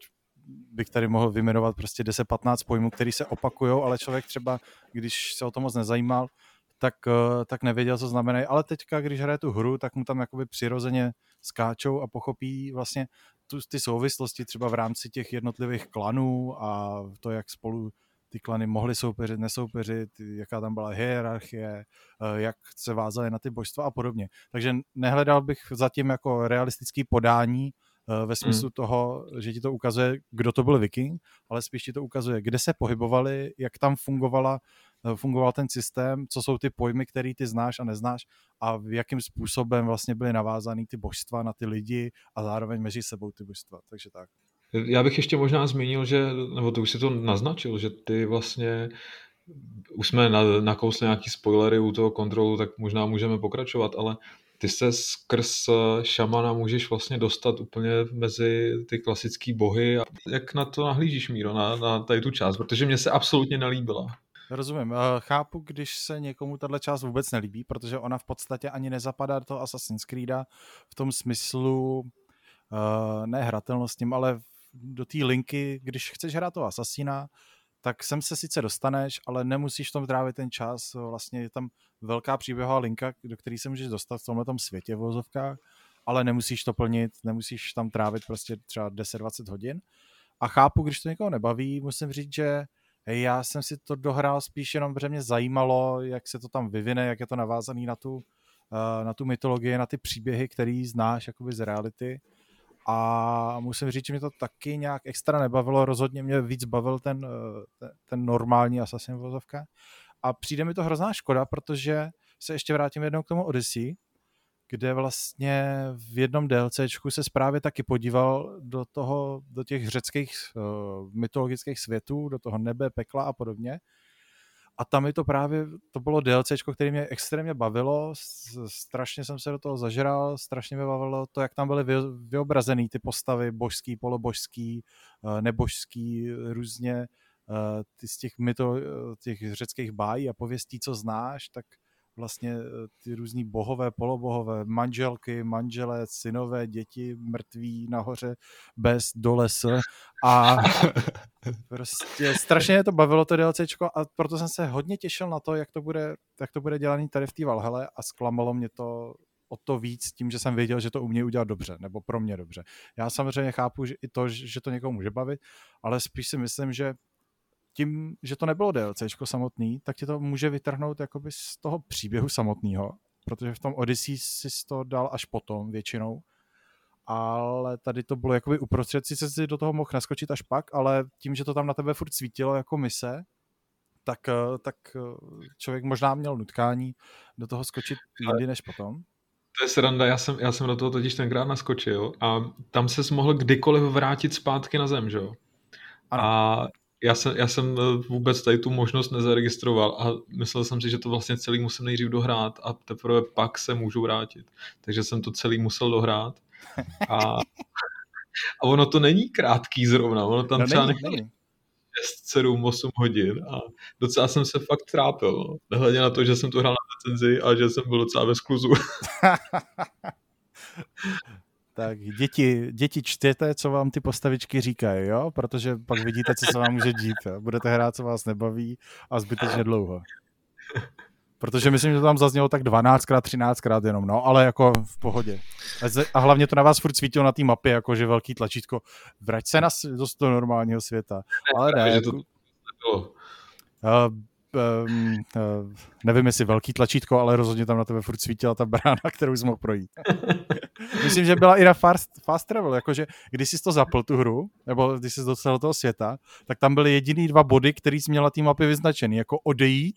bych tady mohl vyjmenovat prostě 10-15 pojmů, které se opakují, ale člověk třeba, když se o to moc nezajímal, tak, eh, tak nevěděl, co znamenají. Ale teďka, když hraje tu hru, tak mu tam jakoby přirozeně skáčou a pochopí vlastně tu, ty souvislosti třeba v rámci těch jednotlivých klanů a to, jak spolu ty klany mohly soupeřit, nesoupeřit, jaká tam byla hierarchie, eh, jak se vázaly na ty božstva a podobně. Takže nehledal bych zatím jako realistický podání ve smyslu hmm. toho, že ti to ukazuje, kdo to byl viking, ale spíš ti to ukazuje, kde se pohybovali, jak tam fungovala, eh, fungoval ten systém, co jsou ty pojmy, které ty znáš a neznáš a jakým způsobem vlastně byly navázány ty božstva na ty lidi a zároveň mezi sebou ty božstva. Takže tak. Já bych ještě možná zmínil, že, nebo to už si to naznačil, že ty vlastně už jsme nakousli nějaký spoilery u toho kontrolu, tak možná můžeme pokračovat, ale ty se skrz šamana můžeš vlastně dostat úplně mezi ty klasické bohy. Jak na to nahlížíš, Míro, na, na tady tu část? Protože mě se absolutně nelíbila. Rozumím. Eh, chápu, když se někomu tahle část vůbec nelíbí, protože ona v podstatě ani nezapadá do toho Assassin's Creed v tom smyslu uh, ne hratelnostním, ale do té linky, když chceš hrát toho Assassina, tak sem se sice dostaneš, ale nemusíš tom trávit ten čas. Vlastně je tam velká příběhová linka, do které se můžeš dostat v tomhle světě v vozovkách, ale nemusíš to plnit, nemusíš tam trávit prostě třeba 10-20 hodin. A chápu, když to někoho nebaví, musím říct, že já jsem si to dohrál spíš jenom, protože mě zajímalo, jak se to tam vyvine, jak je to navázaný na tu, eh, na tu mytologii, na ty příběhy, který znáš jakoby z reality. A musím říct, že mě to taky nějak extra nebavilo, rozhodně mě víc bavil ten, eh, ten, ten normální Assassin vozovka. A přijde mi to hrozná škoda, protože se ještě vrátím jednou k tomu Odyssey, kde vlastně v jednom DLCčku se právě taky podíval do toho, do těch řeckých uh, mytologických světů, do toho nebe, pekla a podobně. A tam mi to právě, to bylo DLCčko, které mě extrémně bavilo, strašně jsem se do toho zažral, strašně mě bavilo to, jak tam byly vyobrazený ty postavy, božský, polobožský, uh, nebožský, různě uh, ty z těch, myto, těch řeckých bájí a pověstí, co znáš, tak vlastně eh, ty různý bohové, polobohové, manželky, manželé, synové, děti, mrtví nahoře, bez, dole s a prostě strašně to bavilo to DLCčko a proto jsem se hodně těšil na to, jak to bude, jak to bude dělaný tady v té Valhele a zklamalo mě to o to víc tím, že jsem věděl, že to umějí udělat dobře, nebo pro mě dobře. Já samozřejmě chápu že i to, že to někomu může bavit, ale spíš si myslím, že tím, že to nebylo DLCčko samotný, tak ti to může vytrhnout jakoby z toho příběhu samotného, protože v tom Odyssey si to dal až potom většinou, ale tady to bylo jakoby uprostřed, sice si do toho mohl naskočit až pak, ale tím, že to tam na tebe furt svítilo jako mise, tak, eh, tak eh, člověk možná měl nutkání do toho skočit jindy než potom. To je sranda, já jsem, já jsem do toho totiž tenkrát naskočil a tam se mohl kdykoliv vrátit zpátky na zem, že jo? A já jsem, já jsem eh, vůbec tady tu možnost nezaregistroval a myslel jsem si, že to vlastně celý musím nejdřív dohrát a teprve pak se můžu vrátit. Takže jsem to celý musel dohrát. A, a ono to není krátký zrovna, ono tam no, třeba není, není. 6, 7, 8 hodin a docela jsem se fakt trápil. No. Nehledě na to, že jsem to hrál na recenzi a že jsem byl docela ve skluzu. Tak děti, děti čtěte, co vám ty postavičky říkají, jo? Protože pak vidíte, co se vám může dít. Jo? Budete hrát, co vás nebaví a zbytečně dlouho. Protože myslím, že to tam zaznělo tak 12krát, 13krát jenom, no, ale jako v pohodě. A hlavně to na vás furt svítilo na té mapě, jakože velký tlačítko. Vrať se na, do normálního světa. Ale ne. Jako, uh, um, uh, nevím, jestli velký tlačítko, ale rozhodně tam na tebe furt svítila ta brána, kterou jsi mohl projít. Myslím, že byla i na fast, fast travel, jakože když jsi to zapl tu hru, nebo když jsi dostal do toho světa, tak tam byly jediný dva body, který jsi měl na té mapě vyznačený, jako odejít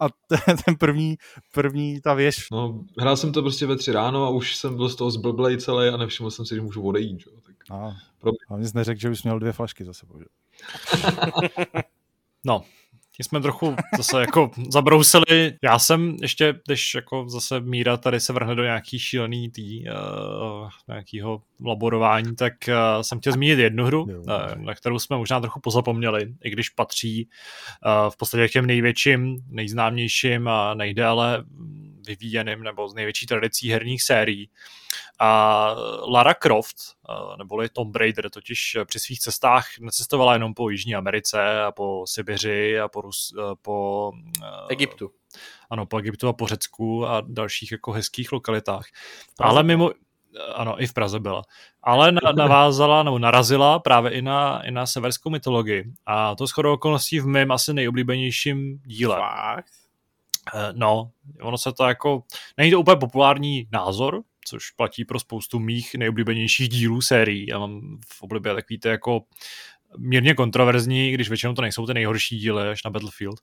a ten, ten první, první ta věž. No, hrál jsem to prostě ve tři ráno a už jsem byl z toho zblblej celý a nevšiml jsem si, že můžu odejít. Že? Tak a, pro... a nic neřekl, že už měl dvě flašky za sebou. Že? no, my jsme trochu zase jako zabrousili. Já jsem ještě, když jako zase Míra tady se vrhne do nějaký šílený tý, uh, nějakýho laborování, tak uh, jsem chtěl zmínit jednu hru, uh, na kterou jsme možná trochu pozapomněli, i když patří uh, v podstatě k těm největším, nejznámějším a nejdéle vyvíjeným nebo z největší tradicí herních sérií. A Lara Croft, neboli Tom Raider, totiž při svých cestách necestovala jenom po Jižní Americe a po Sibiři a po, Rus, po Egyptu. Ano, po Egyptu a po Řecku a dalších jako hezkých lokalitách. Praze. Ale mimo, ano, i v Praze byla. Ale navázala nebo narazila právě i na, i na severskou mytologii. A to shodou okolností v mém asi nejoblíbenějším díle. Fakt? Eh, no, ono se to jako, není to úplně populární názor, což platí pro spoustu mých nejoblíbenějších dílů sérií. Já mám v oblibě takový to jako mírně kontroverzní, když většinou to nejsou ty nejhorší díly až na Battlefield.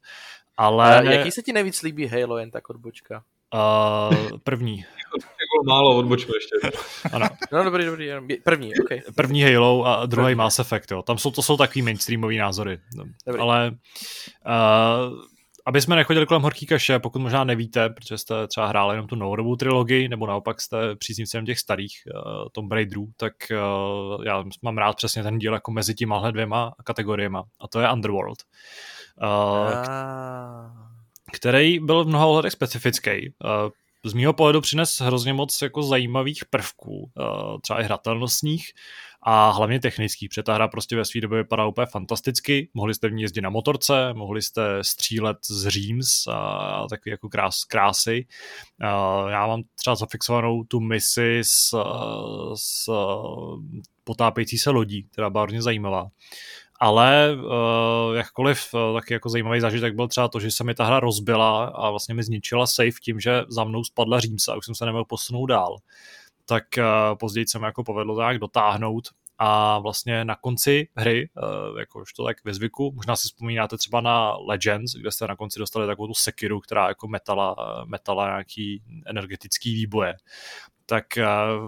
Ale... A jaký se ti nejvíc líbí Halo, jen tak odbočka? Uh, první. Bylo málo, odbočme ještě. ano. No dobrý, dobrý, první, ok. První Halo a druhý první. Mass Effect, jo. Tam jsou, to jsou takový mainstreamový názory. Dobrý. Ale uh, aby jsme nechodili kolem horký kaše, pokud možná nevíte, protože jste třeba hráli jenom tu novodobou trilogii, nebo naopak jste příznivcem těch starých uh, Tomb Raiderů, tak uh, já mám rád přesně ten díl jako mezi těma dvěma kategoriemi, a to je Underworld. Uh, který byl v mnoha ohledech specifický. Uh, z mého pohledu přines hrozně moc jako zajímavých prvků, třeba i hratelnostních a hlavně technických, protože ta hra prostě ve své době vypadá úplně fantasticky. Mohli jste v ní jezdit na motorce, mohli jste střílet z Říms a takový jako krás, krásy. Já mám třeba zafixovanou tu misi s, s potápějící se lodí, která byla hodně zajímavá ale uh, jakkoliv uh, taky jako zajímavý zážitek byl třeba to, že se mi ta hra rozbila a vlastně mi zničila safe tím, že za mnou spadla Římsa a už jsem se nemohl posunout dál. Tak uh, později se mi jako povedlo tak dotáhnout a vlastně na konci hry, uh, jakož to tak ve zvyku, možná si vzpomínáte třeba na Legends, kde jste na konci dostali takovou tu sekiru, která jako metala, metala nějaký energetický výboje. Tak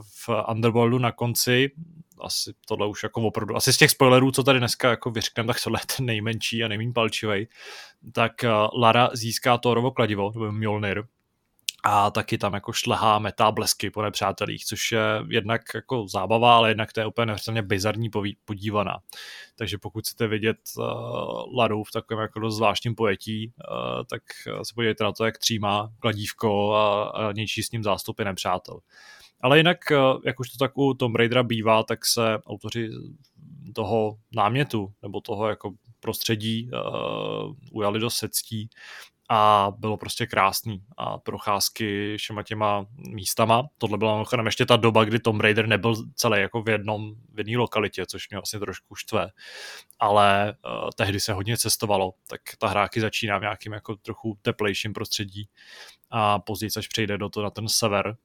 v Underworldu na konci asi tohle už jako opravdu, asi z těch spoilerů, co tady dneska jako vyřknem, tak tohle je ten nejmenší a nejméně palčivý. Tak uh, Lara získá Thorovo kladivo, nebo Mjolnir, a taky tam jako šlehá metá blesky po nepřátelích, což je jednak jako zábava, ale jednak to je úplně neuvěřitelně bizarní podívaná. Takže pokud chcete vidět uh, Laru v takovém jako dost zvláštním pojetí, uh, tak se podívejte na to, jak třímá kladívko a, a něčí s ním zástupy nepřátel. Ale jinak, eh, jak už to tak u Tomb Raidera bývá, tak se autoři toho námětu nebo toho jako prostředí uh, ujali do sectí a bylo prostě krásný a procházky všema těma místama. Tohle byla mimochodem ještě ta doba, kdy Tomb Raider nebyl celý jako v jednom, v jedné lokalitě, což mě vlastně trošku štve. Ale uh, tehdy se hodně cestovalo, tak ta hráky začíná v nějakým jako trochu teplejším prostředí a později, až přejde do to na ten sever,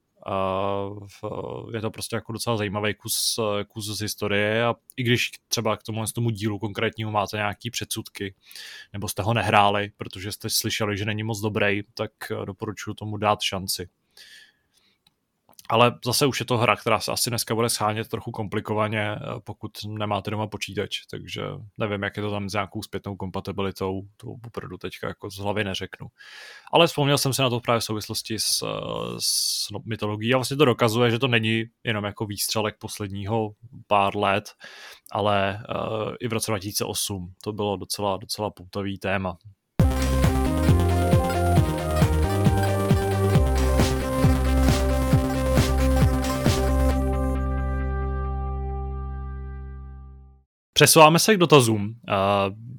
je to prostě jako docela zajímavý kus, kus z historie a i když třeba k tomu, tomu dílu konkrétnímu máte nějaký předsudky, nebo jste ho nehráli, protože jste slyšeli, že není moc dobrý, tak doporučuji tomu dát šanci ale zase už je to hra, která se asi dneska bude schánět trochu komplikovaně, eh, pokud nemáte doma počítač, takže nevím, jak je to tam s nějakou zpětnou kompatibilitou, to opravdu teďka jako z hlavy neřeknu. Ale vzpomněl jsem se na to právě v souvislosti s, eh, s no, mytologií a vlastně to dokazuje, že to není jenom jako výstřelek posledního pár let, ale uh, i v roce 2008 to bylo docela, docela poutavý téma. Přesouváme se k dotazům.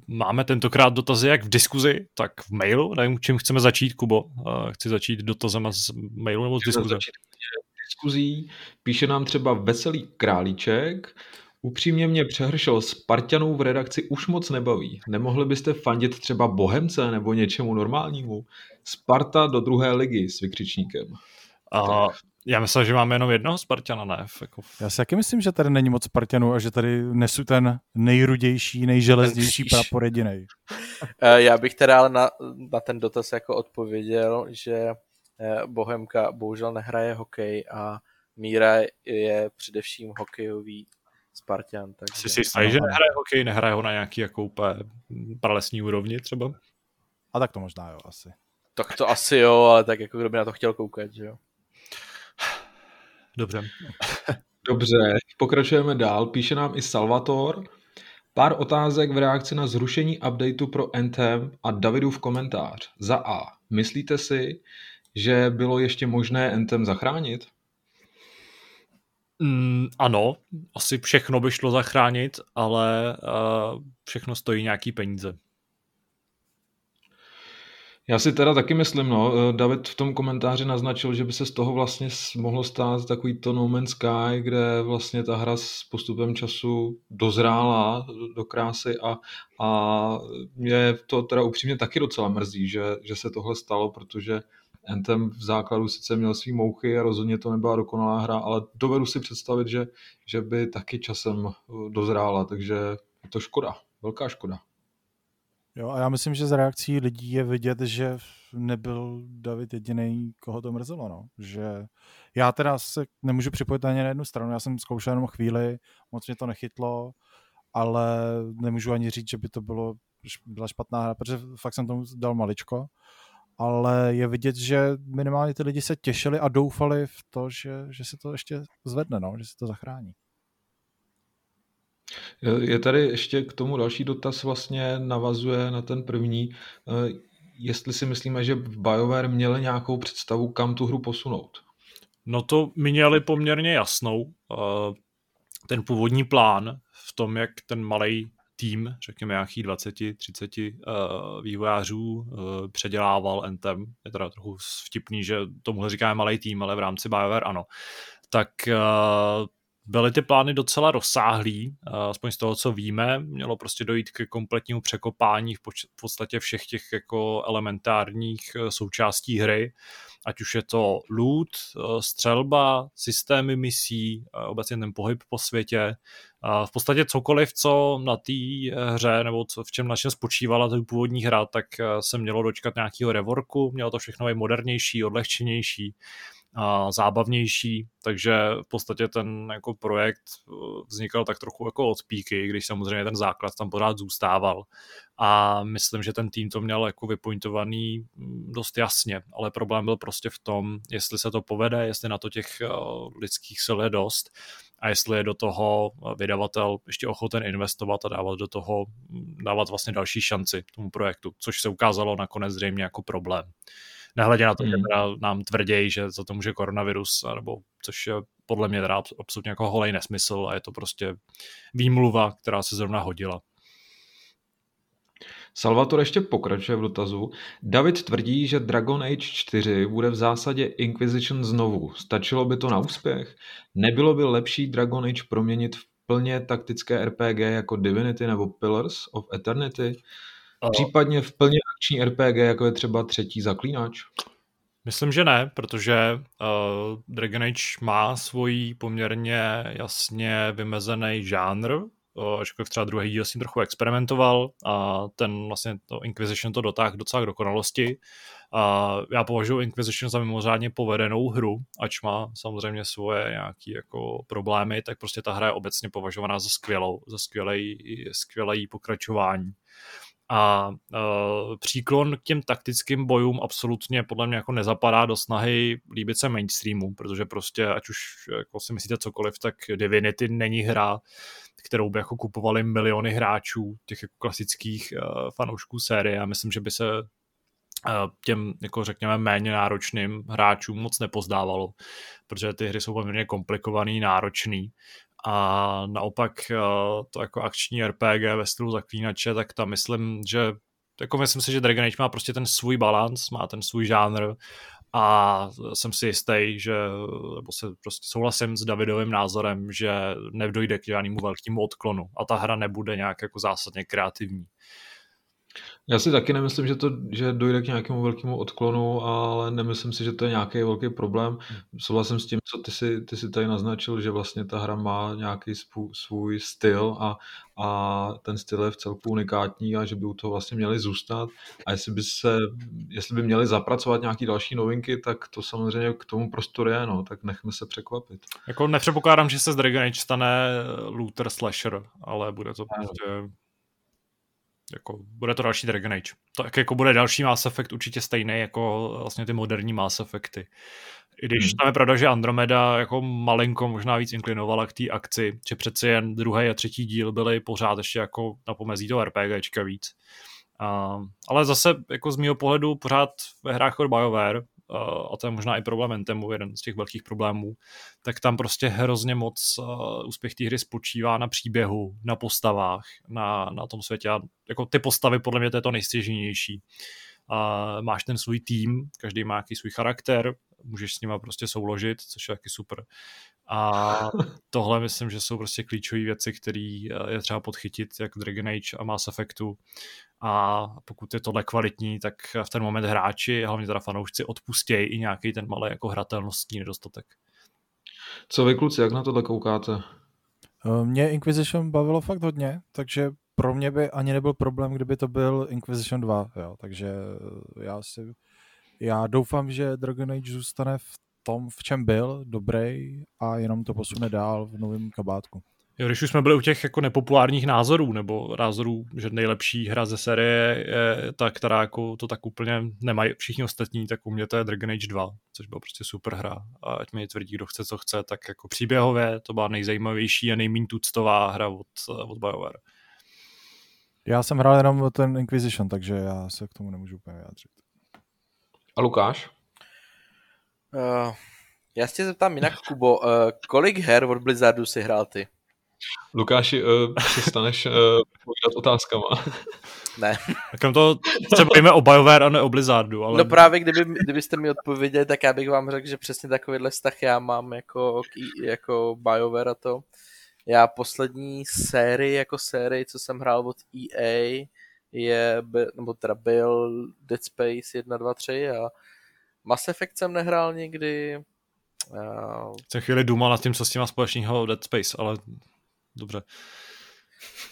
Máme tentokrát dotazy jak v diskuzi, tak v mailu. Nevím, čím chceme začít, Kubo. Chci začít dotazem z mailu nebo z diskuze? diskuzí. Píše nám třeba Veselý Králíček. Upřímně mě přehršel Spartanů v redakci už moc nebaví. Nemohli byste fandit třeba Bohemce nebo něčemu normálnímu? Sparta do druhé ligy s vykřičníkem. A já myslím, že máme jenom jednoho Spartana, ne? Jako... Já si taky myslím, že tady není moc Spartanů a že tady nesu ten nejrudější, nejželeznější prapor jedinej. Eh, já bych teda ale na, na ten dotaz jako odpověděl, že eh, Bohemka bohužel nehraje hokej a Míra je především hokejový Spartan. Takže... Jsi si jistý, že nehraje hokej, nehraje ho na nějaký jako úplně pralesní úrovni třeba? A tak to možná jo, asi. Tak to asi jo, ale tak jako kdo by na to chtěl koukat, že jo. Dobře. Dobře, pokračujeme dál. Píše nám i Salvator. Pár otázek v reakci na zrušení updateu pro Anthem a Davidův komentář. Za A. Myslíte si, že bylo ještě možné Anthem zachránit? Mm, ano, asi všechno by šlo zachránit, ale uh, všechno stojí nějaký peníze. Já si teda taky myslím, no, eh, David v tom komentáři naznačil, že by se z toho vlastně mohlo stát takový to No Man's Sky, kde vlastně ta hra s postupem času dozrála do krásy a, a mě to teda upřímně taky docela mrzí, že, že se tohle stalo, protože Anthem v základu sice měl svý mouchy a rozhodně to nebyla dokonalá hra, ale dovedu si představit, že, že by taky časem dozrála, takže je to škoda, velká škoda. Jo, a já myslím, že z reakcí lidí je vidět, že nebyl David jediný, koho to mrzelo. No. Že já teda se nemůžu připojit ani na jednu stranu, já jsem zkoušel jenom chvíli, moc mě to nechytlo, ale nemůžu ani říct, že by to bylo byla špatná hra, protože fakt jsem tomu dal maličko, ale je vidět, že minimálně ty lidi se těšili a doufali v to, že, že se to ještě zvedne, no, že se to zachrání. Je tady ještě k tomu další dotaz, vlastně navazuje na ten první. Eh, jestli si myslíme, že v BioWare měli nějakou představu, kam tu hru posunout? No to měli poměrně jasnou. Eh, ten původní plán v tom, jak ten malý tým, řekněme nějakých 20-30 uh, vývojářů předělával Anthem. Je teda trochu vtipný, že tomu říkáme malý tým, ale v rámci BioWare ano. Tak byly ty plány docela rozsáhlý, aspoň z toho, co víme. Mělo prostě dojít ke kompletnímu překopání v podstatě všech těch jako elementárních e, součástí hry, ať už je to loot, e, střelba, systémy misí, obecně ten pohyb po světě. V podstatě cokoliv, co na té hře, nebo co, v čem našem spočívala ta původní hra, tak se mělo dočkat nějakého revorku, mělo to všechno i modernější, odlehčenější a zábavnější, takže v podstatě ten jako projekt eh, vznikal tak trochu jako od píky, když samozřejmě ten základ tam pořád zůstával a myslím, že ten tým to měl jako vypointovaný mm, dost jasně, ale problém byl prostě v tom, jestli se to povede, jestli na to těch eh, lidských sil je dost a jestli je do toho vydavatel ještě ochoten investovat a dávat do toho, mm, dávat vlastně další šanci tomu projektu, což se ukázalo nakonec zřejmě jako problém. Nehledě na to, hmm. že teda nám tvrdějí, že za to může koronavirus, nebo což je podle mě teda absolutně jako holej nesmysl a je to prostě výmluva, která se zrovna hodila. Salvatore ještě pokračuje v dotazu. David tvrdí, že Dragon Age 4 bude v zásadě Inquisition znovu. Stačilo by to na úspěch? Nebylo by lepší Dragon Age proměnit v plně taktické RPG jako Divinity nebo Pillars of Eternity? Případně v plně akční RPG, jako je třeba třetí zaklínač? Myslím, že ne, protože uh, Dragon Age má svůj poměrně jasně vymezený žánr, uh, ačkoliv třeba druhý díl s tím trochu experimentoval a ten vlastně to Inquisition to dotáhl docela k dokonalosti. A já považuji Inquisition za mimořádně povedenou hru, ač má samozřejmě svoje nějaké jako problémy, tak prostě ta hra je obecně považovaná za skvělou, za skvělej, skvělý pokračování. A uh, příklon k těm taktickým bojům absolutně podle mě jako nezapadá do snahy líbit se mainstreamu, protože prostě, ať už jako si myslíte cokoliv, tak Divinity není hra, kterou by jako kupovali miliony hráčů, těch jako klasických uh, fanoušků série. Já myslím, že by se uh, těm, jako řekněme, méně náročným hráčům moc nepozdávalo, protože ty hry jsou poměrně komplikovaný, náročný a naopak eh, to jako akční RPG ve stylu zaklínače, tak tam myslím, že jako myslím si, že Dragon Age má prostě ten svůj balans, má ten svůj žánr a jsem si jistý, že nebo se prostě souhlasím s Davidovým názorem, že nedojde k žádnému velkému odklonu a ta hra nebude nějak jako zásadně kreativní. Já si taky nemyslím, že to že dojde k nějakému velkému odklonu, ale nemyslím si, že to je nějaký velký problém. Souhlasím s tím, co ty si, ty si tady naznačil, že vlastně ta hra má nějaký svůj, svůj styl a, a ten styl je v celku unikátní a že by u toho vlastně měli zůstat. A jestli by, se, jestli by měli zapracovat nějaké další novinky, tak to samozřejmě k tomu prostoru je, no, tak nechme se překvapit. Jako nepředpokládám, že se z Dragon Age stane looter slasher, ale bude to prostě jako, bude to další Dragon Age. To jako bude další Mass Effect určitě stejný jako vlastně ty moderní Mass Effecty. I když hmm. tam je pravda, že Andromeda jako malinko možná víc inklinovala k té akci, že přeci jen druhý a třetí díl byly pořád ještě jako na pomezí toho RPGčka víc. Uh, ale zase jako z mého pohledu pořád ve hrách od BioWare a to je možná i problém Antemu, jeden z těch velkých problémů, tak tam prostě hrozně moc úspěch té hry spočívá na příběhu, na postavách, na, na tom světě. A jako ty postavy podle mě to je to nejstěžnější. A máš ten svůj tým, každý má nějaký svůj charakter, můžeš s nima prostě souložit, což je taky super. A tohle myslím, že jsou prostě klíčové věci, které je třeba podchytit, jak Dragon Age a Mass Effectu a pokud je tohle kvalitní, tak v ten moment hráči, hlavně teda fanoušci, odpustějí i nějaký ten malý jako hratelnostní nedostatek. Co vy kluci, jak na tohle koukáte? Eh, mě Inquisition bavilo fakt hodně, takže pro mě by ani nebyl problém, kdyby to byl Inquisition 2, jo, takže eh, já si, já doufám, že Dragon Age zůstane v tom, v čem byl, dobrý a jenom to posune dál v novém kabátku. Jo, když už jsme byli u těch jako nepopulárních názorů, nebo názorů, že nejlepší hra ze série je ta, která jako to tak úplně nemají všichni ostatní, tak u mě to je Dragon Age 2, což byla prostě super hra. A ať mi tvrdí, kdo chce, co chce, tak jako příběhově to byla nejzajímavější a nejméně tuctová hra od, od BioWare. Já jsem hrál jenom ten Inquisition, takže já se k tomu nemůžu úplně vyjádřit. A Lukáš? Uh, já se zeptám jinak, Kubo, uh, kolik her od Blizzardu si hrál ty? Lukáši, uh, přestaneš uh, povídat otázkama. Ne. Tak to se bavíme o BioWare a ne o Blizzardu. Ale... No právě, kdyby, kdybyste mi odpověděli, tak já bych vám řekl, že přesně takovýhle vztah já mám jako, jako BioWare a to. Já poslední sérii, jako sérii, co jsem hrál od EA, je, nebo teda byl Dead Space 1, 2, 3 a Mass Effect jsem nehrál nikdy. Uh... Jsem chvíli důmal nad tím, co s tím má společného Dead Space, ale dobře.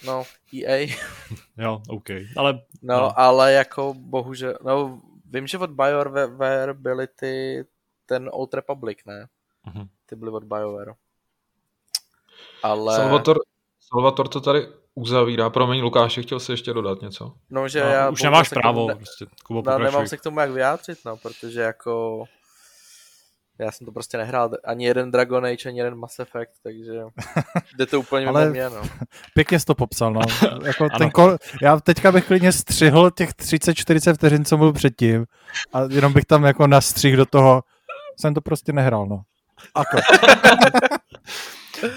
No, EA. jo, OK. Ale, no, no, ale jako bohužel, no, vím, že od BioWare byly ty, ten Old Republic, ne? Uh-huh. Ty byly od BioWare. Ale... Salvator, Salvator to tady uzavírá. Promiň, Lukáši, chtěl si ještě dodat něco? No, že no, já... Už nemáš právo. Ne... Prostě, Kubo, no, nemám se k tomu jak vyjádřit, no, protože jako... Já jsem to prostě nehrál ani jeden Dragon Age, ani jeden Mass Effect, takže jde to úplně Ale mě, no. Pěkně jsi to popsal, no. jako ten kol... Já teďka bych klidně střihl těch 30-40 vteřin, co byl předtím a jenom bych tam jako nastřih do toho, jsem to prostě nehrál, no. Ako.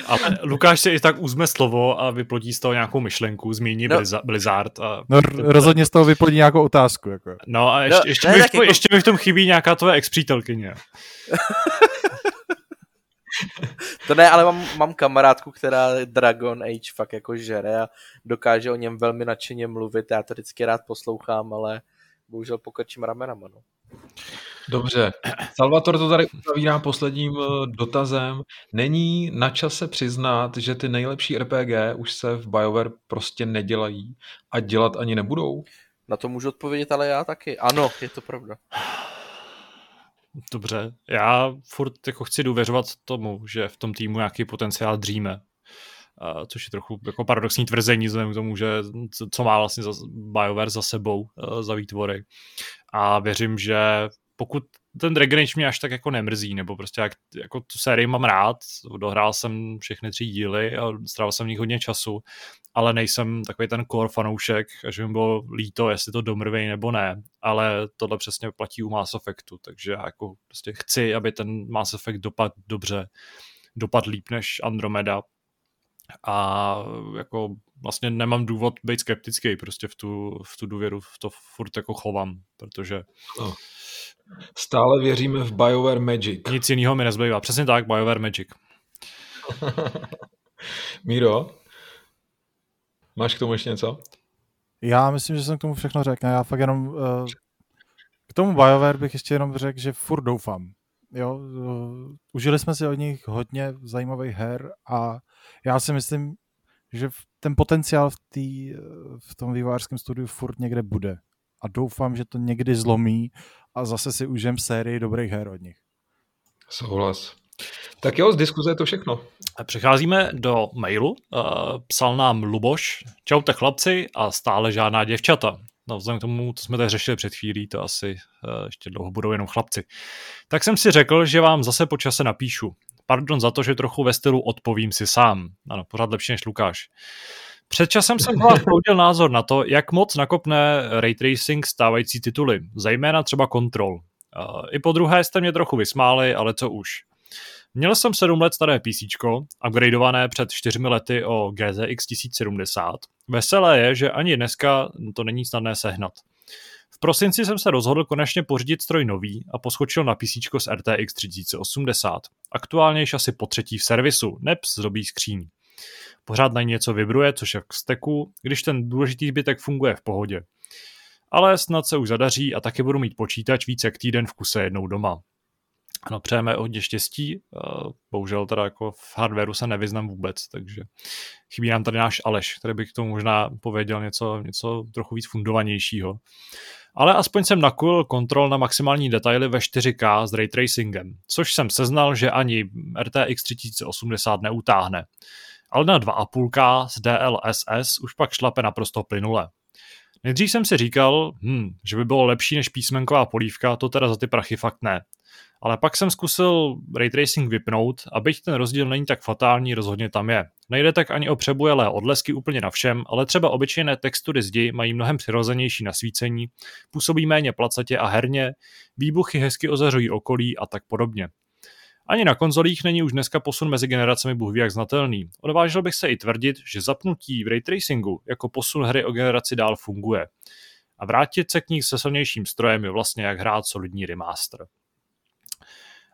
Ale Lukáš si i tak uzme slovo a vyplodí z toho nějakou myšlenku, zmíní no. Blizzard. A... No rozhodně z toho vyplodí nějakou otázku. Jako. No a ještě, no, ještě, ne, mi, v tom, jako... ještě mi v tom chybí nějaká tvoje ex-přítelkyně. to ne, ale mám, mám kamarádku, která Dragon Age fakt jako žere a dokáže o něm velmi nadšeně mluvit. Já to vždycky rád poslouchám, ale bohužel pokrčím ramenama. No. Dobře. Salvator to tady uzavírá posledním eh, dotazem. Není na čase přiznat, že ty nejlepší RPG už se v BioWare prostě nedělají a dělat ani nebudou? Na to můžu odpovědět, ale já taky. Ano, je to pravda. Dobře, já furt jako chci důvěřovat tomu, že v tom týmu nějaký potenciál dříme. Což je trochu jako paradoxní tvrzení, vzhledem k tomu, že co má vlastně za BioWare za sebou uh, za výtvory. A věřím, že pokud ten Dragon Age mě až tak jako nemrzí, nebo prostě jak, jako tu sérii mám rád, dohrál jsem všechny tři díly a strávil jsem v nich hodně času, ale nejsem takový ten core fanoušek, že mi bylo líto, jestli to domrvej nebo ne, ale tohle přesně platí u Mass Effectu, takže já jako prostě chci, aby ten Mass Effect dopad dobře, dopad líp než Andromeda a jako vlastně nemám důvod být skeptický prostě v tu, v tu důvěru, v to furt jako chovám, protože no. Stále věříme v BioWare Magic. Nic jiného mi nezbývá. Přesně tak, BioWare Magic. Míro, máš k tomu ještě něco? Já myslím, že jsem k tomu všechno řekl. Já fakt jenom uh, k tomu BioWare bych ještě jenom řekl, že furt doufám. Jo, uh, užili jsme si od nich hodně zajímavých her a já si myslím, že ten potenciál v, tý, v tom vývojářském studiu furt někde bude. A doufám, že to někdy zlomí a zase si užijem sérii dobrých her od nich. Souhlas. Tak jo, z diskuze je to všechno. Přecházíme do mailu. Psal nám Luboš. Čaute chlapci a stále žádná děvčata. No, vzhledem k tomu, co jsme tady řešili před chvílí, to asi uh, ještě dlouho budou jenom chlapci. Tak jsem si řekl, že vám zase po čase napíšu. Pardon za to, že trochu ve stylu odpovím si sám. Ano, pořád lepší než Lukáš. Před časem jsem vás proudil názor na to, jak moc nakopne Ray Tracing stávající tituly, zejména třeba Control. I po druhé jste mě trochu vysmáli, ale co už. Měl jsem 7 let staré PC, upgradeované před 4 lety o GZX 1070. Veselé je, že ani dneska to není snadné sehnat. V prosinci jsem se rozhodl konečně pořídit stroj nový a poskočil na PC s RTX 3080. Aktuálně již asi po třetí v servisu, neb z dobých skříň. Pořád na něco vibruje, což jak steku, když ten důležitý zbytek funguje v pohodě. Ale snad se už zadaří a taky budu mít počítač více jak týden v kuse jednou doma. Ano, přejeme hodně štěstí, bohužel teda jako v hardwareu se nevyznám vůbec, takže chybí nám tady náš Aleš, který bych k tomu možná pověděl něco, něco trochu víc fundovanějšího. Ale aspoň jsem nakul kontrol na maximální detaily ve 4K s ray tracingem, což jsem seznal, že ani RTX 3080 neutáhne. ale na 2,5K s DLSS už pak šlape naprosto plynule. Nejdřív jsem si říkal, hm, že by bylo lepší než písmenková polívka, to teda za ty prachy fakt ne. Ale pak jsem zkusil ray tracing vypnout a byť ten rozdíl není tak fatální, rozhodně tam je. Nejde tak ani o přebujelé odlesky úplně na všem, ale třeba obyčejné textury zdi mají mnohem přirozenější nasvícení, působí méně placatě a herně, výbuchy hezky ozařují okolí a tak podobně. Ani na konzolích není už dneska posun mezi generacemi Bůh jak znatelný. Odvážil bych se i tvrdit, že zapnutí v ray tracingu jako posun hry o generaci dál funguje. A vrátit se k ní se silnějším strojem je vlastně jak hrát solidní remaster.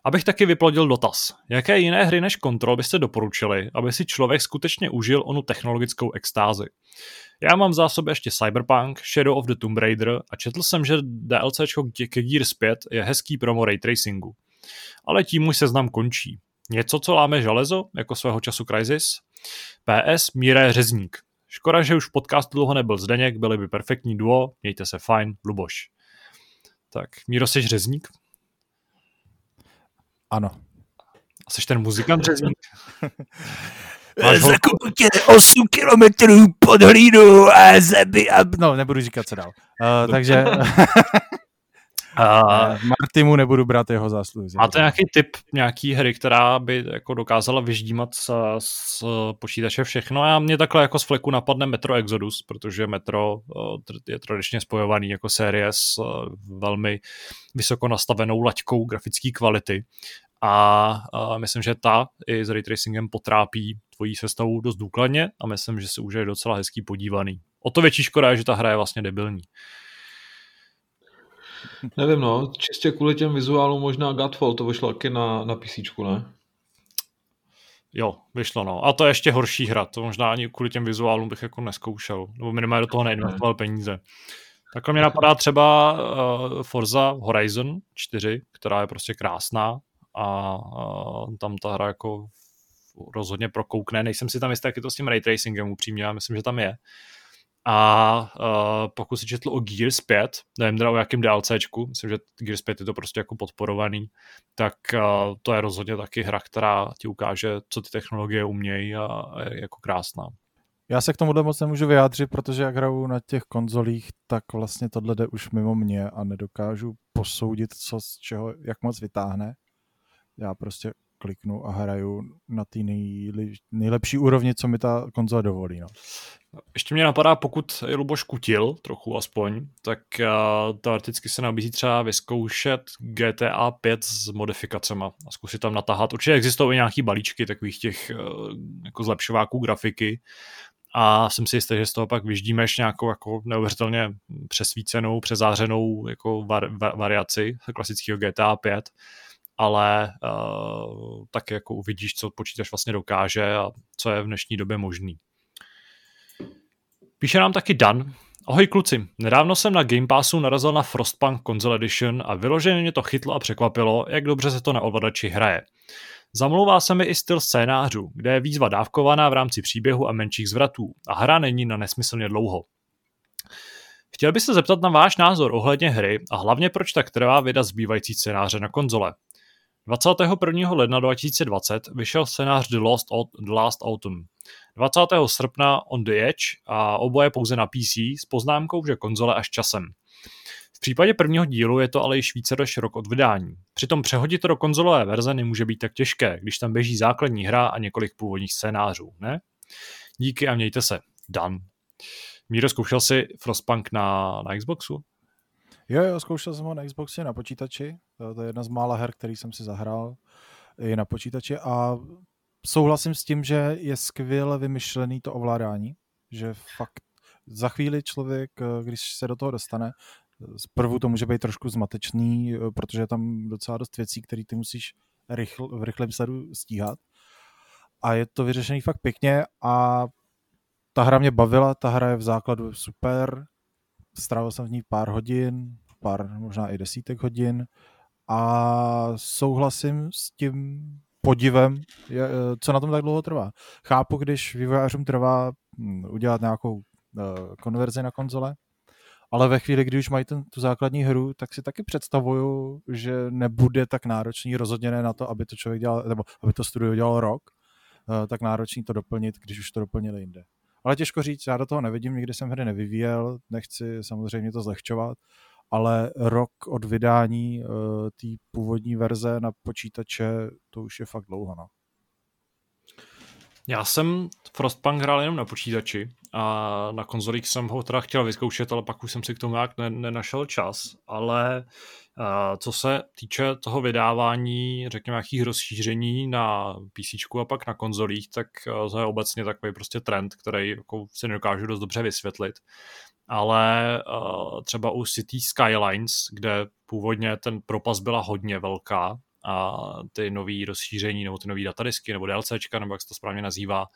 Abych taky vyplodil dotaz. Jaké jiné hry než Control byste doporučili, aby si člověk skutečně užil onu technologickou extázi? Já mám v zásobě ještě Cyberpunk, Shadow of the Tomb Raider a četl jsem, že DLCčko ke Gears 5 je hezký promo ray tracingu. Ale tím můj seznam končí. Něco, co láme železo, jako svého času Crysis? PS Míra řezník. Škoda, že už v podcastu dlouho nebyl Zdeněk, byli by perfektní duo, mějte se fajn, Luboš. Tak, Míro, jsi řezník? Ano. A jsi ten muzikant řezník? Zakupu tě 8 kilometrů pod hlínu a zeby a... No, nebudu říkat, co dál. Uh, takže... Uh, Martimu nebudu brát jeho zásluhy. Máte nějaký tip nějaký hry, která by jako dokázala vyždímat z, z počítače všechno? Já mě takhle jako z fleku napadne Metro Exodus, protože Metro uh, je tradičně spojovaný jako série s uh, velmi vysoko nastavenou laťkou grafické kvality. A myslím, že ta i s ray tracingem potrápí tvojí sestavu dost důkladně a myslím, že se už je docela hezký podívaný. O to větší škoda je, že ta hra je vlastně debilní. Nevím, no, čistě kvůli těm vizuálům možná Godfall, to vyšlo taky na, na PC, ne? Jo, vyšlo, no. A to je ještě horší hra, to možná ani kvůli těm vizuálům bych jako neskoušel, nebo minimálně do toho neinvestoval peníze. Takhle mě napadá třeba uh, Forza Horizon 4, která je prostě krásná a uh, tam ta hra jako rozhodně prokoukne. Nejsem si tam jistý, jak je to s tím ray tracingem upřímně, já myslím, že tam je. A uh, pokud si četl o Gears 5, nevím teda o jakém DLCčku, myslím, že Gears 5 je to prostě jako podporovaný, tak uh, to je rozhodně taky hra, která ti ukáže, co ty technologie umějí a je jako krásná. Já se k tomuhle moc nemůžu vyjádřit, protože jak hraju na těch konzolích, tak vlastně tohle jde už mimo mě a nedokážu posoudit, co z čeho, jak moc vytáhne. Já prostě kliknu a hraju na té nejlepší úrovni, co mi ta konzole dovolí. No. Ještě mě napadá, pokud je Luboš kutil, trochu aspoň, tak uh, teoreticky se nabízí třeba vyzkoušet GTA 5 s modifikacemi a zkusit tam natáhat. Určitě existují i nějaký balíčky takových těch uh, jako zlepšováků grafiky a jsem si jistý, že z toho pak vyždímeš nějakou jako neuvěřitelně přesvícenou, přezářenou jako var, var, variaci klasického GTA 5 ale uh, tak jako uvidíš, co počítač vlastně dokáže a co je v dnešní době možný. Píše nám taky Dan. Ahoj kluci, nedávno jsem na Game Passu narazil na Frostpunk Console Edition a vyloženě mě to chytlo a překvapilo, jak dobře se to na ovladači hraje. Zamlouvá se mi i styl scénářů, kde je výzva dávkovaná v rámci příběhu a menších zvratů a hra není na nesmyslně dlouho. Chtěl bych se zeptat na váš názor ohledně hry a hlavně proč tak trvá vydat zbývající scénáře na konzole. 21. ledna 2020 vyšel scénář The Last, The Last Autumn. 20. srpna On the Edge a oboje pouze na PC s poznámkou, že konzole až časem. V případě prvního dílu je to ale již více než rok od vydání. Přitom přehodit to do konzolové verze nemůže být tak těžké, když tam běží základní hra a několik původních scénářů, ne? Díky a mějte se. Dan. Míro, zkoušel si Frostpunk na, na Xboxu? Jo, jo, zkoušel jsem ho na Xboxi, na počítači. To je jedna z mála her, který jsem si zahrál i na počítači a souhlasím s tím, že je skvěle vymyšlený to ovládání, že fakt za chvíli člověk, když se do toho dostane, zprvu to může být trošku zmatečný, protože je tam docela dost věcí, které ty musíš rychl, v rychlém sledu stíhat. A je to vyřešený fakt pěkně a ta hra mě bavila, ta hra je v základu super, strávil jsem v ní pár hodin, pár možná i desítek hodin a souhlasím s tím podivem, co na tom tak dlouho trvá. Chápu, když vývojářům trvá hm, udělat nějakou eh, konverzi na konzole, ale ve chvíli, kdy už mají ten, tu základní hru, tak si taky představuju, že nebude tak náročný rozhodně ne na to, aby to člověk dělal, nebo aby to studio dělal rok, tak náročný to doplnit, když už to doplnili jinde. Ale těžko říct, já do toho nevidím, nikdy jsem hry nevyvíjel, nechci samozřejmě to zlehčovat, ale rok od vydání uh, té původní verze na počítače, to už je fakt dlouho. No. Já jsem Frostpunk hrál jenom na počítači a na konzolích jsem ho teda chtěl vyzkoušet, ale pak už jsem si k tomu nějak ne, nenašel čas, ale co se týče toho vydávání, řekněme, nějakých rozšíření na PC a pak na konzolích, tak to je obecně takový prostě trend, který jako si nedokážu dost dobře vysvětlit. Ale třeba u City Skylines, kde původně ten propas byla hodně velká, a ty nový rozšíření nebo ty nový datadisky nebo DLCčka, nebo jak se to správně nazývá,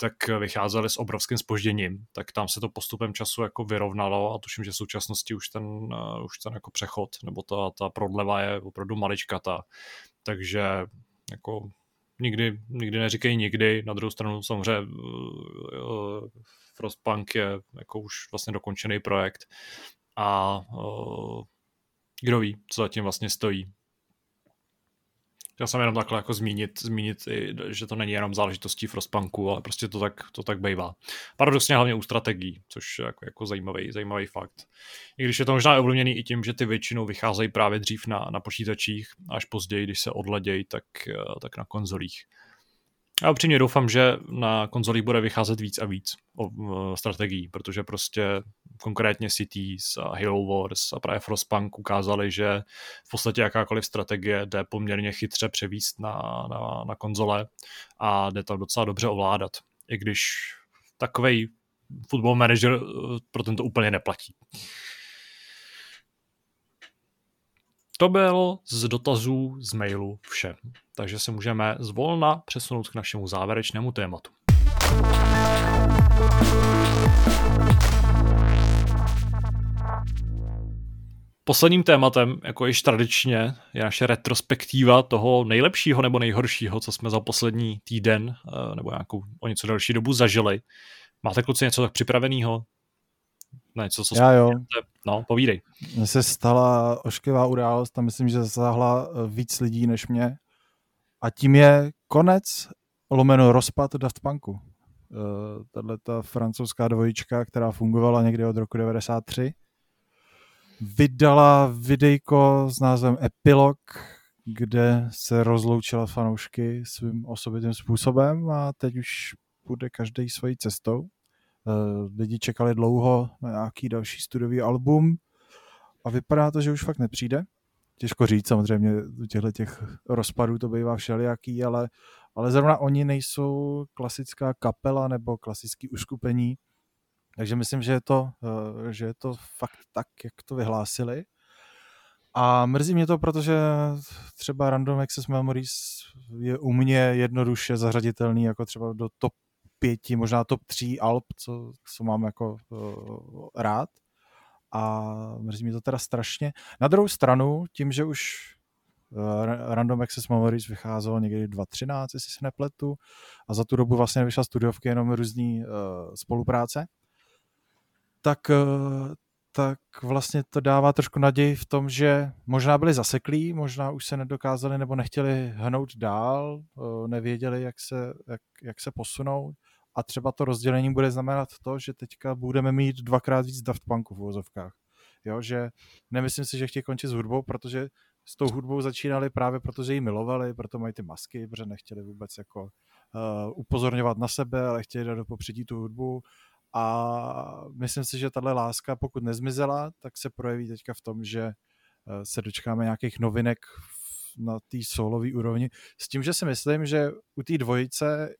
tak vycházely s obrovským spožděním, tak tam se to postupem času jako vyrovnalo a tuším, že v současnosti už ten, uh, už ten jako přechod nebo ta, ta prodleva je opravdu maličkatá. Takže jako nikdy, nikdy neříkej nikdy, na druhou stranu samozřejmě uh, Frostpunk je jako už vlastně dokončený projekt a kdo ví, co zatím vlastně stojí. Já jsem jenom takhle jako zmínit, zmínit, že to není jenom záležitostí Frostpunku, ale prostě to tak, to tak bývá. Paradoxně hlavně u strategií, což je jako, jako zajímavý, zajímavý fakt. I když je to možná ovlivněný i tím, že ty většinou vycházejí právě dřív na, na počítačích, až později, když se odladějí, tak, tak na konzolích. Já upřímně doufám, že na konzolích bude vycházet víc a víc o, strategií, protože prostě konkrétně Cities a Halo Wars a právě Frostpunk ukázali, že v podstatě jakákoliv strategie jde poměrně chytře převíst na, na, na konzole a jde to docela dobře ovládat. I když takový football manager eh, pro tento úplně neplatí. To byl z dotazů z mailu vše, takže se můžeme zvolna přesunout k našemu závěrečnému tématu. Posledním tématem, jako již tradičně, je naše retrospektiva toho nejlepšího nebo nejhoršího, co jsme za poslední týden eh, nebo nějakou o něco další dobu zažili. Máte kluci něco tak připraveného? Něco, co Já jo. No, povídej. Mně se stala ošklivá událost a myslím, že zasáhla eh, víc lidí než mě. A tím je konec lomeno rozpad Daft Punku. Eh, tahle ta francouzská dvojička, která fungovala někdy od roku 93, vydala videjko s názvem Epilog, kde se rozloučila fanoušky svým osobitým způsobem a teď už bude každý svojí cestou. Eh, lidi čekali dlouho na nějaký další studiový album a vypadá to, že už fakt nepřijde. Těžko říct, samozřejmě u těchto těch rozpadů to bývá všelijaký, ale, ale zrovna oni nejsou klasická kapela nebo klasický uskupení, takže myslím, že je to, eh, že je to fakt tak, jak to vyhlásili. A mrzí mě to, protože třeba Random Access Memories je u mě jednoduše zařaditelný jako třeba do top pěti, možná top tří alb, co, co mám jako uh, rád. A mrzí mě to teda strašně. Na druhou stranu, tím, že už uh, Random Access Memories vycházelo někdy 2.13, jestli se nepletu, a za tu dobu vlastně vyšla studiovky jenom různý uh, spolupráce, tak, uh, tak vlastně to dává trošku naději v tom, že možná byli zaseklí, možná už se nedokázali nebo nechtěli hnout dál, nevěděli, jak se, jak, jak se posunout a třeba to rozdělení bude znamenat to, že teďka budeme mít dvakrát víc Daft Punku v uvozovkách. Jo, že nemyslím si, že chtějí končit s hudbou, protože s tou hudbou začínali právě protože ji milovali, proto mají ty masky, protože nechtěli vůbec jako uh, upozorňovat na sebe, ale chtěli dát do popředí tu hudbu a myslím si, že tahle láska, pokud nezmizela, tak se projeví teďka v tom, že uh, se dočkáme nějakých novinek na té solové úrovni. S tím, že si myslím, že u té dvojice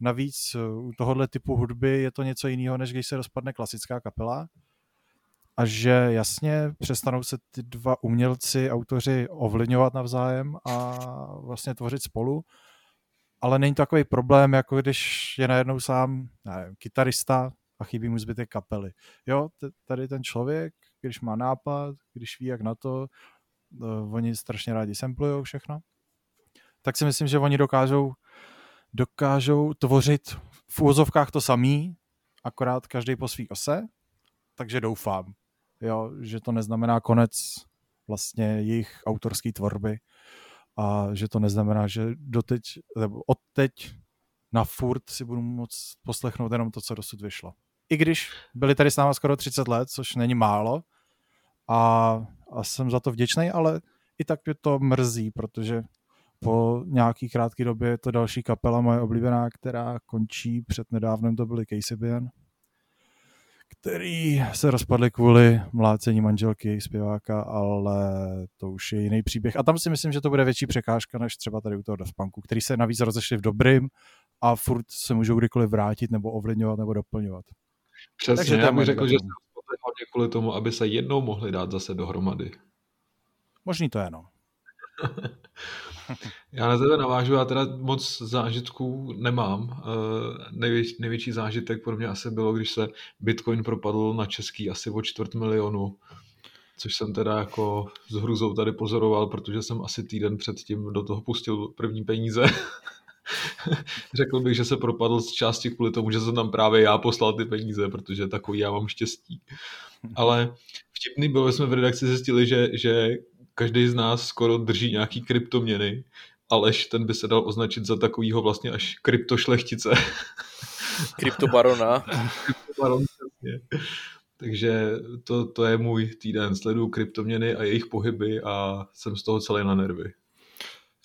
Navíc eh, u tohohle typu hudby je to něco jiného, než když se rozpadne klasická kapela. A že jasně přestanou se ty dva umělci, autoři ovlivňovat navzájem a vlastně tvořit spolu. Ale není to takový problém, jako když je najednou sám nevím, kytarista a chybí mu zbytek kapely. Jo, tady ten člověk, když má nápad, když ví, jak na to, uh, oni strašně rádi samplujou všechno, tak si myslím, že oni dokážou dokážou tvořit v úvozovkách to samý, akorát každý po svý ose, takže doufám, jo, že to neznamená konec vlastně jejich autorské tvorby a že to neznamená, že doteď, nebo odteď na furt si budu moc poslechnout jenom to, co dosud vyšlo. I když byli tady s náma skoro 30 let, což není málo, a, a jsem za to vděčný, ale i tak mě to mrzí, protože po nějaký krátké době je to další kapela moje oblíbená, která končí. Před nedávnem to byly Casey který se rozpadly kvůli mlácení manželky zpěváka, ale to už je jiný příběh. A tam si myslím, že to bude větší překážka, než třeba tady u toho Daft Punku, který se navíc rozešli v dobrým a furt se můžou kdykoliv vrátit nebo ovlivňovat nebo doplňovat. Přesně, Takže já bych řekl, že jsem hlavně kvůli tomu, aby se jednou mohli dát zase dohromady. Možný to je, no. Já na tebe navážu, já teda moc zážitků nemám. Eh, největší, největší zážitek pro mě asi bylo, když se Bitcoin propadl na český asi o čtvrt milionu, což jsem teda jako s hruzou tady pozoroval, protože jsem asi týden předtím do toho pustil první peníze. Řekl bych, že se propadl z části kvůli tomu, že jsem tam právě já poslal ty peníze, protože takový já mám štěstí. Ale vtipný bylo, že jsme v redakci zjistili, že, že každý z nás skoro drží nějaký kryptoměny, alež ten by se dal označit za takovýho vlastně až kryptošlechtice. Kryptobarona. Kryptobaron, Takže to, to je můj týden. Sleduju kryptoměny a jejich pohyby a jsem z toho celý na nervy.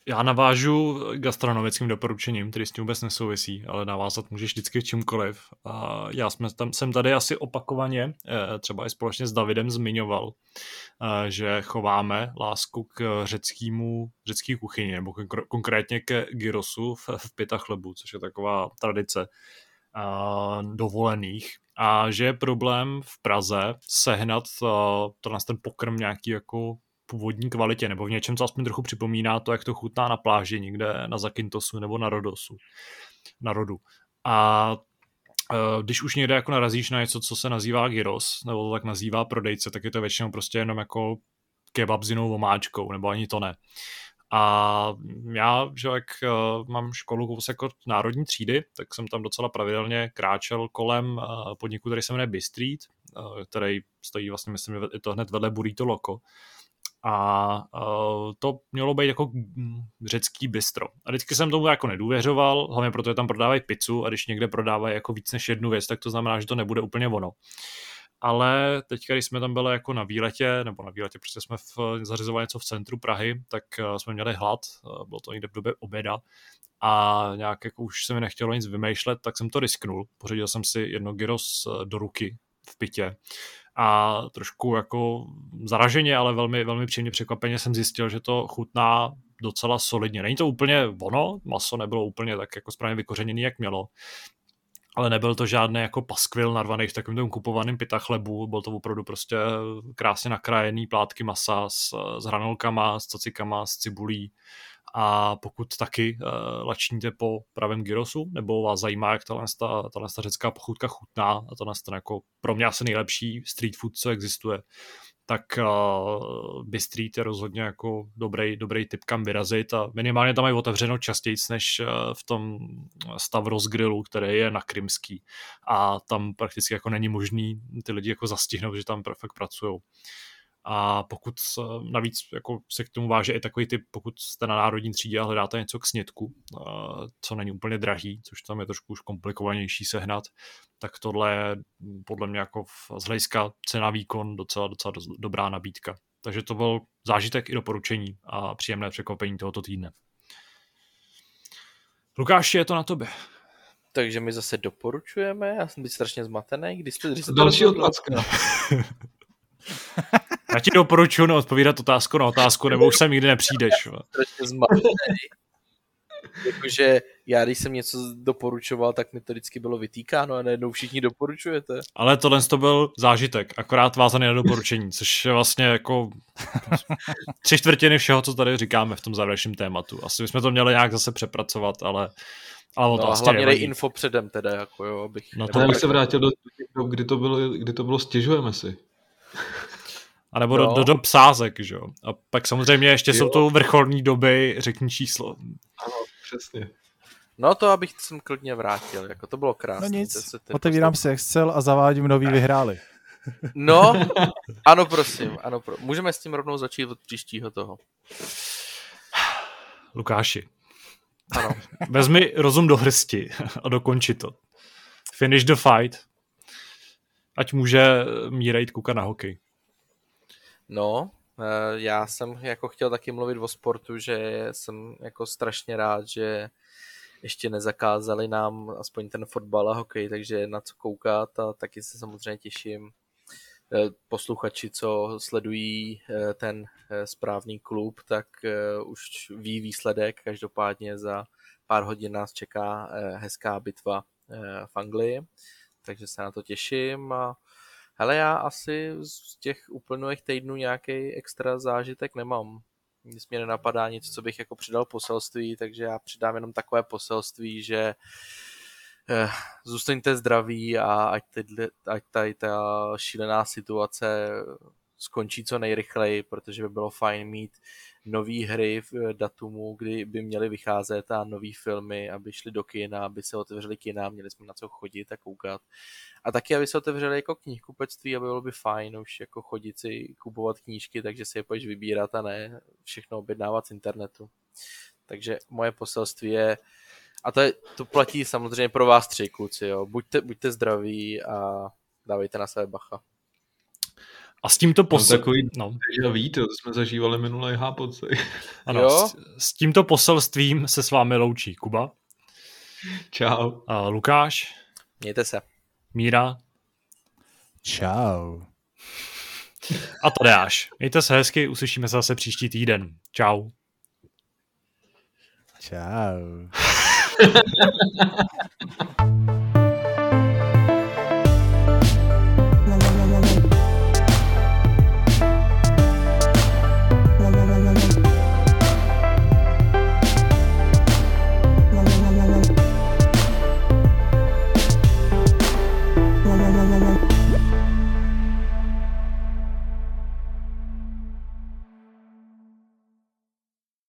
Já navážu gastronomickým doporučením, který s tím vůbec nesouvisí, ale navázat můžeš vždycky čímkoliv. A já jsme tam, jsem tady asi opakovaně, eh, třeba i společně s Davidem zmiňoval, eh, že chováme lásku k řeckému, řecký kuchyni, nebo konkrétně ke gyrosu v, v pita chlebu, což je taková tradice dovolených a že je problém v Praze sehnat to nás ten pokrm nějaký jako původní kvalitě, nebo v něčem, co aspoň trochu připomíná to, jak to chutná na pláži někde na Zakintosu nebo na Rodosu, na Rodu. A e, když už někde jako narazíš na něco, co se nazývá gyros, nebo to tak nazývá prodejce, tak je to většinou prostě jenom jako kebab s jinou omáčkou, nebo ani to ne. A já, že jak uh, mám školu kousek jako národní třídy, tak jsem tam docela pravidelně kráčel kolem uh, podniku, který se jmenuje Bistreet, který stojí vlastně, myslím, je to hned vedle Burrito Loco a uh, to mělo být jako řecký bistro. A vždycky jsem tomu jako nedůvěřoval, hlavně protože tam prodávají pizzu a když někde prodávají jako víc než jednu věc, tak to znamená, že to nebude úplně ono. Ale teď, když jsme tam byli jako na výletě, nebo na výletě, protože jsme v, zařizovali něco v centru Prahy, tak uh, jsme měli hlad, uh, bylo to někde v době oběda a nějak jako už se mi nechtělo nic vymýšlet, tak jsem to risknul. Pořídil jsem si jedno gyros do ruky v pitě a trošku jako zaraženě, ale velmi, velmi příjemně překvapeně jsem zjistil, že to chutná docela solidně. Není to úplně ono, maso nebylo úplně tak jako správně vykořeněný, jak mělo, ale nebyl to žádný jako paskvil narvaný v takovém tom kupovaném pita chlebu, byl to opravdu prostě krásně nakrájený plátky masa s, s hranolkama, s cacikama, s cibulí, a pokud taky uh, lačníte po pravém gyrosu, nebo vás zajímá, jak tahle, ta, tahle ta řecká pochutka chutná, a to je jako pro mě asi nejlepší street food, co existuje, tak uh, Bistreet je rozhodně jako dobrý, dobrý typ, kam vyrazit a minimálně tam mají otevřeno častěji než uh, v tom Stavros Grillu, který je na Krymský a tam prakticky jako není možný ty lidi jako zastihnout, že tam perfekt pracují. A pokud navíc jako se k tomu váže i takový typ, pokud jste na národní třídě a hledáte něco k snědku, co není úplně drahý, což tam je trošku už komplikovanější sehnat, tak tohle je podle mě jako z hlediska cena výkon docela, docela dobrá nabídka. Takže to byl zážitek i doporučení a příjemné překvapení tohoto týdne. Lukáši, je to na tobě. Takže my zase doporučujeme, já jsem být strašně zmatený, když jste, když jste Další otázka. Já ti doporučuji neodpovídat otázku na otázku, nebo už sem nikdy nepřijdeš. Jakože já, když jsem něco doporučoval, tak mi to vždycky bylo vytýkáno a najednou všichni doporučujete. Ale tohle to byl zážitek, akorát vázaný na doporučení, což je vlastně jako tři čtvrtiny všeho, co tady říkáme v tom závěrečném tématu. Asi bychom to měli nějak zase přepracovat, ale ale no, to hlavně dej info předem teda, jako jo, abych... No to bych se vrátil do dob, kdy to bylo, kdy to bylo stěžujeme si. A nebo do, do, do psázek, že jo. A pak samozřejmě ještě jo. jsou to vrcholní doby, řekni číslo. Ano, přesně. No to abych jsem klidně vrátil, jako to bylo krásné. No nic, se otevírám si Excel a zavádím nový vyhráli. No, ano prosím, ano pro... můžeme s tím rovnou začít od příštího toho. Lukáši, Ano. Vezmi rozum do hrsti a dokonči to. Finish the fight. Ať může Míra jít koukat na hokej. No, eh, já jsem jako chtěl taky mluvit o sportu, že jsem jako strašně rád, že ještě nezakázali nám aspoň ten fotbal a hokej, takže na co koukat a taky se samozřejmě těším. Eh, posluchači, co sledují eh, ten správný klub, tak už ví výsledek. Každopádně za pár hodin nás čeká hezká bitva v Anglii, takže se na to těším a Hele, já asi z těch uplynulých týdnů nějaký extra zážitek nemám. Nic mě nenapadá nic, co bych jako přidal poselství, takže já přidám jenom takové poselství, že eh, zůstaňte zdraví a ať, tyhle, ať tady ta šílená situace skončí co nejrychleji, protože by bylo fajn mít nové hry v eh, datumu, kdy by měly vycházet a nové filmy, aby šly do kina, aby se otevřely kina, měli jsme na co chodit a koukat. A taky, aby se otevřely jako knihkupectví, aby bylo by fajn už jako chodit si kupovat knížky, takže si je pojď vybírat a ne všechno objednávat z internetu. Takže moje poselství je, a to, je, to platí samozřejmě pro vás tři kluci, jo. Buďte, buďte zdraví a dávejte na sebe bacha. A s tímto posel... takový no. ví, to jsme zažívali minulý hápoci. Ano, jo? S, s, tímto poselstvím se s vámi loučí Kuba. Čau. A Lukáš. Mějte se. Míra. Čau. A Tadeáš. Mějte se hezky, uslyšíme se zase příští týden. Čau. Čau.